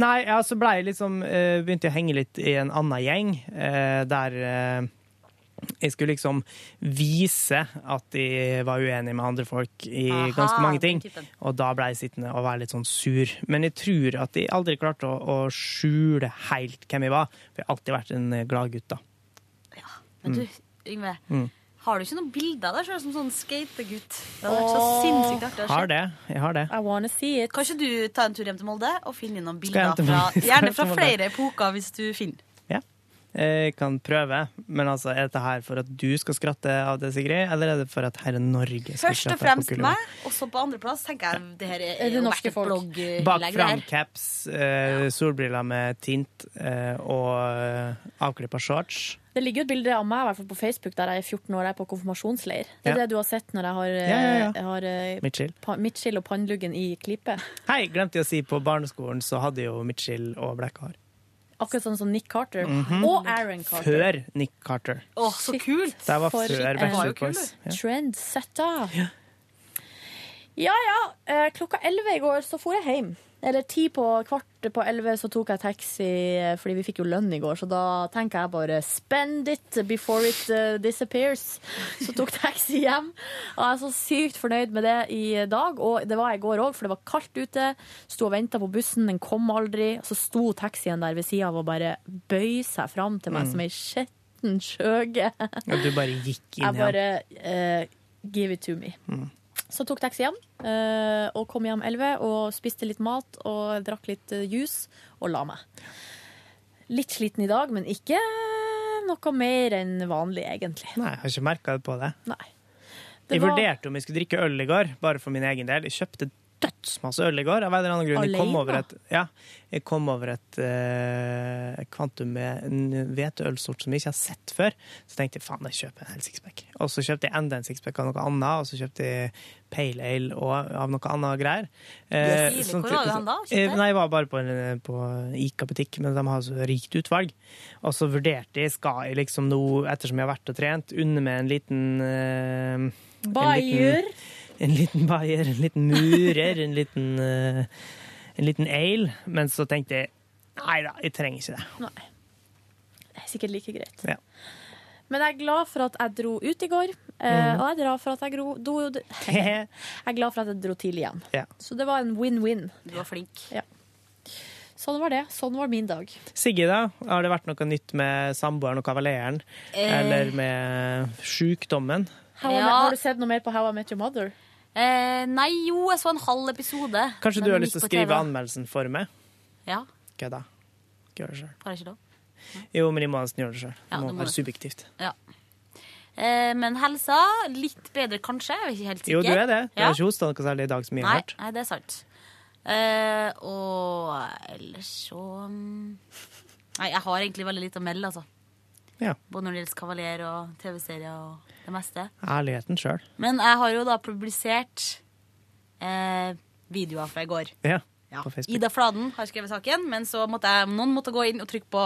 Nei, ja, så ble jeg liksom uh, Begynte jeg å henge litt i en annen gjeng, uh, der jeg skulle liksom vise at jeg var uenig med andre folk i Aha, ganske mange ting. Og da ble jeg sittende og være litt sånn sur. Men jeg tror at jeg aldri klarte å, å skjule helt hvem jeg var. For jeg har alltid vært en gladgutt, da. Ja, Men du, Mm. Yngve, Mm. har du ikke noen bilder av deg sjøl som sånn skategutt? Det hadde vært så sinnssykt artig å se. Har det. Jeg har det. I wanna see it. Kan ikke du ta en tur hjem til Molde og finne noen bilder fra Gjerne fra flere epoker, hvis du finner. Ja. Jeg kan prøve, men altså, er dette her for at du skal skratte av det, Sigrid, eller er det for at Herre Norge skal Først og fremst meg, og så på andreplass tenker jeg det her er, Er det norske folk? Bak fram caps, eh, solbriller med tint eh, og uh, avklippa shorts. Det ligger jo et bilde av meg i hvert fall på Facebook der jeg er 14 år jeg er på konfirmasjonsleir. Det er Ja. det du har sett når jeg har, eh, Ja, ja, ja. jeg har Mitchell. Midtskill og panneluggen i klype. Hei, glemte jeg å si, på barneskolen så hadde jo Mitchell og blekkhår. Akkurat sånn som Nick Carter. Mhm. Og Aaron Carter. Før Nick Carter. Å, så kult! Det var For før Backstreet Boys. Ja. Trendsetter. Ja ja, eh, klokka elleve i går så for jeg hjem. Eller ti på kvart på elleve så tok jeg taxi, eh, fordi vi fikk jo lønn i går. Så da tenker jeg bare spend it before it eh, disappears. Så tok taxi hjem. Og jeg er så sykt fornøyd med det i dag. Og det var jeg i går òg, for det var kaldt ute. Sto og venta på bussen, den kom aldri. Så sto taxien der ved sida av og bare bøy seg fram til meg Mm. som ei skitten skjøge. Og du bare gikk inn igjen? Jeg bare uh, give it to me. Mm. Så tok taxi hjem, eh, og kom hjem 11 og spiste litt mat og drakk litt eh, juice og la meg. Litt sliten i dag, men ikke noe mer enn vanlig, egentlig. Nei, jeg har ikke merka det på det. Det Jeg var- vurderte om jeg skulle drikke øl i går, bare for min egen del. Jeg kjøpte dødsmasse øl i går. Av en eller annen grunn. Jeg kom over et, ja, jeg kom over et uh, kvantum med en hveteølsort som jeg ikke har sett før. Så tenkte jeg faen, jeg kjøper en hel sixpack. Og så kjøpte jeg enda en sixpack av noe annet, og så kjøpte jeg pale ale og av noe annet greier. Uh, Yes. sånn Hvor var du hen da, kjøpte? Eh, Nei, jeg var bare på, en, på Ica-butikk, men de har så rikt utvalg. Og så vurderte jeg, skal jeg liksom nå, ettersom jeg har vært og trent, unne med en liten en Bayer. En liten bayer, en liten murer, en liten, uh, en liten ale. Men så tenkte jeg nei da, jeg trenger ikke det. Nei. Det er sikkert like greit. Ja. Men jeg er glad for at jeg dro ut i går, uh, mm. og jeg er glad for at jeg, gro, do, jeg er glad for at jeg dro tidlig hjem. Ja. Så det var en win-win. Du var flink. Ja. sånn var det. Sånn var min dag. Sigge, da? Har det vært noe nytt med samboeren og kavaleren? Eh. Eller med sjukdommen? How Ja. Har du sett noe mer på How I Met Your Mother? Eh, nei, jo, jeg så en halv episode. Kanskje du har lyst til å skrive TV. anmeldelsen for meg? Ja, Kødda. Gjør det sjøl. har jeg ikke lov? Jo, men jeg må nesten gjøre det sjøl. Ja, Det må må være subjektivt. Ja. Eh, men helsa litt bedre, kanskje. Jeg er ikke helt sikker. Jo, du er det. Du har ikke hosta noe særlig i dag, som jeg har hørt. nei, det er sant. Eh, og ellers så mm, Nei, jeg har egentlig veldig lite å melde, altså. Ja. Både når det gjelder Kavaler og TV-serier og det meste. Ærligheten sjøl. Men jeg har jo da publisert eh, videoer fra i går. Ja. Ja. På Facebook. Ida Fladen har skrevet saken, men så måtte jeg, noen måtte gå inn og trykke på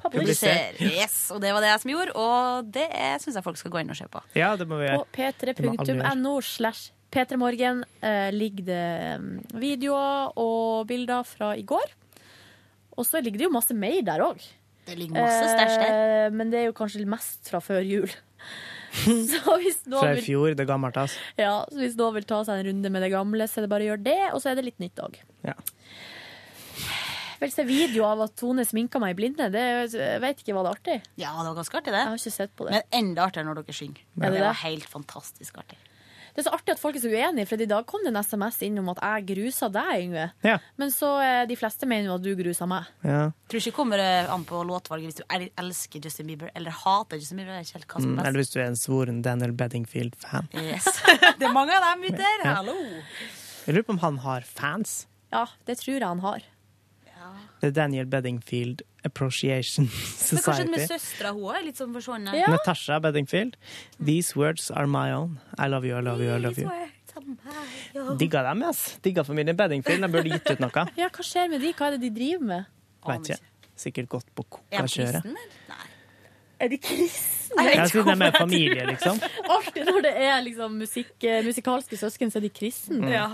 publiser. Publiser. Yes, og det var det jeg som gjorde, og det syns jeg folk skal gå inn og se på. Ja, det må vi På gjøre. Gjøre. p3.no slash p3morgen eh, ligger det mm, videoer og bilder fra i går. Og så ligger det jo masse mer der òg. Det ligger masse stæsj der. Eh, men det er jo kanskje mest fra før jul. så hvis Fra i vil, fjor, det gammelt, altså. ja, så hvis noen vil ta seg en runde med det gamle, så er det bare å gjøre det. Og så er det litt nytt òg. Ja. Vel, se video av at Tone sminka meg i blinde. Det, jeg vet ikke, var det artig? Ja, det var ganske artig, det. Jeg har ikke sett på det. Men enda artigere når dere synger. Ja, det det var helt fantastisk artig. Det er så artig at folk er så uenige, for i dag kom det en SMS inn om at jeg grusa deg, Yngve. Ja. Men så eh, de fleste mener jo at du grusa meg. Ja. Tror ikke kommer det an på låtvalget hvis du elsker Justin Bieber eller hater Justin Bieber. Det er ikke helt Mm, er eller hvis du er en svoren Daniel Beddingfield-fan. Yes. det er mange av dem ute der. Ja. Hallo. Jeg lurer på om han har fans. Ja, det tror jeg han har. Det er Daniel Beddingfield Appreciation Men kanskje med Society. søstera hun er litt sånn forsvunnet? Natasha Beddingfield. These words are my own. I love you, I love you, I love you. Digga dem, ass. Digga familien Beddingfield. De burde gitt ut noe. Ja, hva skjer med de? Hva er det de driver med? Vet ikke. Sikkert gått på kokakjøret. Er de kristne? Jeg siden de er familie, liksom. Alltid når det er liksom musikk, eh, musikalske søsken, så er de kristne. Mm. Ja.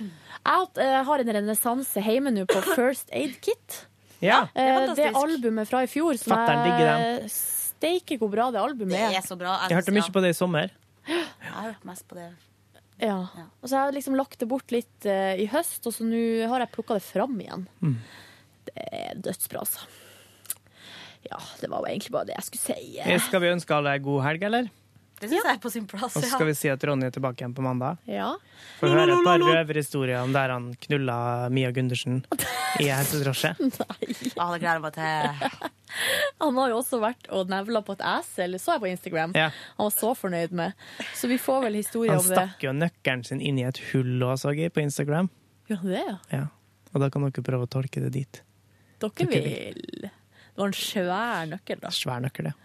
Jeg eh, har en renessanse hjemme nå på First Aid Kit. Ja. Eh, Det, albumet fra i fjor som Fatteren digger Steike hvor bra det albumet Det er. er så bra. Jeg hørte mye på det i sommer. Jeg har hørt mest på det. Ja. Og så har jeg liksom lagt det bort litt uh, i høst, og så nå har jeg plukka det fram igjen. Mm. Det er dødsbra, altså. Ja, det var jo egentlig bare det jeg skulle si. Eh, Skal vi ønske alle god helg, eller? Det syns jeg er på sin plass. Og så skal vi si at Ronny er tilbake igjen på mandag. Ja. å høre et par røverhistorier om der han knulla Mia Gundersen i helsedrosje. Ja, det gleder jeg meg til. Han har jo også vært og nevla på et esel, så jeg på Instagram. Ja. Han var så fornøyd med. Så vi får vel historie om det. Han stakk jo nøkkelen sin inn i et hull og så jeg på Instagram. Ja, det, ja. Ja. Og da kan dere prøve å tolke det dit. Dere Dere vil. Det var en svær nøkkel, da. Svær nøkkel, ja.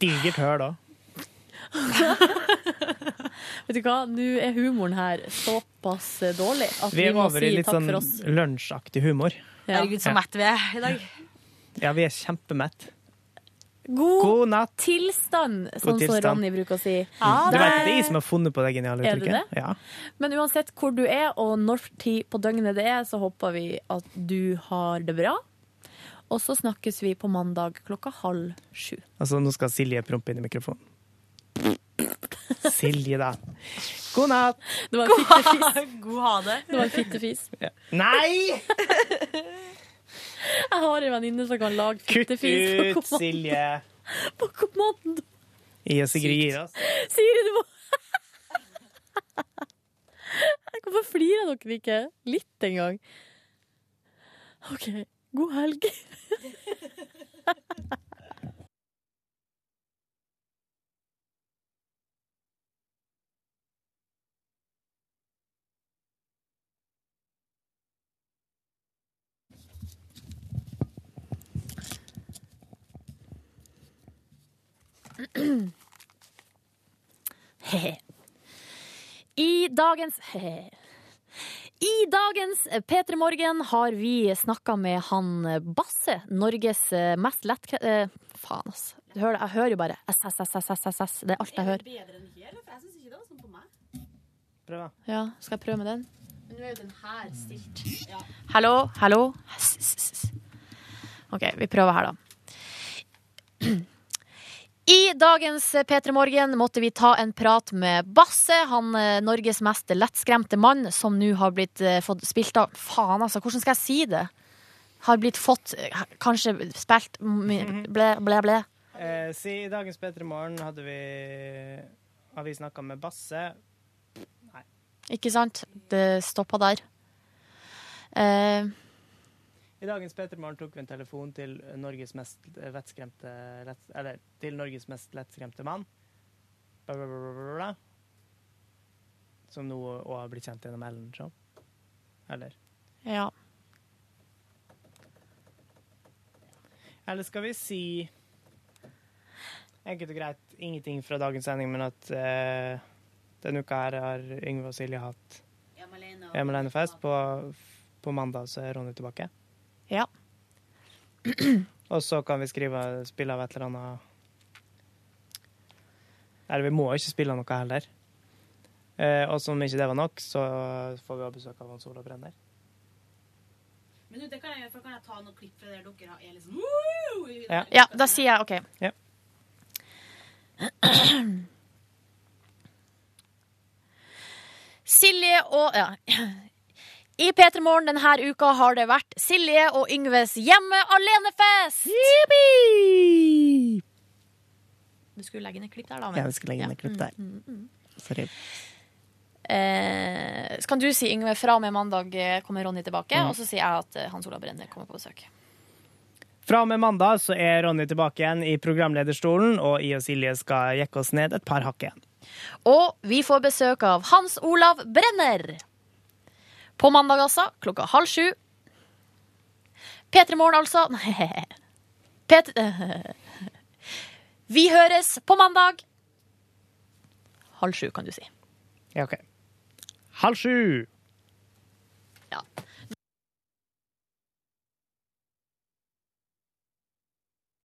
Digert høl da. Vet du hva, nå er humoren her såpass dårlig at Vi vi, er må over si i litt takk sånn for oss. lunsjaktig humor. Ja. Herregud, så mett mette vi er i dag. Ja, vi er kjempemett. God, God natt. tilstand, sånn som så Ronny bruker å si. Vet, det er jeg som har funnet på det geniale Er uttrykket. det? Ja. Men uansett hvor du er og når tid på døgnet det er, så håper vi at du har det bra. Og så snakkes vi på mandag klokka halv sju. Altså, nå skal Silje prompe inn i mikrofonen. Silje, da. God natt! Det var en fittefis. God ha det. Det var en fittefis. Ja. Nei! Jeg har en venninne som kan lage fittefis Kutt ut. Silje. På kommando. Jeg og Sigrid gir oss. Siri, du må Hvorfor flirer dere ikke litt engang? OK. God helg. I dagens. I dagens P3 Morgen har vi snakka med han Basse, Norges eh, mest. Eh, faen, altså. Jeg hører jo bare SSSSSS. Det er alt jeg hører. Bedre enn her, for jeg syns ikke det var sånn på meg. Prøv, da. Ja, skal jeg prøve med den? Men Nå er jo den her stilt. Hallo, hallo. OK, vi prøver her, da. I dagens P3 Morgen måtte vi ta en prat med Basse, han eh, Norges mest lettskremte mann, som nå har blitt eh, fått spilt av Faen, altså, hvordan skal jeg si det? har blitt fått eh, Kanskje spilt ble, ble, ble. Eh, si i dagens P3 Morgen hadde vi Har vi snakka med Basse. Nei. Ikke sant? Det stoppa der. Eh, I dagens P3 Morgen tok vi en telefon til Norges mest vettskremte lett, Eller til Norges mest lettskremte mann. Bla, bla, bla, bla, bla. Som nå òg har blitt kjent gjennom Ellen Show. Eller? ja. Eller skal vi si Enkelt og greit ingenting fra dagens sending, men at eh, denne uka her har Yngve og Silje hatt Hjemme alene-fest. På, på mandag så er Ronny tilbake. Ja. Og så kan vi skrive, spille av et eller annet Eller vi må ikke spille av noe heller. Eh, og som ikke det var nok, så får vi ha besøk av Hans Olav Brenner. Men du, det kan jeg gjøre, for kan jeg ta noen klipp fra der dere er liksom Woo! Ja. ja, da sier jeg OK. Ja. Silje og ja. I P3 Morgen denne uka har det vært Silje og Yngves hjemme alene-fest! Du skulle legge inn et klipp der, da. men- Ja, vi skulle legge inn et klipp der. Mm, mm, mm. Sorry. Eh, så kan du si, Yngve, fra og med mandag eh, kommer Ronny tilbake, Mm. og så sier jeg at eh, Hans Olav Brenner kommer på besøk. Fra og med mandag så er Ronny tilbake igjen i programlederstolen, og jeg og Silje skal jekke oss ned et par hakk igjen. Og vi får besøk av Hans Olav Brenner. På mandag, altså, klokka halv sju. P3 Morgen, altså. P3 Vi høres på mandag! Halv sju, kan du si. Ja, OK. Halv sju! Ja.